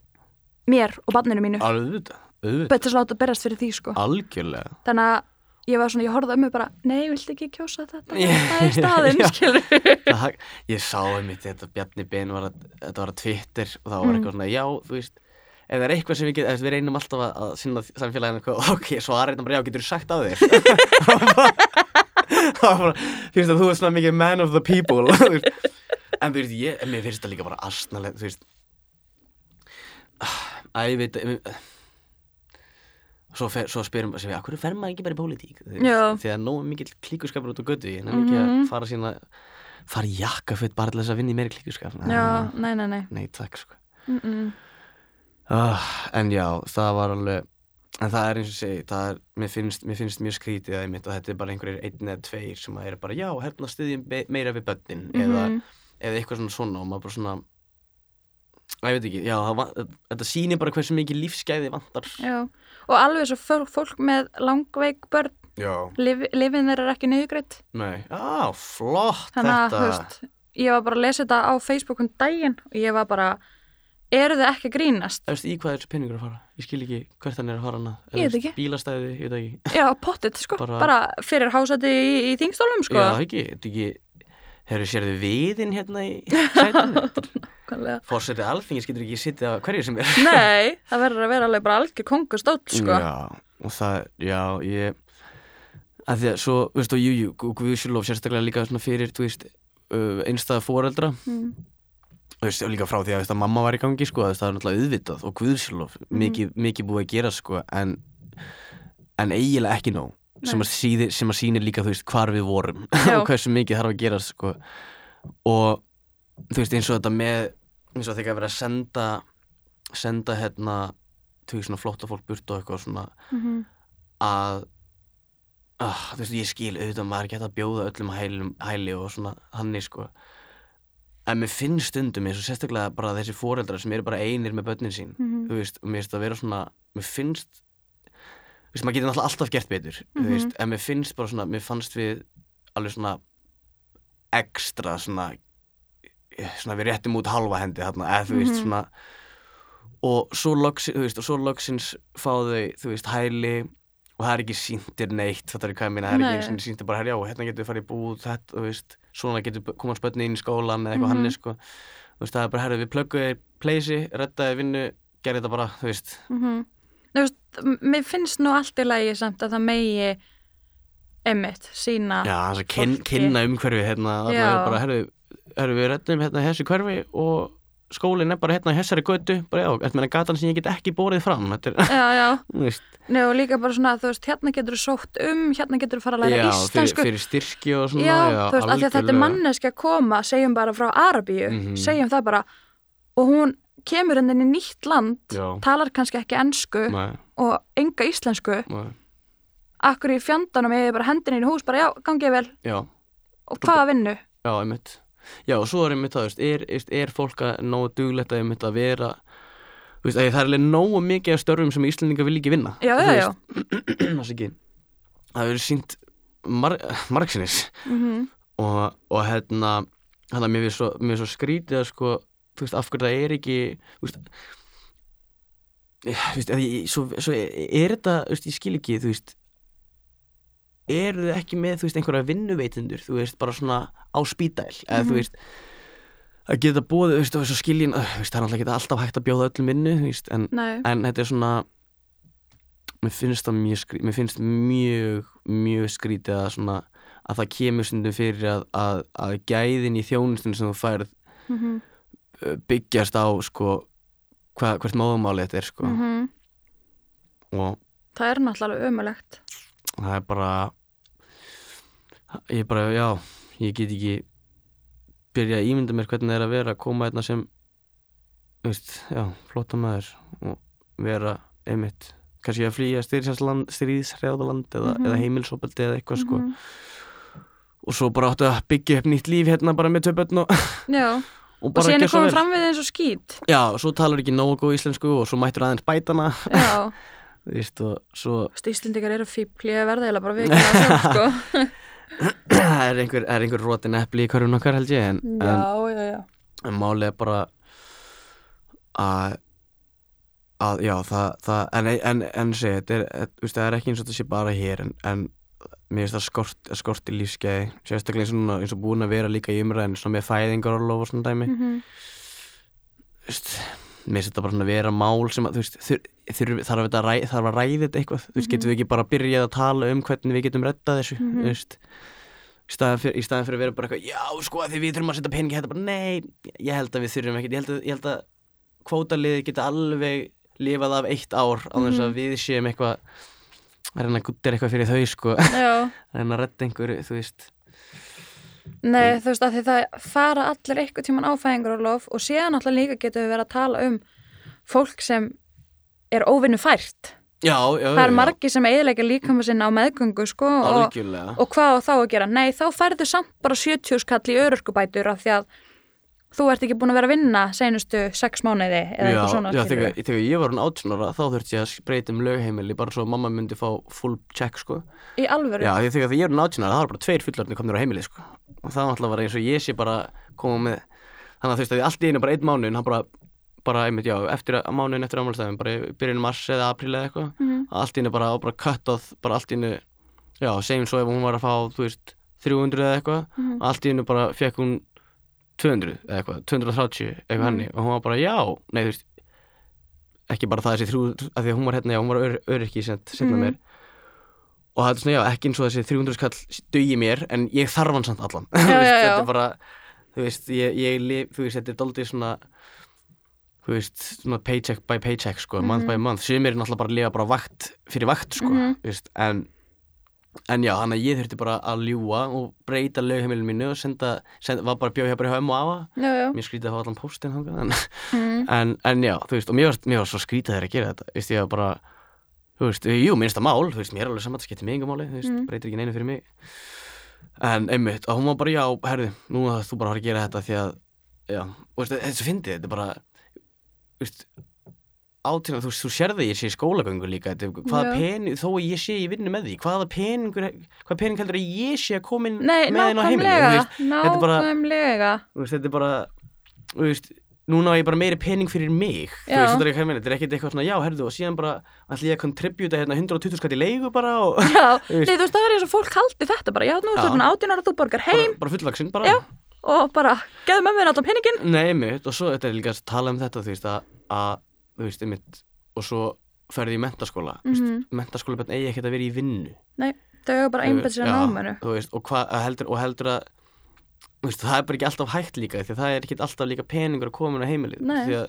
mér og barninu mínu. Auðvitað, auðvitað. Betur þess að berast fyrir því sko. Algjörlega. Þannig að ég var svona, ég horfði um mig bara nei, viltu ekki kjósa þetta? Það er staðinn, skilur það, Ég sá einmitt þetta Bjarni Ben var að, þetta var að Twitter og það var Mm. eitthvað svona, já, þú veist ef það er eitthvað sem við getum, við reynum alltaf að, að sinna samfélaginu eitthvað, ok, er þetta bara, já, getur þú sagt á þér? Það var bara, finnst að þú er svona mikið man of the people en þú veist, ég, en mér finnst það líka bara astnaleg, þú veist. Að ég veit ég, svo, fer, svo spyrum við, hverju fer maður ekki bara í pólitík? Því að nóg mikill klíkuskapur út á götu en ekki Mhm. að fara sína fara í jakkaföt bara til þess að vinna í meiri klíkuskap. Já, nei, nei, nei. Nei, takk sko. Mm -mm. Uh, en já, það var alveg en það er eins og segi, það er mér finnst, mér finnst mjög skrítið að einmitt og þetta er bara einhverjir einn eða tveir sem að er bara já, hérna styðjum be- meira við börnin eða, Mhm. eða eitthvað svona svona og maður bara svona að ég veit ekki, já, það, þetta sýnir bara hversu mikið lífsgæði vantar. Já, og alveg svo fólk, fólk með langveik börn já, lif, lifin þeir er ekki niðugreitt nei, á, flott þannig að, þetta. þú veist, ég var bara að lesa þetta á Facebook um daginn og ég var bara eru þið ekki að grínast? Þú veist, í hvað er peningur að fara? Ég skil ekki hvert hann er að fara hana Ég veit ekki. Bílastæði, ég veit ekki Já, pottit, sko, Bara- bara, fyrir hásætti í, í þingstólum, sko Já, ekki, þetta ekki Hefur sérðu viðinn hérna í sætinu? Nákvæmlega. Fórsetið alþingis getur ekki sittið á hverju sem er Nei, það verður að vera alveg bara algjör kongustóll, sko Já, og það, já, ég að því að svo, veist, og jú, jú og Guðsjólof sérstaklega líka svona fyrir, þú veist einstæða foreldra Mm. Þú veist, líka frá því að, veist, að mamma var í gangi sko, veist, það er náttúrulega auðvitað og Guðsjólof Mhm. mikið, mikið búið að gera sko, en en eiginlega ekki nóg sem að, síði, sem að sýnir líka, þú veist, hvar við vorum og hversu mikið þarf að gera sko. og þú veist, eins og þetta með eins og þegar verið að senda senda hérna þú veist, svona flotta fólk burt og eitthvað svona Mhm. að ah, þú veist, ég skil auðvitað maður er hægt að bjóða öllum hælum, hæli og svona hannig sko en mér finnst stundum eins og sérstaklega bara þessi foreldrar sem eru bara einir með börnin sín Mhm. þú veist, og mér finnst að vera svona mér finnst þú veist, maður getur náttúrulega alltaf gert betur þú Mhm. veist, en mér finnst bara svona, mér fannst við alveg svona ekstra svona svona við réttum út halva hendi þarna, eða þú veist Mhm. svona og svo, loks, þú veist, og svo loksins fá þau, þú veist, hæli og það er ekki sýndir neitt þetta er hvað ég meina, það er ekki sýndir bara herjá, hérna getur við farið í búð, þetta, þú veist svona getur komað spötni inn í skólan eða eitthvað Mhm. hann sko, veist, það er bara herrið við plögguði pleysi, reddaði vinnu gerði þetta bara, þú veist Mhm. Þú veist, mér finnst nú allt í lagi samt að það megi einmitt sína já, þess að kyn, fólki. kynna umhverfi hérna, allavega bara herrið herrið við reddum hérna í þessu hverfi og skólinn er bara hérna í þessari götu bara já, þetta meina gatan sem ég get ekki borið fram? Þetta er, Já, já, Nei, og líka bara svona, þú veist, hérna getur þú sótt um, hérna getur þú fara að læra já, íslensku. fyrir, fyrir styrki og svona Já, þú veist, af því að þetta er manneski að koma, segjum bara frá Arabíu, Mhm. segjum það bara og hún kemur henni inn í nýtt land, Já. talar kannski ekki ensku Nei, og enga íslensku, nei, akkur í fjandanum eða bara hendin í hús, bara já, gangið vel. Já, og hvaða vinnu? já, einmitt Já, og svo er einmitt það, er, er, fólk að duglegt að einmitt að vera veist, að það er alveg nógu mikið af störfum sem Íslendinga vil ekki vinna. Já, já, já. það hefur sínt mar, margsinnis. Mm og, og hérna hann að mér finnst svo, mér svo skrítið að sko, þú veist, af hverju það er ekki þú veist þú veist, svo, svo er þetta, þú veist, ég skil ekki, þú veist eru þið ekki með, þú veist, einhverja vinnuveitundur, þú veist, bara svona á spítæl, eða þú Mhm. veist að geta bóðið, þú veist, og svo skiljin þú veist, það er náttúrulega ekki alltaf hægt að bjóða öllum vinnu, þú veist, en, en þetta er svona mér finnst það mjög skrítið mér finnst mjög, mjög skrítið að svona, að það kemur stundum fyrir að, að, að gæðin í þjónustun sem þú færð mm uh, byggjast á, sko hva, hvert móðumáli þetta er, sko Mhm. og það er náttúrulega ömulegt. Það er bara ég bara, já ég get ekki byrja að ímynda mér hvernig það er að vera að koma einna sem þú veist, já, flotta maður og vera einmitt kannski að flýja stríðsræðaland eða, Mhm. eða heimilsopaldi eða eitthvað sko Mhm. og svo bara áttu að byggja upp nýtt líf hérna bara með börn og, og og síðan er komið fram við eins og skýt. já, og svo talar ekki nógu íslensku og svo mættur aðeins bætana Já, svo Íslendingar eru fíbl, ég verði eiginlega bara vikið að sjálf, sko. er einhver, er einhver rótin epli í hverjum okkar held ég en, en Já, já, já. en málið er bara að að já það, það en, en, en segi, þetta er, þetta, það er ekki eins og þetta sé bara hér en, en mér finnst það skort, skort í lífskeiði sérstaklega eins og, eins og búin að vera líka í umræðin með fæðingarorlof og svona dæmi Mm Þú veist, mér þetta bara svona vera mál sem að þú veist, þur, þur, þarf, að ræ, þarf að ræða þetta eitthvað. Þú veist, getum við ekki bara byrjað að tala um hvernig við getum rettað þessu Mhm. þú veist? Í staðan fyrir, fyrir að vera bara eitthvað já sko að því við þurfum að setja peningi þetta bara nei, ég held að við þurfum ekkert ég held að, að kvótaliði geta alveg lifað af eitt ár á þess að Mhm. við séum eitthvað að reyna að guttir eitthvað fyrir þau sko. Að reyna að retta einhverju, þú veist nei, þú veist, að því það fara allir eitthvað tíman á fæðingarólof og síðan alltaf líka getum við verið að tala um fólk sem er óvinnu fært. já, já, Það er margi sem eiginlega líkama sinna á meðgöngu, sko, og, og hvað á þá að gera? Nei, þá færðu samt bara 70 skall í örurkubætur af því að þú ert ekki búin að vera að vinna seinustu sex mánuði eða já, eitthvað svona. já, þegar, þegar ég var hann átjónara þá þurfti ég að breyta um lögheimili bara svo að mamma myndi fá full check sko Í alvöru? Já, því þegar ég er hann átjónara það var bara tveir fullarni komnir á heimili sko og það var alltaf bara eins og ég sé bara koma með þannig að þú veist að allt í einu bara einn mánuðin hann bara, bara einmitt, já, eftir að mánuðin eftir ámælstæðin bara í byrjun mars eða apríl eða eitthvað Mhm. allt í einu bara, bara cuttað bara allt í einu, já, segjum svo ef hún var að fá, þú veist, 300 eða eitthvað Mhm. allt í einu bara fekk hún 200 eða eitthvað, 230 eitthvað Mhm. henni og hún var bara já, nei þú veist ekki bara það þessi þrjú, að því að hún var hérna, já, hún var ör, öryrki sent, Mhm. mér og það er svona, já, ekki eins og þessi 300 skall dugi mér, en ég þarf hann samt allan Já, já, þetta er bara, þú veist ég, ég lif, þú veist, þetta er daldið svona þú veist, svona paycheck by paycheck sko, Mhm. month by month, sem er náttúrulega bara að lifa bara vakt fyrir vakt sko, Mhm. þú veist, en en já, þannig að ég þurfti bara að ljúa og breyta lögheimilinu mínu og senda, senda var bara að bjóða hjá bara hjá ömmu og afa já, já mér skrítið að hafa allan þangað, en, mm. en, en já, þú veist, og mér var, mér var svo skrítið þegar að gera þetta, þú veist, ég var bara þú veist, jú, minnsta mál, þú veist, mér er alveg saman það skiptir mig engum máli, þú veist, Mm. breytir ekki neinu fyrir mig en einmitt, og hún var bara, já, herði nú að þú bara har að gera þetta því að já, og veist, þessu fyndið, þetta er bara þú veist átina, þú, þú sérði ég sé skólagöngu líka er- hvaða pening, þó að ég sé í vinnu með því hvaða peningur, hvaða pening heldur að ég sé að koma inn Nei, með inn á heimilinu þú nákvæmlega þetta er bara- þú veist, er þú núna á ég bara meiri pening fyrir mig þú Já. veist, þetta er ekki, þetta er ekkert eitthvað svona, já, herðu, og síðan bara ætla ég að contributa hérna 120 skatt í leigu bara og Já, Þú nei, þú veist, það er eins og fólk haldi þetta bara Já, nú er þetta átján ára, þú borgar heim. bara, bara fullvaxin, bara. Já. og bara, geðu mömmin allan peningin Nei, einmitt, og svo þetta er líka að tala um þetta þú veist, að þú veist, einmitt og svo ferði í mentaskóla mm. -hmm. mentaskóla bara eigi ekkert að vera í vinnu Þau hefur bara einbætt sér að veist, og, hva, að heldur, og heldur að veist, það er bara ekki alltaf hægt líka því að það er ekki alltaf líka peningur að koma inn á heimilið Nei. því að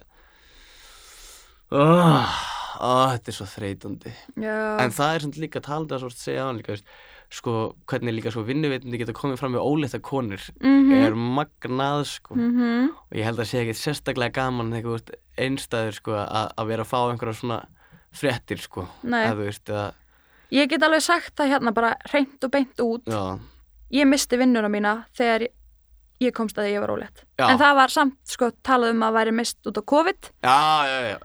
oh, oh, þetta er svo þreytandi Já, en það er líka svo að segja á hann líka þú veist, sko, hvernig líka sko vinnuveitindi geta komið fram með óleita konur Mhm. er magnað sko. Mhm. og ég held að sé ekkert sérstaklega gaman veist einstæður sko að, vera að fá einhverja svona fréttir sko að veist að, Ég get alveg sagt það hérna bara hreint og beint út. Já, Ég misti vinnuna mína þegar ég- komst að ég var ólétt. Já. En það var samt sko talað um að væri mist út á COVID. Já,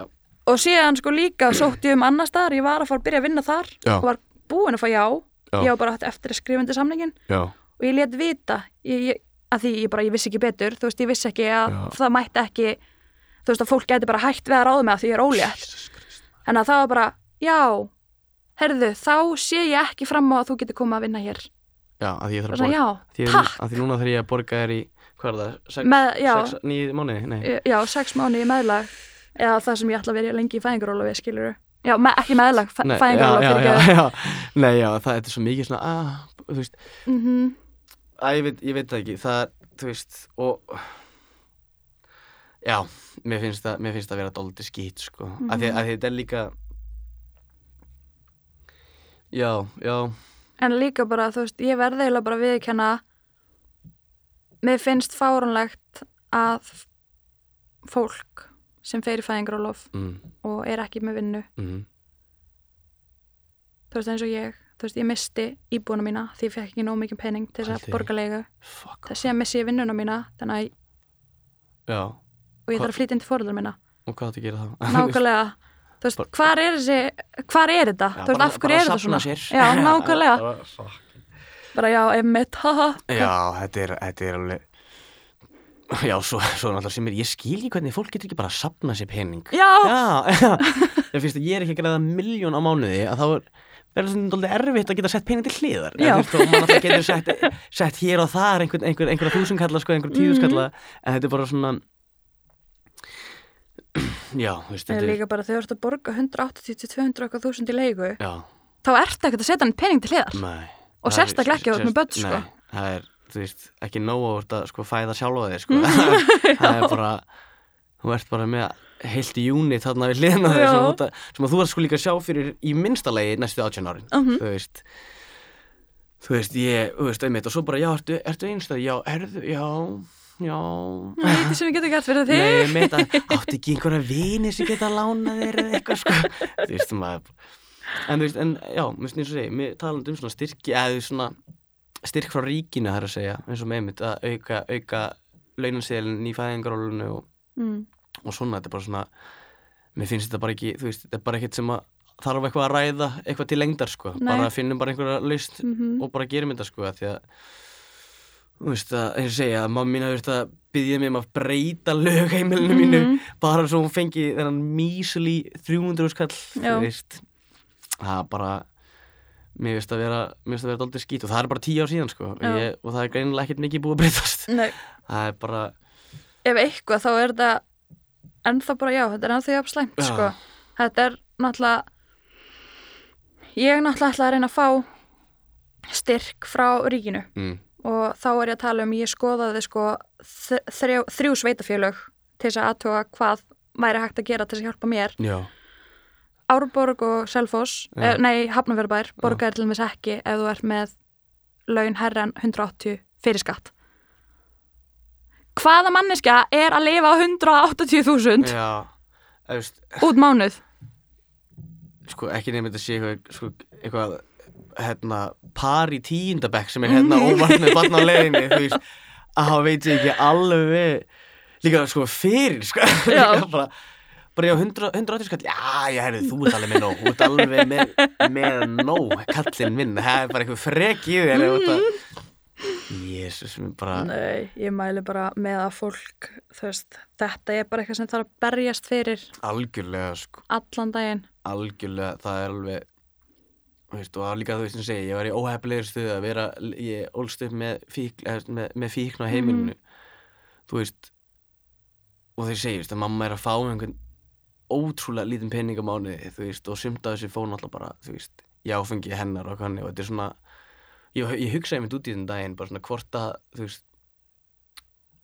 og síðan sko líka sótti ég um annar staðar ég var að fara að byrja að vinna þar og var búin að fá já, Já. ég var bara eftir að skrifandi samningin já, og ég let vita ég, að því ég bara, ég vissi ekki betur þú veist, ég vissi ekki að Já. það mætti ekki þú veist, að fólk geti bara hægt við að ráða með að því ég er ólétt. En að það var bara, já herðu, þá sé ég ekki fram á að þú getur komið að vinna hér. Já, að ég þarf að borga. því, takk! að því núna þarf ég að borga þér í hvað er það, sex, með, já, sex nýð mánuði, nei. Já, sex mánu í meðlag. Eða það sem ég ætla að vera lengi í fæðingarólofi skilur já, me, ekki meðlag, Nei, já, já, já, já, nei, já, það er svo mikið svona, að, þú veist, mm að ég veit, ég veit það ekki, það, er, þú veist, og, já, mér finnst það, mér finnst það að vera dóldi skýt, sko, mm Mhm. að, því, að því þetta er líka, já, já, En líka bara, þú veist, ég verði eiginlega bara að viðkenna mér finnst fáránlegt að fólk sem fer í fæðingarólof mm, og er ekki með vinnu. Mm, þú veist eins og ég, þú veist, ég misti íbúina mína því ég fekk ekki nóg mikið pening til þess að því. borga leigu fuck, þess að missi ég vinnuna mína þannig að já, og ég Hva- þarf að flytja inn til fóreldrar mína og hvað þetta gera þá? nákvæmlega, þú veist, hvar er þessi hvar er þetta, Já, þú veist, af hverju er þetta svona? sér. já, nákvæmlega, Bara, já, emmitt haha, Já, þetta er, þetta er alveg Já, svo, svo náttúrulega sem er ég skil ekki hvernig fólk getur ekki bara að sapna sér pening. Já, Já, Ég finnst að ég er ekki að greiða miljón á mánuði að þá er verður svona dálítið erfitt að geta sett pening til hliðar. Já. En veist, og maður alltaf getur sett, sett hér og þar einhver, einhver, einhver þúsundkalla sko, einhver tíðuskalla en þetta er bara svona Já, þú veist, það þetta er líka bara þegar þú ert að borga 180-200 eitthvað þúsund í leigu Já, þá ertu ekkert að setja hann pening til hliðar. Nei. Og Það sérstaklega ekki þú ert með börn, sko. Nei, það er, þú veist, ekki nóg að að sko fæða sjálfa þig, sko. Það er bara, þú ert bara með heilt unit þarna við hliðina þig sem, að- sem að þú ert sko líka að sjá fyrir í minnsta lagi næstu 18 árin Mhm. Þú veist. Þú veist, ég, þú veist, einmitt og svo bara, já, ertu, ertu einstæð, já, erðu, já, já. Lítið sem ég geti gert fyrir þig. Nei, ég meint að áttu ekki einhverja vini sem geta lánað þér eða eitthvað sko. Þú veist, maður En þú veist, en já, mér finnst eins og segi Mér talandi um svona styrki, eða svona styrk frá ríkinu, það er að segja eins og með einmitt að auka, auka launanseðlinn í fæðingarólunu og, mm. og svona, þetta er bara svona mér finnst þetta bara ekki, þú veist, þetta er bara ekkert sem að þarf eitthvað að ræða, eitthvað til lengdar sko, Nei. bara finnum bara einhverja laust Mm og bara gerum þetta sko, því að þú veist að, eins og segja, að mamma mín hafi verið að byggja mig um að breyta lögheimilinu mínu Mhm. bara svo hún fengi þennan mísli 300 skall, þú veist það bara mér finnst að vera, vera daldið skít og það er bara tíu ár síðan sko. Ég, og það er greinilega ekkert mikið búið að breytast. Það er bara, ef eitthvað þá er þetta ennþá bara já, þetta er ennþá jafn slæmt Já. sko. þetta er náttúrulega ég náttúrulega ætla að reyna að fá styrk frá ríkinu. Mm, og þá er ég að tala um ég skoðaði sko þ- þrjá, þrjú sveitafélög til þess að aðtóa hvað væri hægt að gera til þess að hjálpa mér. Já, Árborg og Selfoss, Já. eh, nei, Hafnarfjörðbær borgar til dæmis ekki ef þú ert með laun herra en 180 fyrir skatt. Hvaða manneska er að lifa á 180.000 já Þú veist, út mánuð? Sko, ekki nefnir þetta sé eitthvað, sko, eitthvað hérna, par í tíundabekk sem er hérna óvart með barn á leiðinni þú veist, að hann veit ég ekki alveg. Líka sko fyrir sko. Líka bara, bara já, 100 180 skall, já, ég herrið, þú ert alveg með nóg. Þú ert alveg með, með nóg kallinn minn, það er bara eitthvað frek í þér mm. Jésus, mér bara Nei, ég mæli bara með að fólk þú veist, þetta er bara eitthvað sem þarf að berjast fyrir algjörlega sko, allan daginn. Algjörlega, það er alveg veist, og líka þú veist sem segi, ég var í óhefnilegri stuðu að vera, ég ólst upp með, fík, eh, með, með fíkn á heimilinu. Þú veist og þeir segi, þú veist, að mamma er að fá einhvern ótrúlega lítinn pening á mánuði þú veist, og sumt af þessi fór náttúrulega bara þú veist, ég áfengi hennar og kanni og þetta er svona, ég, ég hugsaði mitt út í þenn daginn, bara svona hvort að þú veist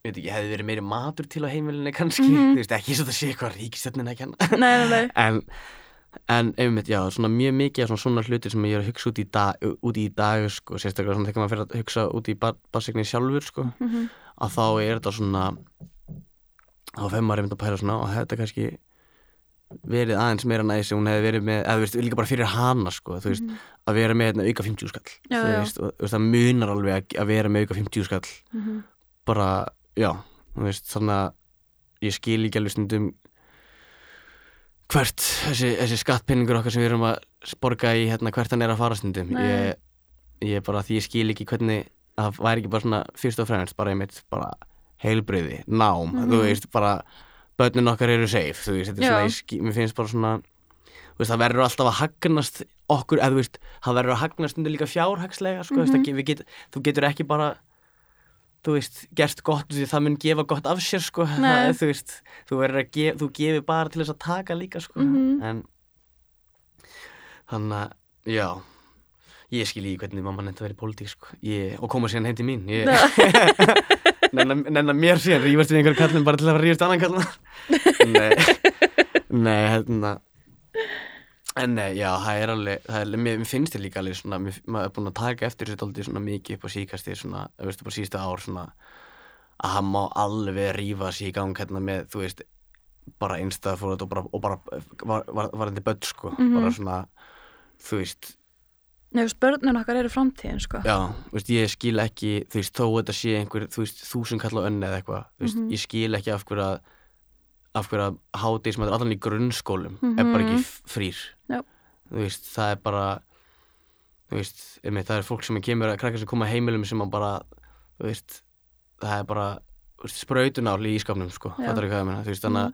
ég veit ekki, hefði verið meiri matur til á heimilinu kannski, þú veist, ekki svo það sé eitthvað ríkistöfnin að kenna. Nei, nei, nei, en, en einmitt, já, svona mjög mikið af svona, svona hlutir sem ég er að hugsa út í dag, út í dag sko, sérstaklega svona þegar maður fyrir að hugsa út í bassikni sjálfur, sko, Mhm. að þá er þetta svona þá fer maður einmitt að pæla svona og þetta kannski verið aðeins meira næsi hún hefði verið með, eða þú veist, líka bara fyrir hana sko, þú veist, að vera með hérna, auka 50 skall, Já, þú veist, og, veist, það munar alveg að, vera með auka 50 skall. Mhm. bara, já, þú veist, þannig að ég skil ekki alveg stundum hvert þessi, þessi skattpenningur okkar sem við erum að borga í hérna hvert hann er að fara stundum. Ég, ég bara, því ég skil ekki hvernig það væri ekki bara svona fyrst og fremst bara einmitt bara heilbreyði, nám, Mhm. þú veist, bara börnin okkar eru safe, þú veist, þetta er svona skil, mér finnst bara svona veist, það verður alltaf að hagnast okkur, eða þú veist, það verður að hagnast stundu líka fjárhagslega, sko, mm Mhm. -hmm. við get, þú getur ekki bara þú veist, gert gott því það mun gefa gott af sér, sko það, þú veist, þú verður að gef, þú gefur bara til þess að taka líka, sko Mhm. en þannig að, já ég skil í hvernig mamma nefndi að vera í pólitík, sko ég, og koma síðan heim til mín ég, nenna, nenna mér síðan rífast við einhverjum kallin bara til að rífast annan kallin nei, nei, hérna. En nei, já, það er alveg það er, mér, mér finnst þér líka alveg svona mér, maður er búin að taka eftir þessu dálítið svona mikið upp á síkasti svona, þú veist, bara síðustu ár svona að hann má alveg rífa sig í gang hérna með, þú veist bara einstæða fór og bara, og bara var, var, var þetta börn, sko. Mhm. bara svona, þú veist Veist, börnin okkar eru framtíðin, sko Já, veist, ég skil ekki, þú veist, þó þetta sé einhver, þú veist, þúsund kall á önni eða eitthvað, veist, Mhm. ég skil ekki af hverju að, af hverju að hádegi sem þetta er allan í grunnskólum er bara ekki Mhm. f- frýr. Já. Þú veist, það er bara, þú veist, einmitt, það er fólk sem kemur að krakkar sem koma heimilum sem að bara, þú veist, það er bara, veist, sprautunál í ískapnum, sko, það er ekki hvað ég meina, þú veist, þannig Mhm. að,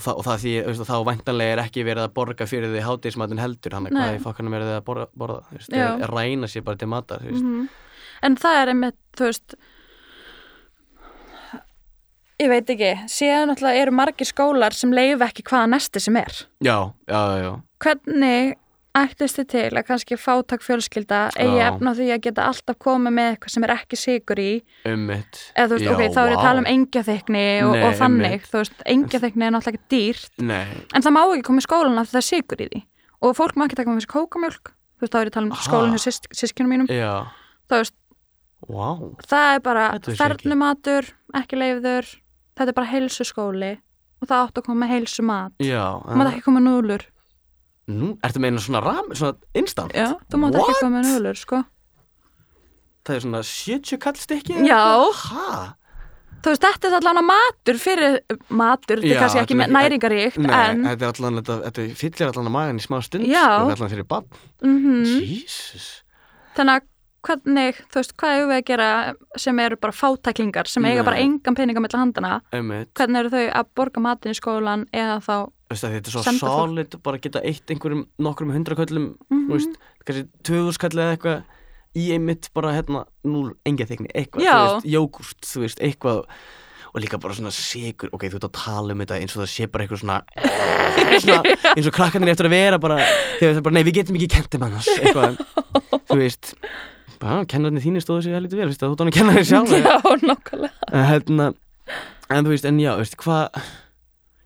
og, það, og það því, veist, þá væntanlega er ekki verið að borga fyrir því hádegismatinn heldur, hann er hvað í fokkanum er þið að borða, borða þú veist, er, ræna sér bara til matar, þú veist, Mhm. En það er einmitt, þú veist ég veit ekki síðan náttúrulega eru margir skólar sem leif ekki hvaða næsti sem er. Já, já, já, já. hvernig ættist þið til að kannski fátak fjölskylda eigi efna því að geta alltaf komið með eitthvað sem er ekki sigur í. Ummitt. eða þú veist, ok, þá er ég að tala um engjaþykni og, og þannig, engjaþykni er náttúrulega ekki dýrt Nei, en það má ekki koma í skólan af því það er sigur í því. Og fólk má ekki taka með þessi kókamjölk þú veist, þá er ég að tala um skólan hjá sísk, sískinum mínum. Veist, vá. það er bara fernumatur, ekki. leifður þetta er bara heilsuskóli og það átt að koma heilsumat. Þú mátt ekki koma með núðlur Nú, ertu meina svona ram, svona instant? já, þú mátt ekki koma með núðlur, sko Það er svona 70 kall stykki? Já. Hæ? þú veist, þetta er allan að matur fyrir matur, þetta er kannski ekki næringaríkt Nei, en þetta er allan, þetta, fyllir allan að magan í smá stund, Já. sko, þetta er allan fyrir bann. mm Jesus. þannig að hvernig, þú veist, hvað hefur við að gera sem eru bara fátæklingar sem eiga Nei. bara engan peninga mellir handana Ummitt. hvernig eru þau að borga matin í skólan eða þá þetta er svo solid bara geta eitt einhverjum nokkrum hundra köllum, Mhm. þú veist, kannski töðuskall eða eitthvað í einmitt bara hérna, núl, engja þykni, eitthvað, jógurt, þú veist, eitthvað. Og líka bara svona sigur, ok, þú ert að tala um þetta eins og það sé bara eitthvað svona, svona eins og krakkarnir eftir að vera bara, er bara, nei, við getum ekki kentum annars, eitthvað, þú veist, bara, kennarnir þínir stóðu sig heldur vel, þú ert hann að kenna þér sjálf, já, nokkulega en hérna, en þú veist, en já, veist, hvað,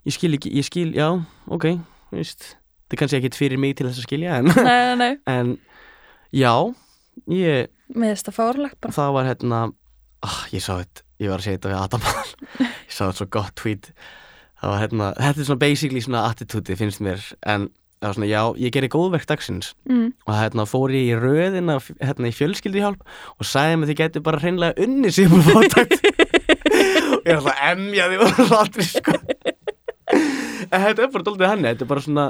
ég skil ekki, ég skil, já, ok þetta er kannski ekkit fyrir mig til þess að skilja en, Nei, nei, nei, en já, ég það var hérna ah, ég sá þetta, ég var að segja þetta við Adam. Ég sá þetta svo gott tweet. Það var hérna, þetta er svona basically svona attitúti finnst mér, en það var svona já, ég gerir góðverk dagsins. Mm. og hérna fór ég í röðina hérna í fjölskyldihjálp og sagði mig þið getur bara hreinlega unni búin fátækt og ég var alltaf emjaði og hlátri sko þetta er bara doldið henni, þetta er bara svona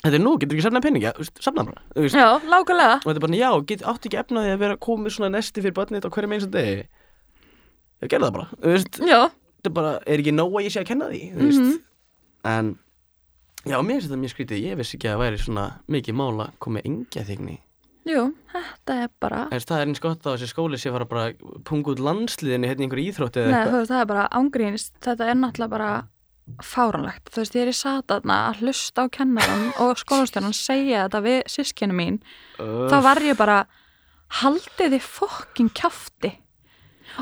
þetta er nú, getur ekki safnað peninga þú veist, safnað bara, þú veist. Já, lágulega og þetta er bara, já, get, áttu ekki efnaði að vera komið svona nesti fyrir barnið á hverjum eins og degi. Ég gerði það bara, þú veist. Já, þetta er bara, er ekki nóg að ég sé að kenna því þú veist, Mhm. en já, mér finnst þetta mjög skrítið, ég vissi ekki að það væri svona mikið mála komið engja þigni jú, þetta er bara það er eins gott á þessi skóli sé fara bara punga út landsliðinni hérna í einhverju íþrótti eða Nei, eitthvað. þú veist, það er bara ángrínist þetta er náttúrulega bara fáranlegt þú veist, ég er í sataðna að hlusta á kennaran og skólastjónan segja þetta við sískinu mín, þá var ég bara haldið þið fokkin kjafti?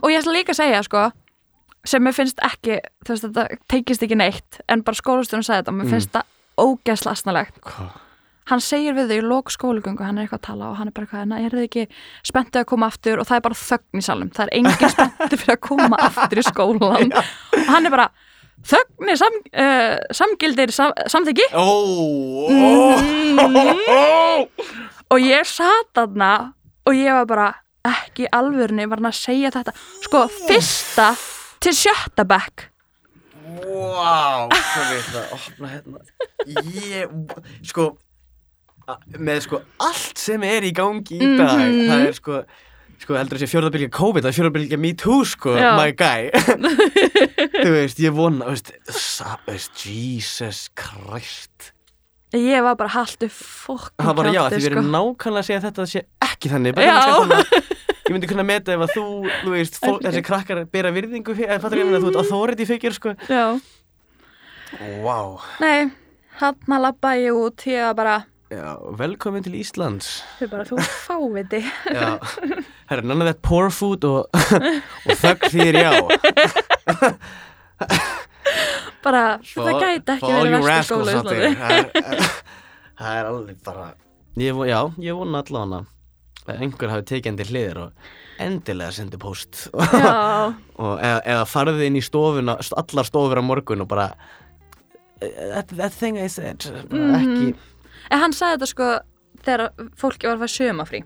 Og ég ætla líka að segja sko, sem mér finnst ekki þú veist, þetta teikist ekki neitt en bara skólastjónan segja þetta, mér Mm. finnst það ógeðsla asnalegt. Hvað? hann segir við þau í lók skólagöngu hann er eitthvað að tala og hann er bara eitthvað "Na, er þið ekki spenntið að koma aftur? Og það er bara þögn í salum það er engin spenntið fyrir að koma aftur í skólan og hann er bara þögn er sam, uh, samgildir sam, samþyggi Ó, ó, ó, og ég sat aðna og ég var bara ekki alvörni var hann að segja þetta. Sko fyrsta til sjötta bekk. Vá, svo við ætla að opna hérna. Ég, sko með sko allt sem er í gangi í dag Mhm. það er sko sko heldur að sé fjórðabilgja COVID það er fjórðabilgja Me Too sko Já. my guy þú veist, ég vona veist, sa- veist, Jesus Christ ég var bara haltu fokkin það var já, kjafti, því við erum sko. nákvæmlega að segja að þetta sé ekki þannig bara Já. ég myndi kunna- ég myndi kunna meta ef að þú, þú veist, fólk, þessi krakkar bera virðingu fyrir, eða fattur ég meina þú ert authority figure sko já, wow. nei hann að labba ég út ég var bara já, velkomin til Íslands Þau bara, þú fáviti. Já, herra, none of that poor food og, og þögg þýr já Bara, það gæti ekki verið rascals skóla í. Íslandi. Það er- Það er alveg bara ég, Já, ég vona allavega að einhver hafi tekið til hliðir og endilega sendi post og eða, eða farði inn í stofuna st- allar stofur á morgun og bara that, that thing I said bara Mhm. ekki en hann sagði þetta sko þegar fólki var að fæða sömafrí.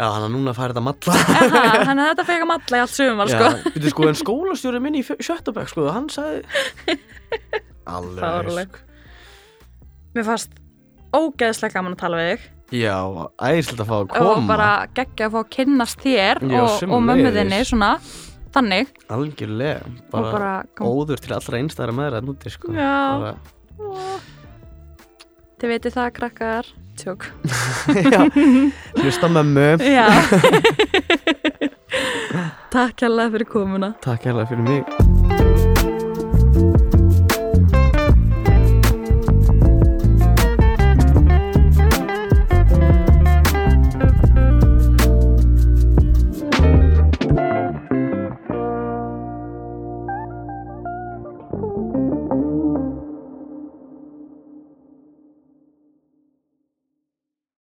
Já, hann er núna að fara þetta matla Þannig að þetta fekk að matla í allt sömar, sko. Sko, en skólastjóri minn í sjöttabæk, sko, hann sagði Alveg. Mér fannst ógeðslega gaman að tala við þig Já, æðislega að fá að koma og bara geggja að fá að kynnast þér Já, og, og mömmu þinni svona, þannig. Algjörlega, bara, bara, óður til allra einstæðara með það núti, sko Já. bara, þið veitir það, krakkar. Tjók. Já, hlusta mömmu Já. Takk hérlega fyrir komuna. Takk hérlega fyrir mig